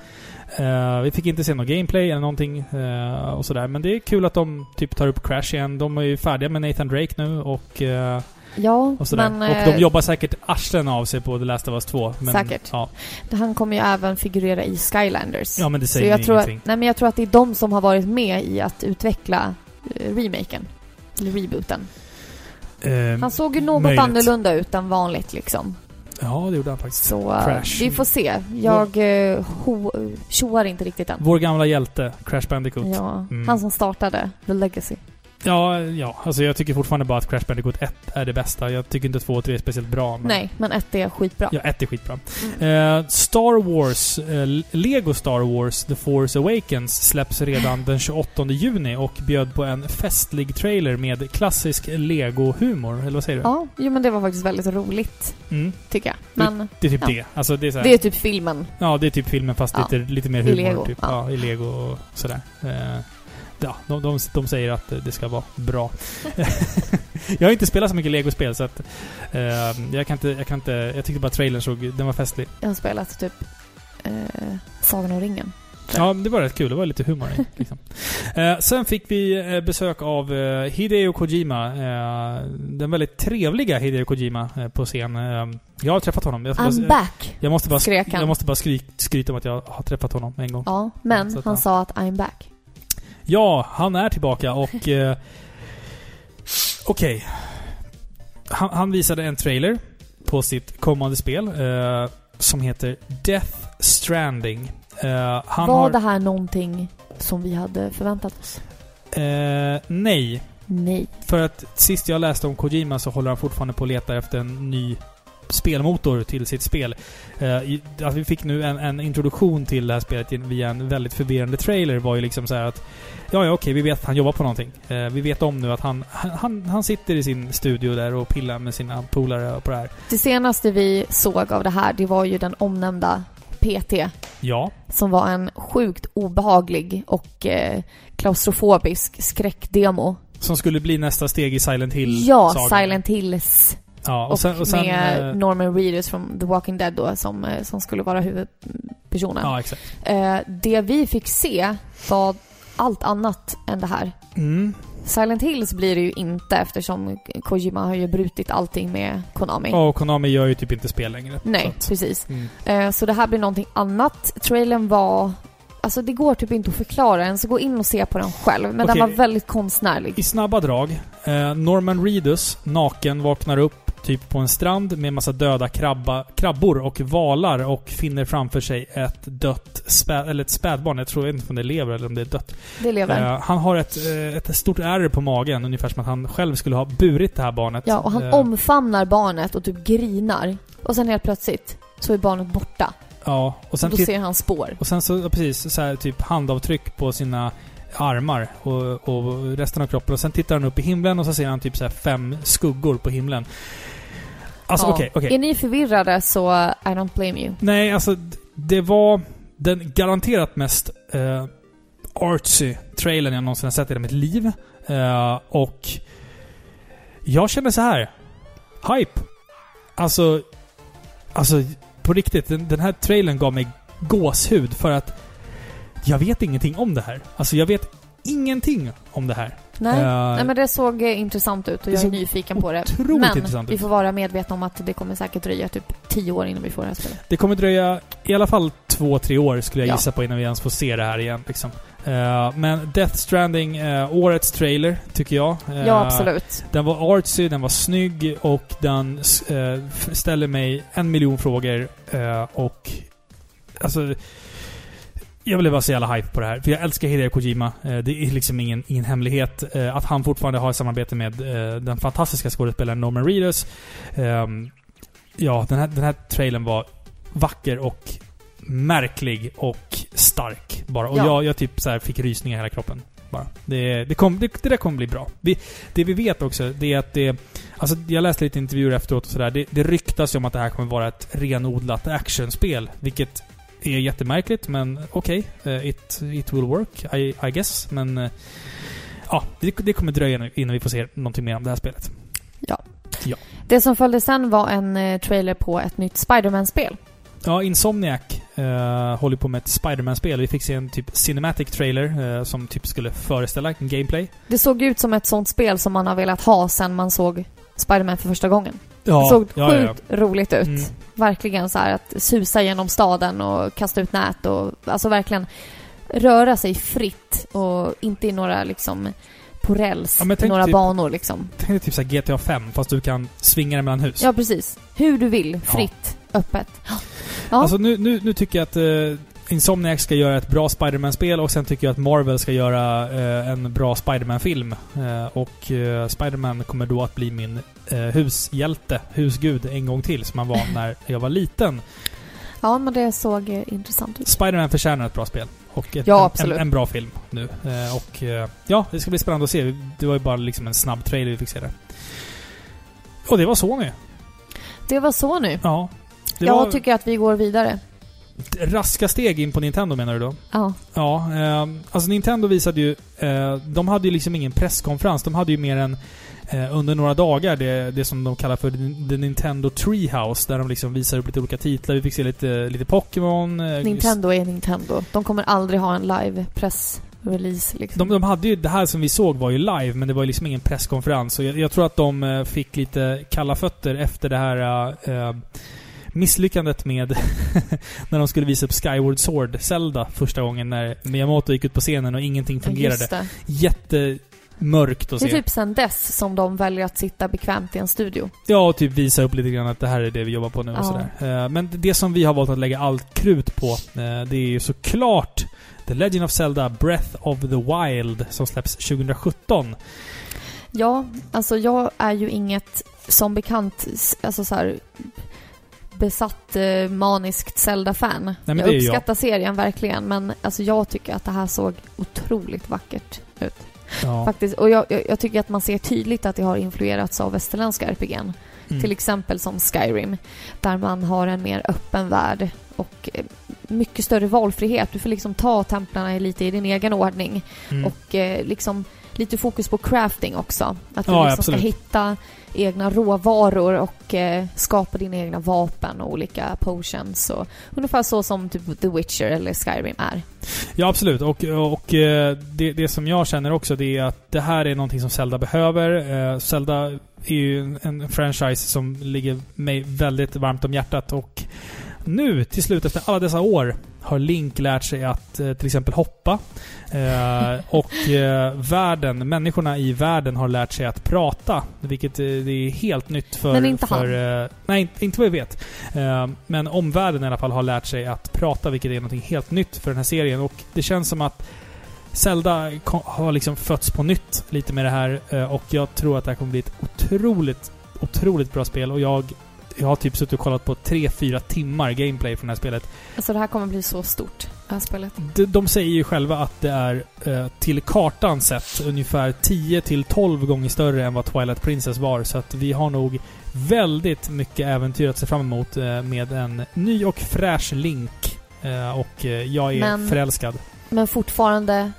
Eh, vi fick inte se någon gameplay eller någonting eh, och sådär. Men det är kul att de typ tar upp Crash igen. De är ju färdiga med Nathan Drake nu och, eh, Ja, och sådär. men och de jobbar säkert arslen av sig på The Last of Us 2. Men, Säkert. Ja, han kommer ju även figurera i Skylanders. ja men det Så säger jag mig tror, ingenting. nej men jag tror att det är de som har varit med i att utveckla remaken. Eller rebooten. Han såg ju något möjligt. annorlunda ut än vanligt liksom. Ja, det gjorde han faktiskt. Så Crash. vi får se. Jag eh, tjoar inte riktigt än. Vår gamla hjälte, Crash Bandicoot. Ja, Mm. han som startade The Legacy. Ja, ja. Alltså jag tycker fortfarande bara att Crash Bandicoot 1 är det bästa. Jag tycker inte 2 och 3 är speciellt bra. Men Nej, men ett är skitbra. Ja, 1 är skitbra. Mm. Eh, Star Wars, eh, Lego Star Wars The Force Awakens släpps redan den 28 juni och bjöd på en festlig trailer med klassisk Lego-humor. Eller vad säger du? Ja, jo men det var faktiskt väldigt roligt, Mm, tycker jag. Men det är typ Ja. det. Alltså det är det är typ filmen. Ja, det är typ filmen fast Ja. lite, lite mer I humor. Lego, Typ. ja. Ja. i Lego och sådär. Eh, ja, de, de, de säger att det ska vara bra. jag har inte spelat så mycket Lego-spel så att... Eh, jag kan inte... Jag kan inte... Jag tyckte bara trailern såg... Den var festlig. Jag har spelat typ eh, Sagan om ringen. Ja, det var rätt kul. Det var lite humor i. Liksom. Eh, sen fick vi eh, besök av eh, Hideo Kojima. Eh, den väldigt trevliga Hideo Kojima eh, på scen. Eh, jag har träffat honom. Jag, I'm bara, back! jag måste bara, skrek han. jag måste bara skry, skryta om att jag har träffat honom en gång. Ja, men Så att, han ja. sa att I'm back. Ja, han är tillbaka och... Eh, Okej. Han, han visade en trailer på sitt kommande spel eh, som heter Death Stranding. Eh, var har... det här någonting som vi hade förväntat oss? Eh, nej. Nej. För att sist jag läste om Kojima så håller han fortfarande på att leta efter en ny spelmotor till sitt spel. I- att vi fick nu en, en introduktion till det här spelet via en väldigt förvirrande trailer var ju liksom så här att Ja, ja okej, vi vet att han jobbar på någonting. Eh, vi vet om nu att han, han, han sitter i sin studio där och pillar med sina polare på det här. Det senaste vi såg av det här, det var ju den omnämnda PT. Ja. Som var en sjukt obehaglig och eh, klaustrofobisk skräckdemo. Som skulle bli nästa steg i Silent Hill Ja. Silent Hills. Ja, och, Och, sen... Och sen med eh, Norman Reedus från The Walking Dead då, som, eh, som skulle vara huvudpersonen. ja, exakt. Eh, det vi fick se var allt annat än det här. Mm. Silent Hills blir det ju inte eftersom Kojima har ju brutit allting med Konami. Ja, och Konami gör ju typ inte spel längre. Nej, Så precis. Mm. Så det här blir någonting annat. Trailern var... Alltså det går typ inte att förklara den, så gå in och se på den själv. Men Okej. den var väldigt konstnärlig. I snabba drag. Norman Reedus, naken, vaknar upp typ på en strand med massa döda krabba, krabbor och valar och finner framför sig ett dött spä, eller ett spädbarn. Jag tror inte om det lever eller om det är dött. Det lever. Eh, han har ett, eh, ett stort ärr på magen, ungefär som att han själv skulle ha burit det här barnet. Ja, och han Eh, omfamnar barnet och typ grinar. Och sen helt plötsligt så är barnet borta. Ja, och sen, och då ser han spår. och sen så, precis, så här, typ handavtryck på sina armar och, och resten av kroppen. Och sen tittar han upp i himlen och så ser han typ så här fem skuggor på himlen. Alltså Ja. okej, okej. Är ni förvirrade så I don't blame you. Nej, alltså det var den garanterat mest eh, artsy trailern jag någonsin har sett i mitt liv. Eh, och jag känner så här. Hype. Alltså, alltså på riktigt. Den, den här trailern gav mig gåshud för att jag vet ingenting om det här. Alltså jag vet ingenting om det här. Nej, Eh, Nej men det såg eh, intressant ut och jag är nyfiken på det. Men intressant vi får vara medvetna om att det kommer säkert dröja typ tio år innan vi får det här spelet. Det kommer dröja i alla fall två, tre år skulle jag Ja. gissa på innan vi ens får se det här igen. Liksom. Eh, men Death Stranding, eh, årets trailer, tycker jag. Eh, Ja, absolut. Den var artsy, den var snygg och den ställer mig en miljon frågor. Och... Alltså... Jag blev bara så jävla hype på det här. För jag älskar Hideo Kojima. Eh, det är liksom ingen, ingen hemlighet. Eh, att han fortfarande har samarbete med eh, den fantastiska skådespelaren Norman Reedus. Ehm, ja, den här, den här trailern var vacker och märklig och stark bara. Och Ja. jag, jag typ så här fick rysningar i hela kroppen. Bara. Det, det, kom, det, det där kommer bli bra. Vi, det vi vet också, det är att det... Alltså, jag läste lite intervjuer efteråt och sådär. Det, det ryktas ju om att det här kommer vara ett renodlat actionspel. Vilket är jättemärkligt, men okej. Eh, it, it will work, I, I guess. Men... eh, ja, det, det kommer dröja innan vi får se någonting mer om det här spelet. Det som följde sen var en eh, trailer på ett nytt Spider-Man-spel. Ja, Insomniac eh, håller på med ett Spider-Man-spel. Vi fick se en typ cinematic trailer eh, som typ skulle föreställa en gameplay. Det såg ut som ett sånt spel som man har velat ha sen man såg Spider-Man för första gången. Ja, det såg ja, ja, sjukt roligt ut. Mm. Verkligen så här att susa genom staden och kasta ut nät och alltså verkligen röra sig fritt och inte i några liksom på räls Ja, i några typ- banor liksom. Tänk dig typ så här GTA 5 fast du kan svinga den mellan hus. Ja, precis. Hur du vill. Fritt. Öppet. Ja. Alltså nu, nu, nu tycker jag att eh, Insomniac ska göra ett bra Spider-Man-spel och sen tycker jag att Marvel ska göra eh, en bra Spider-Man-film. Eh, och eh, Spider-Man kommer då att bli min eh, hushjälte, husgud, en gång till som han var när jag var liten. ja, men det såg eh, intressant ut. Spider-Man förtjänar ett bra spel. Och ett, Ja, en, en, en bra film nu. Eh, och eh, ja, det ska bli spännande att se. Det var ju bara liksom en snabb trailer vi fick se där. Och det var Sony. Det var så nu. Ja. Det Jag var tycker att vi går vidare. Raska steg in på Nintendo menar du då? Ja. Ja, eh, alltså Nintendo visade ju... Eh, de hade ju liksom ingen presskonferens. De hade ju mer än eh, under några dagar det, det som de kallar för The Nintendo Treehouse. Där de liksom visar upp lite olika titlar. Vi fick se lite, lite Pokémon. eh, Nintendo är Nintendo. De kommer aldrig ha en live press-release liksom. De, de hade ju, det här som vi såg var ju live, men det var ju liksom ingen presskonferens. Och jag, jag tror att de eh, fick lite kalla fötter efter det här eh, misslyckandet med när de skulle visa upp Skyward Sword, Zelda, första gången när Miyamoto gick ut på scenen och ingenting Ja, fungerade. Det. Jättemörkt att det är se. typ sen dess som de väljer att sitta bekvämt i en studio. Ja, och typ visa upp lite grann att det här är det vi jobbar på nu och Ja. sådär. Eh, Men det som vi har valt att lägga allt krut på, eh, det är ju såklart The Legend of Zelda Breath of the Wild som släpps 2017. Ja, alltså jag är ju inget, som bekant, alltså så här besatt eh, maniskt Zelda-fan. jag är jag. uppskattar serien verkligen, men alltså jag tycker att det här såg otroligt vackert ut. Ja. Faktiskt. Och jag, jag, jag tycker att man ser tydligt att det har influerats av västerländska RPG'n. Mm. Till exempel som Skyrim, där man har en mer öppen värld och eh, mycket större valfrihet. Du får liksom ta templarna lite i din egen ordning. Mm. Och eh, liksom lite fokus på crafting också. Att du Ja, liksom ska absolut. hitta egna råvaror och eh, skapa dina egna vapen och olika potions. Och ungefär så som typ The Witcher eller Skyrim är. Ja, absolut. Och, och eh, det, det som jag känner också det är att det här är någonting som Zelda behöver. Eh, Zelda är ju en, en franchise som ligger mig väldigt varmt om hjärtat och nu, till slut efter alla dessa år, har Link lärt sig att eh, till exempel hoppa. Eh, och eh, världen, människorna i världen har lärt sig att prata. Vilket det är helt nytt för... Men inte för, eh, nej, inte- vad jag vet. Men omvärlden i alla fall har lärt sig att prata, vilket är någonting helt nytt för den här serien. Och det känns som att Zelda har liksom fötts på nytt lite med det här. Och jag tror att det här kommer bli ett otroligt, otroligt bra spel. Och jag, jag har typ suttit och kollat på 3-4 timmar gameplay från det här spelet. Alltså det här kommer bli så stort, det här spelet. De, de säger ju själva att det är eh, till kartan sett ungefär 10 till 12 gånger större än vad Twilight Princess var. Så att vi har nog väldigt mycket äventyr att se fram emot eh, med en ny och fräsch Link. Eh, och jag är Men- förälskad. Men fortfarande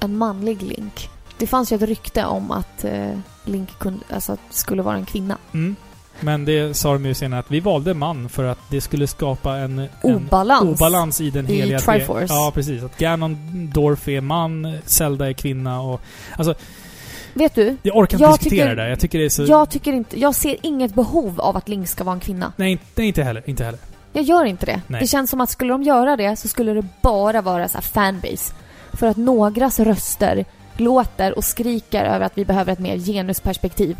en manlig Link. Det fanns ju ett rykte om att Link kunde, alltså, skulle vara en kvinna. Mm. Men det sa de ju senare att vi valde man för att det skulle skapa en, en Obalans. obalans i den I heliga Triforce. Ja, precis. Att Ganondorf är man, Zelda är kvinna och... Alltså, Vet du? jag orkar inte Jag diskutera tycker- det där. Jag tycker det är så... Jag tycker inte, jag ser inget behov av att Link ska vara en kvinna. Nej, nej, inte heller. Inte heller. Jag gör inte det. Nej. Det känns som att skulle de göra det så skulle det bara vara så här fanbase. För att någras röster låter och skriker över att vi behöver ett mer genusperspektiv.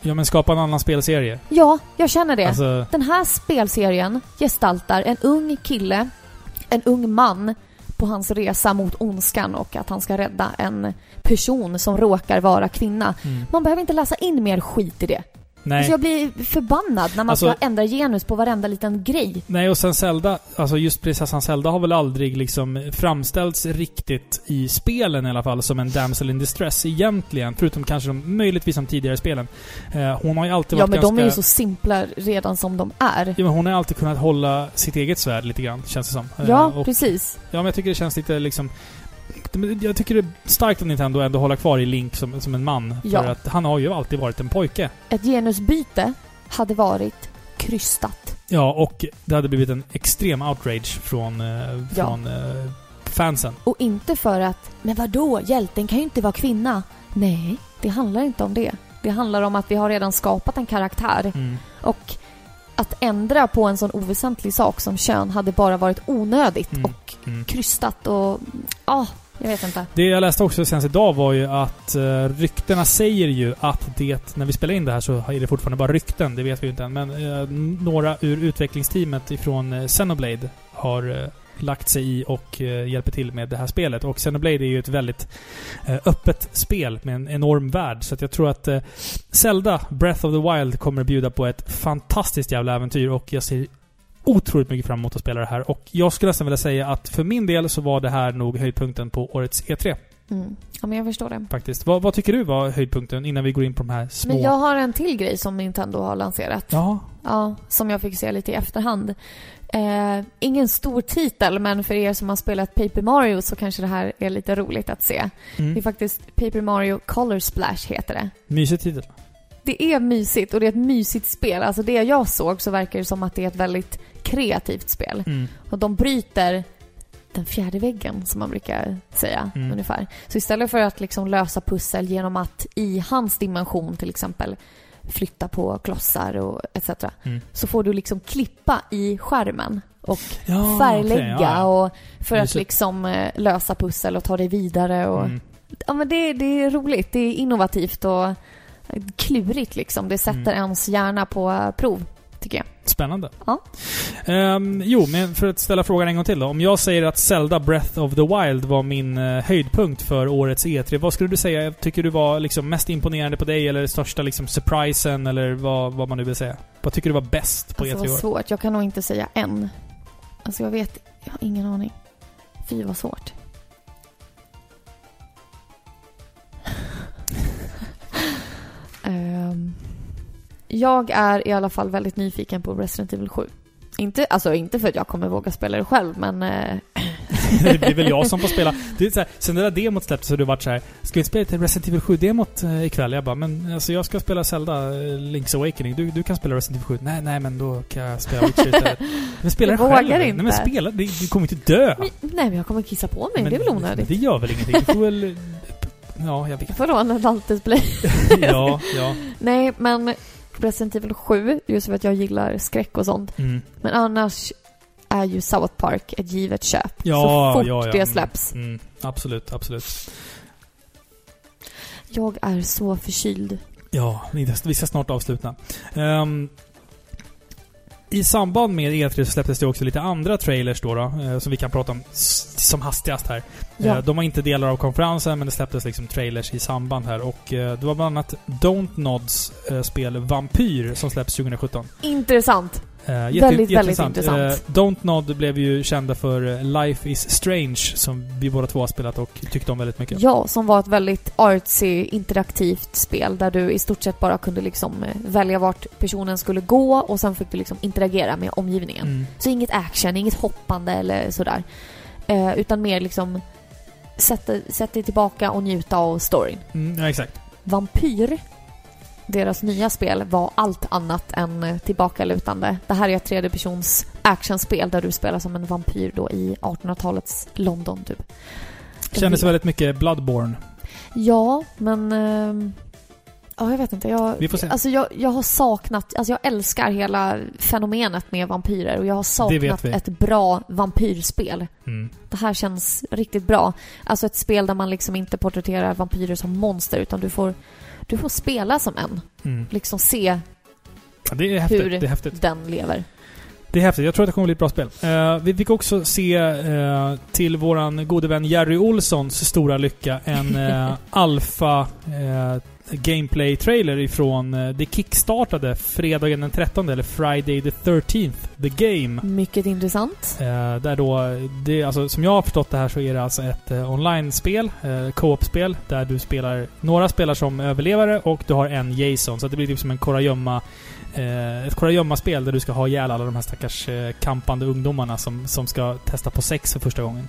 Ja, men skapa en annan spelserie. Ja, jag känner det. Alltså, Den här spelserien gestaltar en ung kille, en ung man på hans resa mot ondskan och att han ska rädda en person som råkar vara kvinna. mm. Man behöver inte läsa in mer skit i det. Nej. Alltså jag blir förbannad när man Alltså- ska ändra genus på varenda liten grej. Nej, och sen Zelda, alltså just prinsessan Zelda har väl aldrig liksom framställts riktigt i spelen i alla fall som en damsel in distress egentligen. Förutom kanske de, möjligtvis de tidigare spelen. Eh, hon har ju alltid Ja varit men ganska... de är ju så simpla redan som de är. Ja, men hon har alltid kunnat hålla sitt eget svärd lite grann, känns det som. Eh, Ja, och, precis. ja, men jag tycker det känns lite liksom... men Jag tycker det är starkt av Nintendo ändå hålla kvar i Link som, som en man. Ja. För att han har ju alltid varit en pojke. Ett genusbyte hade varit krystat. Ja, och det hade blivit en extrem outrage från, eh, Ja. från eh, fansen. Och inte för att, men vadå, hjälten kan ju inte vara kvinna. Nej, det handlar inte om det. Det handlar om att vi har redan skapat en karaktär. Mm. Och att ändra på en sån oväsentlig sak som kön hade bara varit onödigt Mm. och Mm. krystat och... Ja, jag vet inte. Det jag läste också senast idag var ju att uh, ryktena säger ju att det, när vi spelar in det här så är det fortfarande bara rykten, det vet vi ju inte än. Men uh, några ur utvecklingsteamet ifrån uh, Xenoblade har uh, lagt sig i och uh, hjälper till med det här spelet. Och Xenoblade är ju ett väldigt uh, öppet spel med en enorm värld. Så att jag tror att uh, Zelda Breath of the Wild kommer bjuda på ett fantastiskt jävla äventyr och jag ser otroligt mycket fram emot att spela det här. Och jag skulle nästan vilja säga att för min del så var det här nog höjdpunkten på årets E3. Mm. Ja, men jag förstår det. Faktiskt. Vad, vad, tycker du var höjdpunkten innan vi går in på de här små... Men jag har en till grej som Nintendo har lanserat. Ja. Ja, som jag fick se lite i efterhand. Eh, ingen stor titel, men för er som har spelat Paper Mario så kanske det här är lite roligt att se. Mm. Det är faktiskt Paper Mario Color Splash heter det. Mysig titel. Det är mysigt och det är ett mysigt spel. Alltså det jag såg så verkar det som att det är ett väldigt kreativt spel. Mm. Och de bryter den fjärde väggen, som man brukar säga Mm. ungefär. Så istället för att liksom lösa pussel genom att i hans dimension till exempel flytta på klossar och etc. Mm. Så får du liksom klippa i skärmen och Ja, färglägga okej, ja, och för att liksom eh, lösa pussel och ta dig vidare och... Mm. Ja men det, det är roligt, det är innovativt och klurigt liksom. Det sätter Mm. ens hjärna på eh, prov, tycker jag. Spännande. Ja. Ehm, jo, men för att ställa frågan en gång till då. Om jag säger att Zelda Breath of the Wild var min eh, höjdpunkt för årets E3, vad skulle du säga? Tycker du var liksom mest imponerande på dig eller största liksom surprisen eller vad, vad man nu vill säga? Vad tycker du var bäst på Alltså E3 vad i år? svårt, jag kan nog inte säga en. Alltså jag vet, jag har ingen aning. Fy vad svårt. Jag är i alla fall väldigt nyfiken på Resident Evil 7. Inte, alltså inte för att jag kommer våga spela det själv, men... eh, det blir väl jag som får spela. Det är så här, sen det där demot släpptes så har du varit så här. Ska vi spela till Resident Evil 7-demot eh, ikväll? Jag bara, men alltså jag ska spela Zelda eh, Link's Awakening. Du, du kan spela Resident Evil 7. Nej, nej, men då kan jag spela Witcher istället. Men spela Jag det själv. vågar Nej, men inte. spela. Du, du kommer inte dö. men, nej, men jag kommer kissa på mig. Men det är väl onödigt. Det gör väl ingenting. Du får väl... Ja, jag vet. Får låna en Valtes-play. Ja, ja. Nej, men Resident Evil 7, just för att jag gillar skräck och sånt. Mm. Men annars är ju South Park ett givet köp. Ja, så fort ja, ja. det släpps. Mm, mm, absolut, absolut. Jag är så förkyld. Ja, vi ska snart avsluta. Ehm, I samband med E3 så släpptes det också lite andra trailers då, då eh, som vi kan prata om som hastigast här. Ja. Eh, De var inte delar av konferensen, men det släpptes liksom trailers i samband här. Och eh, det var bland annat Don't Nods spel Vampyr som släpps 2017. Intressant. Eh, Väldigt, väldigt intressant. Eh, Don't Nod blev ju kända för Life is Strange, som vi båda två har spelat och tyckte om väldigt mycket. Ja, som var ett väldigt artsy, interaktivt spel där du i stort sett bara kunde liksom eh, välja vart personen skulle gå och sen fick du liksom interagera med omgivningen. Mm. Så inget action, inget hoppande eller sådär. Eh, utan mer liksom sätta, sätta dig tillbaka och njuta av storyn. Mm, ja, exakt. Vampyr, deras nya spel, var allt annat än eh, tillbakalutande. Det här är ett tredjepersons actionspel där du spelar som en vampyr då i 1800-talets London typ. Kändes väldigt mycket Bloodborne. Ja, men... ehm, Ja, jag vet inte. Jag, Vi får se. Alltså jag, jag har saknat... Alltså jag älskar hela fenomenet med vampyrer och jag har saknat ett bra vampyrspel. Mm. Det här känns riktigt bra. Alltså ett spel där man liksom inte porträtterar vampyrer som monster utan du får, du får spela som en. Mm. Liksom se Ja, det är häftigt. Hur- den lever. Det är häftigt. Jag tror att det kommer bli ett bra spel. Eh, vi fick också se, eh, till våran gode vän Jerry Olssons stora lycka, en uh, alfa gameplay-trailer ifrån eh, det kickstartade fredagen den 13, eller Friday the 13th, The Game. Mycket intressant. Eh, där då, det, alltså, som jag har förstått det här så är det alltså ett eh, online-spel, co-op-spel, där du spelar, några spelar som överlevare och du har en Jason. Så det blir typ som en kurragömma, eh, ett kurragömma-spel där du ska ha ihjäl alla de här stackars kampande ungdomarna som, som ska testa på sex för första gången.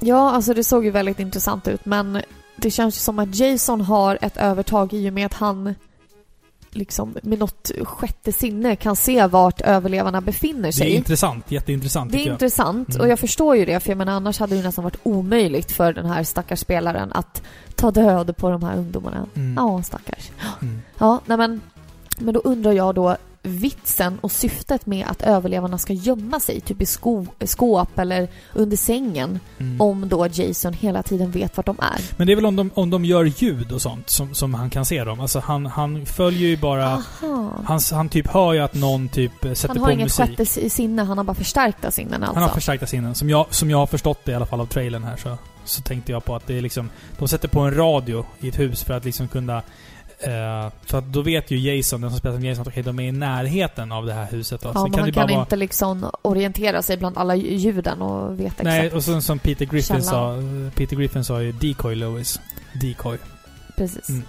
Ja, alltså det såg ju väldigt intressant ut men det känns ju som att Jason har ett övertag i och med att han liksom med något sjätte sinne kan se vart överlevarna befinner Det är sig. intressant, jätteintressant Det är jag. intressant Mm. och jag förstår ju det för jag menar annars hade det nästan varit omöjligt för den här stackars spelaren att ta död på de här ungdomarna. Mm. Ja, stackars. Mm. Ja, nej men, men då undrar jag då, vitsen och syftet med att överlevarna ska gömma sig, typ i sko skåp eller under sängen, Mm. om då Jason hela tiden vet vart de är. Men det är väl om de, om de gör ljud och sånt som, som han kan se dem. Alltså han, han följer ju bara... Han, han typ hör ju att någon typ eh, sätter Han på har inget musik. sjätte si- sinne, han har bara förstärkta sinnen alltså. Han har förstärkta sinnen. Som jag, som jag har förstått det i alla fall av trailern här så, så tänkte jag på att det är liksom... De sätter på en radio i ett hus för att liksom kunna... Eh, för då vet ju Jason, den som spelar som Jason, att okej, de är i närheten av det här huset. Då. Ja, men han det bara kan vara- inte liksom orientera sig bland alla ljuden och veta Nej, exakt. och sen som Peter Griffin sa, Källan. eh, Peter Griffin sa ju Decoy Lois. Decoy. Precis. Mm.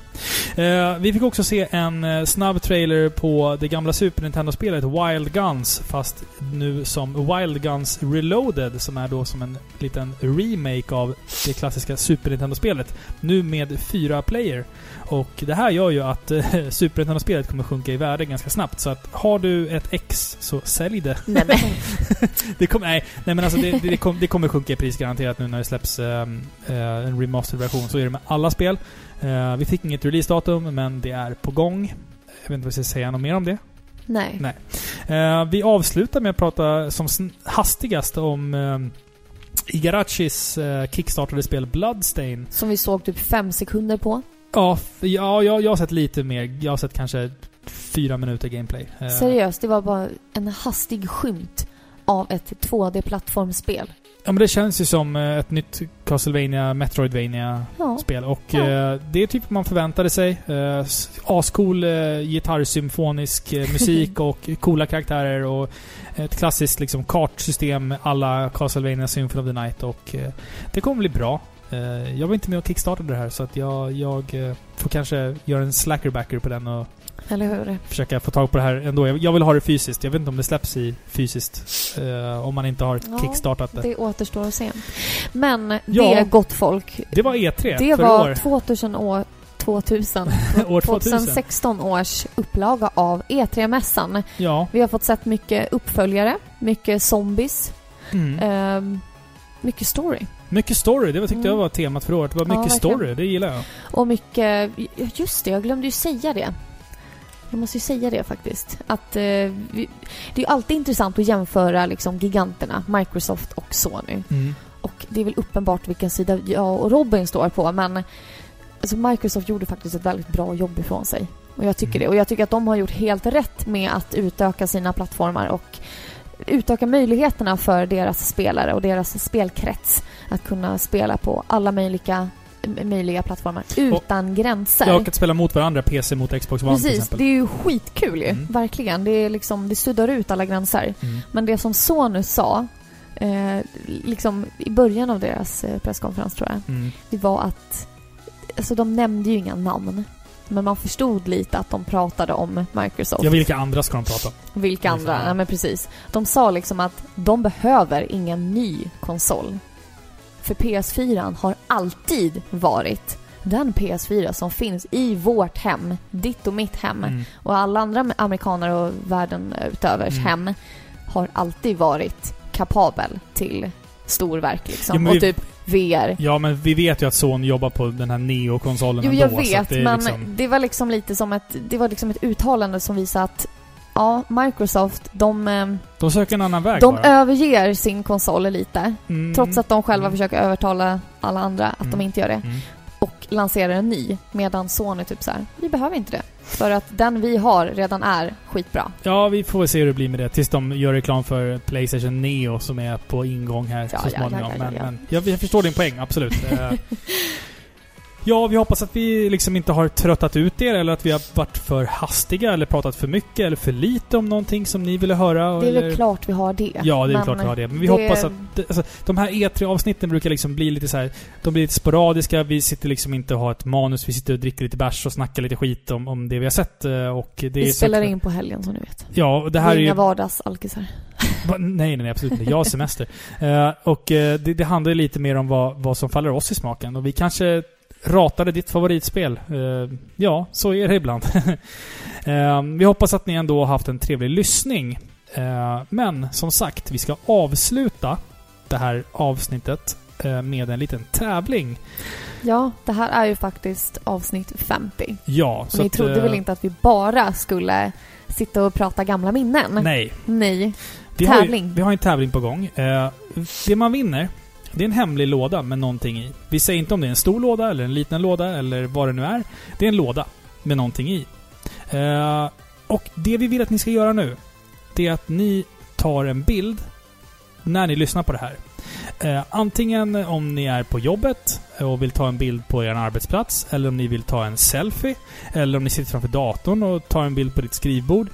Eh, vi fick också se en eh, snabb trailer på det gamla Super Nintendo-spelet Wild Guns, fast nu som Wild Guns Reloaded, som är då som en liten remake av det klassiska Super Nintendo-spelet. Nu med fyra player. Och det här gör ju att eh, Super Nintendo-spelet kommer sjunka i värde ganska snabbt. Så att har du ett X, så sälj det. Nej, men, Det kommer, nej, nej men alltså det, det, det, kom, det kommer sjunka i pris garanterat nu när det släpps ehm, eh, en remastered version. Så är det med alla spel. Eh, vi fick inget releasedatum, men det är på gång. Jag vet inte vad jag ska säga något mer om det. nej. Nej. Eh, vi avslutar med att prata som hastigast om eh, Igarachis kickstartade spel Bloodstain. Som vi såg typ fem sekunder på. Ja, ja jag, jag har sett lite mer. Jag har sett kanske fyra minuter gameplay. Seriöst, det var bara en hastig skymt av ett 2D-plattformsspel. Ja men det känns ju som eh, ett nytt Castlevania, Metroidvania Ja. spel. Och Ja. eh, det är typ man förväntade sig. Eh, ascool eh, gitarrsymfonisk eh, musik och coola karaktärer och ett klassiskt liksom kartsystem alla Castlevania Symphony of the Night och det kommer bli bra. Jag var inte med och kickstartade det här så att jag, jag får kanske göra en slackerbacker på den och Eller hur? försöka få tag på det här ändå. Jag, vill ha det fysiskt. Jag vet inte om det släpps i fysiskt. eh, om man inte har Ja, kickstartat det. Det återstår att se. Men Ja. det, gott folk, Det var E3 det för var år. 2000 år 2000. år 2000. 2016 års upplaga av E3-mässan. Ja. Vi har fått sett mycket uppföljare, mycket zombies, Mm. ehm, mycket story. Mycket story, det var, tyckte Mm. jag var temat för året. Det var Ja, mycket verkligen. story, det gillar jag. Och mycket... ja, Just det, jag glömde ju säga det. Jag måste ju säga det faktiskt. Att eh, vi, det är ju alltid intressant att jämföra liksom giganterna, Microsoft och Sony. Mm. Och det är väl uppenbart vilken sida jag och Robin står på, men alltså Microsoft gjorde faktiskt ett väldigt bra jobb ifrån sig. Och jag tycker Mm. det. Och jag tycker att de har gjort helt rätt med att utöka sina plattformar och utöka möjligheterna för deras spelare och deras spelkrets att kunna spela på alla möjliga, möjliga plattformar utan gränser. Jag har att spela mot varandra, PC mot Xbox One till Precis, exempel. det är ju skitkul ju. Mm. Verkligen. Det, är liksom, det suddar ut alla gränser. Mm. Men det som Sony sa, eh, liksom i början av deras eh, presskonferens tror jag, Mm. det var att... Alltså de nämnde ju inga namn. Men man förstod lite att de pratade om Microsoft. Ja, vilka andra ska de prata om? Vilka andra? ja. Ja, men precis. De sa liksom att de behöver ingen ny konsol. För PS4 har alltid varit den PS4 som finns i vårt hem, ditt och mitt hem. Mm. Och alla andra amerikaner och världen utövers Mm. hem har alltid varit kapabel till storverk liksom. Ja, och vi- typ VR. Ja, men vi vet ju att Sony jobbar på den här Neo-konsolen Jo, ändå. jag att vet, det men liksom, det var liksom lite som ett, det var liksom ett uttalande som visade att ja, Microsoft, de, eh, De söker en annan väg de bara. överger sin konsol lite. Mm. Trots att de själva Mm. försöker övertala alla andra att Mm. de inte gör det. Mm. Och lanserar en ny. Medan Sony typ så här, vi behöver inte det. För att den vi har redan är skitbra. Ja, vi får väl se hur det blir med det. Tills de gör reklam för Playstation Neo som är på ingång här Ja, så småningom. ja, ja, Men, ja. men jag, jag förstår din poäng, absolut. Ja, vi hoppas att vi liksom inte har tröttat ut er eller att vi har varit för hastiga eller pratat för mycket eller för lite om någonting som ni ville höra. Det är eller... väl vi har det. Ja, det är klart vi har det. Men vi det- hoppas att... det- Alltså, de här E3-avsnitten brukar liksom bli lite så här. De blir lite sporadiska. Vi sitter liksom inte och har ett manus. Vi sitter och dricker lite bärs och snackar lite skit om, om det vi har sett. eh, Och det är Vi så- spelar in på helgen som ni vet. Ja, och det Det här är är ju... inga vardagsalkisar. Va? Nej, nej, nej, absolut inte. Jag har semester. Eh, och eh, det, det handlar ju lite mer om vad, vad som faller oss i smaken. Och vi kanske ratade ditt favoritspel. Eh, ja, så är det ibland. Eh, vi hoppas att ni ändå har haft en trevlig lyssning. Eh, men som sagt, vi ska avsluta det här avsnittet med en liten tävling. Ja, det här är ju faktiskt avsnitt 50. Ja, Och ni trodde väl inte att vi bara skulle sitta och prata gamla minnen? Nej. Nej. Vi har, ju, Tävling. vi har en tävling på gång. Det man vinner, det är en hemlig låda med någonting i. Vi säger inte om det är en stor låda eller en liten låda eller vad det nu är. Det är en låda med någonting i. Eh, och det vi vill att ni ska göra nu, det är att ni tar en bild när ni lyssnar på det här. Eh, antingen om ni är på jobbet och vill ta en bild på er arbetsplats, eller om ni vill ta en selfie, eller om ni sitter framför datorn och tar en bild på ditt skrivbord.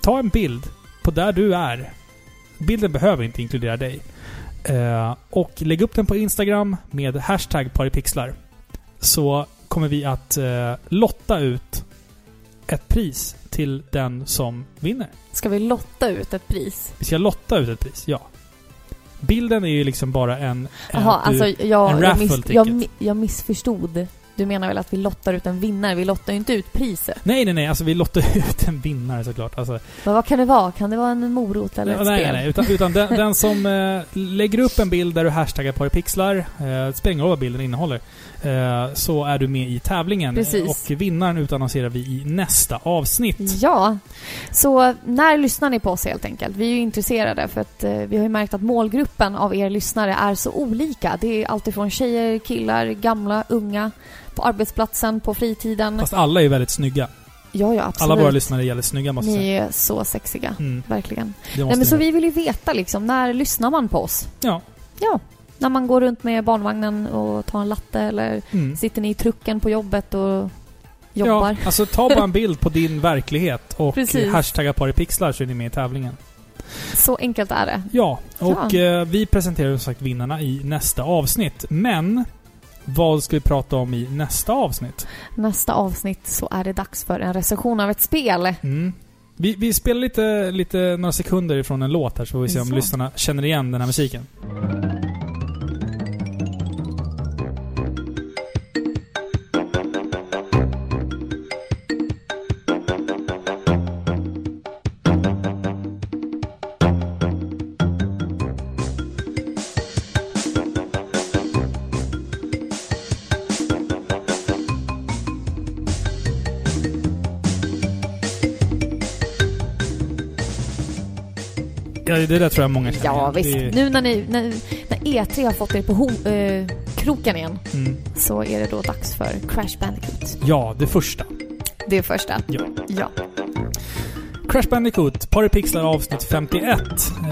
Ta en bild på där du är. Bilden behöver inte inkludera dig. Eh, och lägg upp den på Instagram med hashtag paripixlar. Så kommer vi att eh, lotta ut ett pris till den som vinner. Ska vi lotta ut ett pris? Vi ska lotta ut ett pris, ja. Bilden är ju liksom bara en... Jaha, alltså jag, en jag, miss, jag, jag missförstod. Du menar väl att vi lottar ut en vinnare? Vi lottar ju inte ut priset. Nej, nej, nej. Alltså vi lottar ut en vinnare såklart. Alltså, Men vad kan det vara? Kan det vara en morot eller ett nej, spel? nej, nej. Utan, utan den, den som eh, lägger upp en bild där du hashtaggar paripixlar, eh, spelar ingen roll vad bilden innehåller, eh, så är du med i tävlingen. Precis. Och vinnaren utannonserar vi i nästa avsnitt. Ja, så när lyssnar ni på oss helt enkelt? Vi är ju intresserade för att eh, vi har ju märkt att målgruppen av er lyssnare är så olika. Det är alltifrån tjejer, killar, gamla, unga, på arbetsplatsen, på fritiden. Fast alla är väldigt snygga. ja, ja, absolut. Alla våra lyssnare är jävligt snygga måste jag Ni säga. är så sexiga. Mm, Verkligen. Nej, men så vi vill ju veta liksom, när lyssnar man på oss? Ja. Ja, när man går runt med barnvagnen och tar en latte eller Mm. sitter ni i trucken på jobbet och jobbar? Ja, alltså ta bara en bild på din verklighet och Precis. hashtagga paripixlar så är ni med i tävlingen. Så enkelt är det. Ja, och Ja. Eh, vi presenterar som sagt vinnarna i nästa avsnitt. Men vad ska vi prata om i nästa avsnitt? Nästa avsnitt så är det dags för en recension av ett spel. Mm. Vi, vi spelar lite, lite, några sekunder ifrån en låt här så får vi se om Så. lyssnarna känner igen den här musiken. Ja, det där tror jag många känner Ja, visst. Det Nu när, ni, när, när E3 har fått er på ho, eh, kroken igen Mm. så är det då dags för Crash Bandicoot. Ja, det första. Det första. Ja. Ja. Crash Bandicoot, Paripixlar avsnitt 51.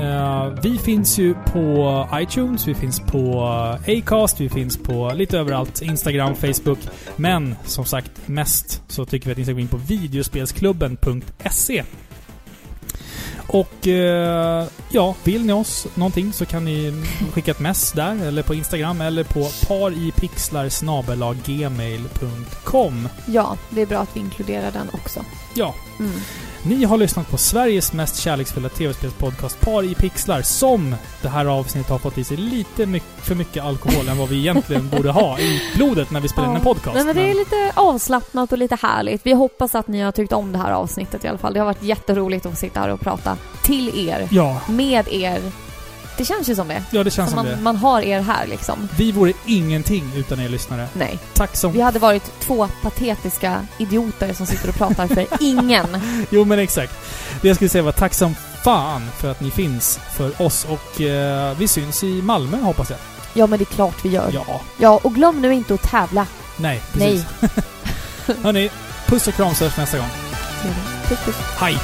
Eh, vi finns ju på iTunes, vi finns på Acast, vi finns på lite överallt. Instagram, Facebook. Men som sagt, mest så tycker vi att ni ska gå in på videospelsklubben.se. Och eh, ja, vill ni oss någonting så kan ni skicka ett mess där, eller på Instagram, eller på paripixlar gmail.com. ja, det är bra att vi inkluderar den också. Ja, Mm. Ni har lyssnat på Sveriges mest kärleksfulla tv-spelspodcast Par i pixlar som det här avsnittet har fått i sig lite my- för mycket alkohol än vad vi egentligen borde ha i blodet när vi spelar in en Ja. podcast. Nej, men det är Men- lite avslappnat och lite härligt. Vi hoppas att ni har tyckt om det här avsnittet i alla fall. Det har varit jätteroligt att få sitta här och prata till er, Ja, med er. Det känns ju som det. ja, det känns Så som man, det. man har er här liksom. Vi vore ingenting utan er lyssnare. Nej. Tack som... Vi hade varit två patetiska idioter som sitter och pratar för ingen. Jo, men exakt. Det jag skulle säga var tack som fan för att ni finns för oss och eh, vi syns i Malmö hoppas jag. Ja, men det är klart vi gör. Ja. Ja, och glöm nu inte att tävla. Nej, precis. Hörni, puss och kram så hörs nästa gång. Puss, puss. Hej!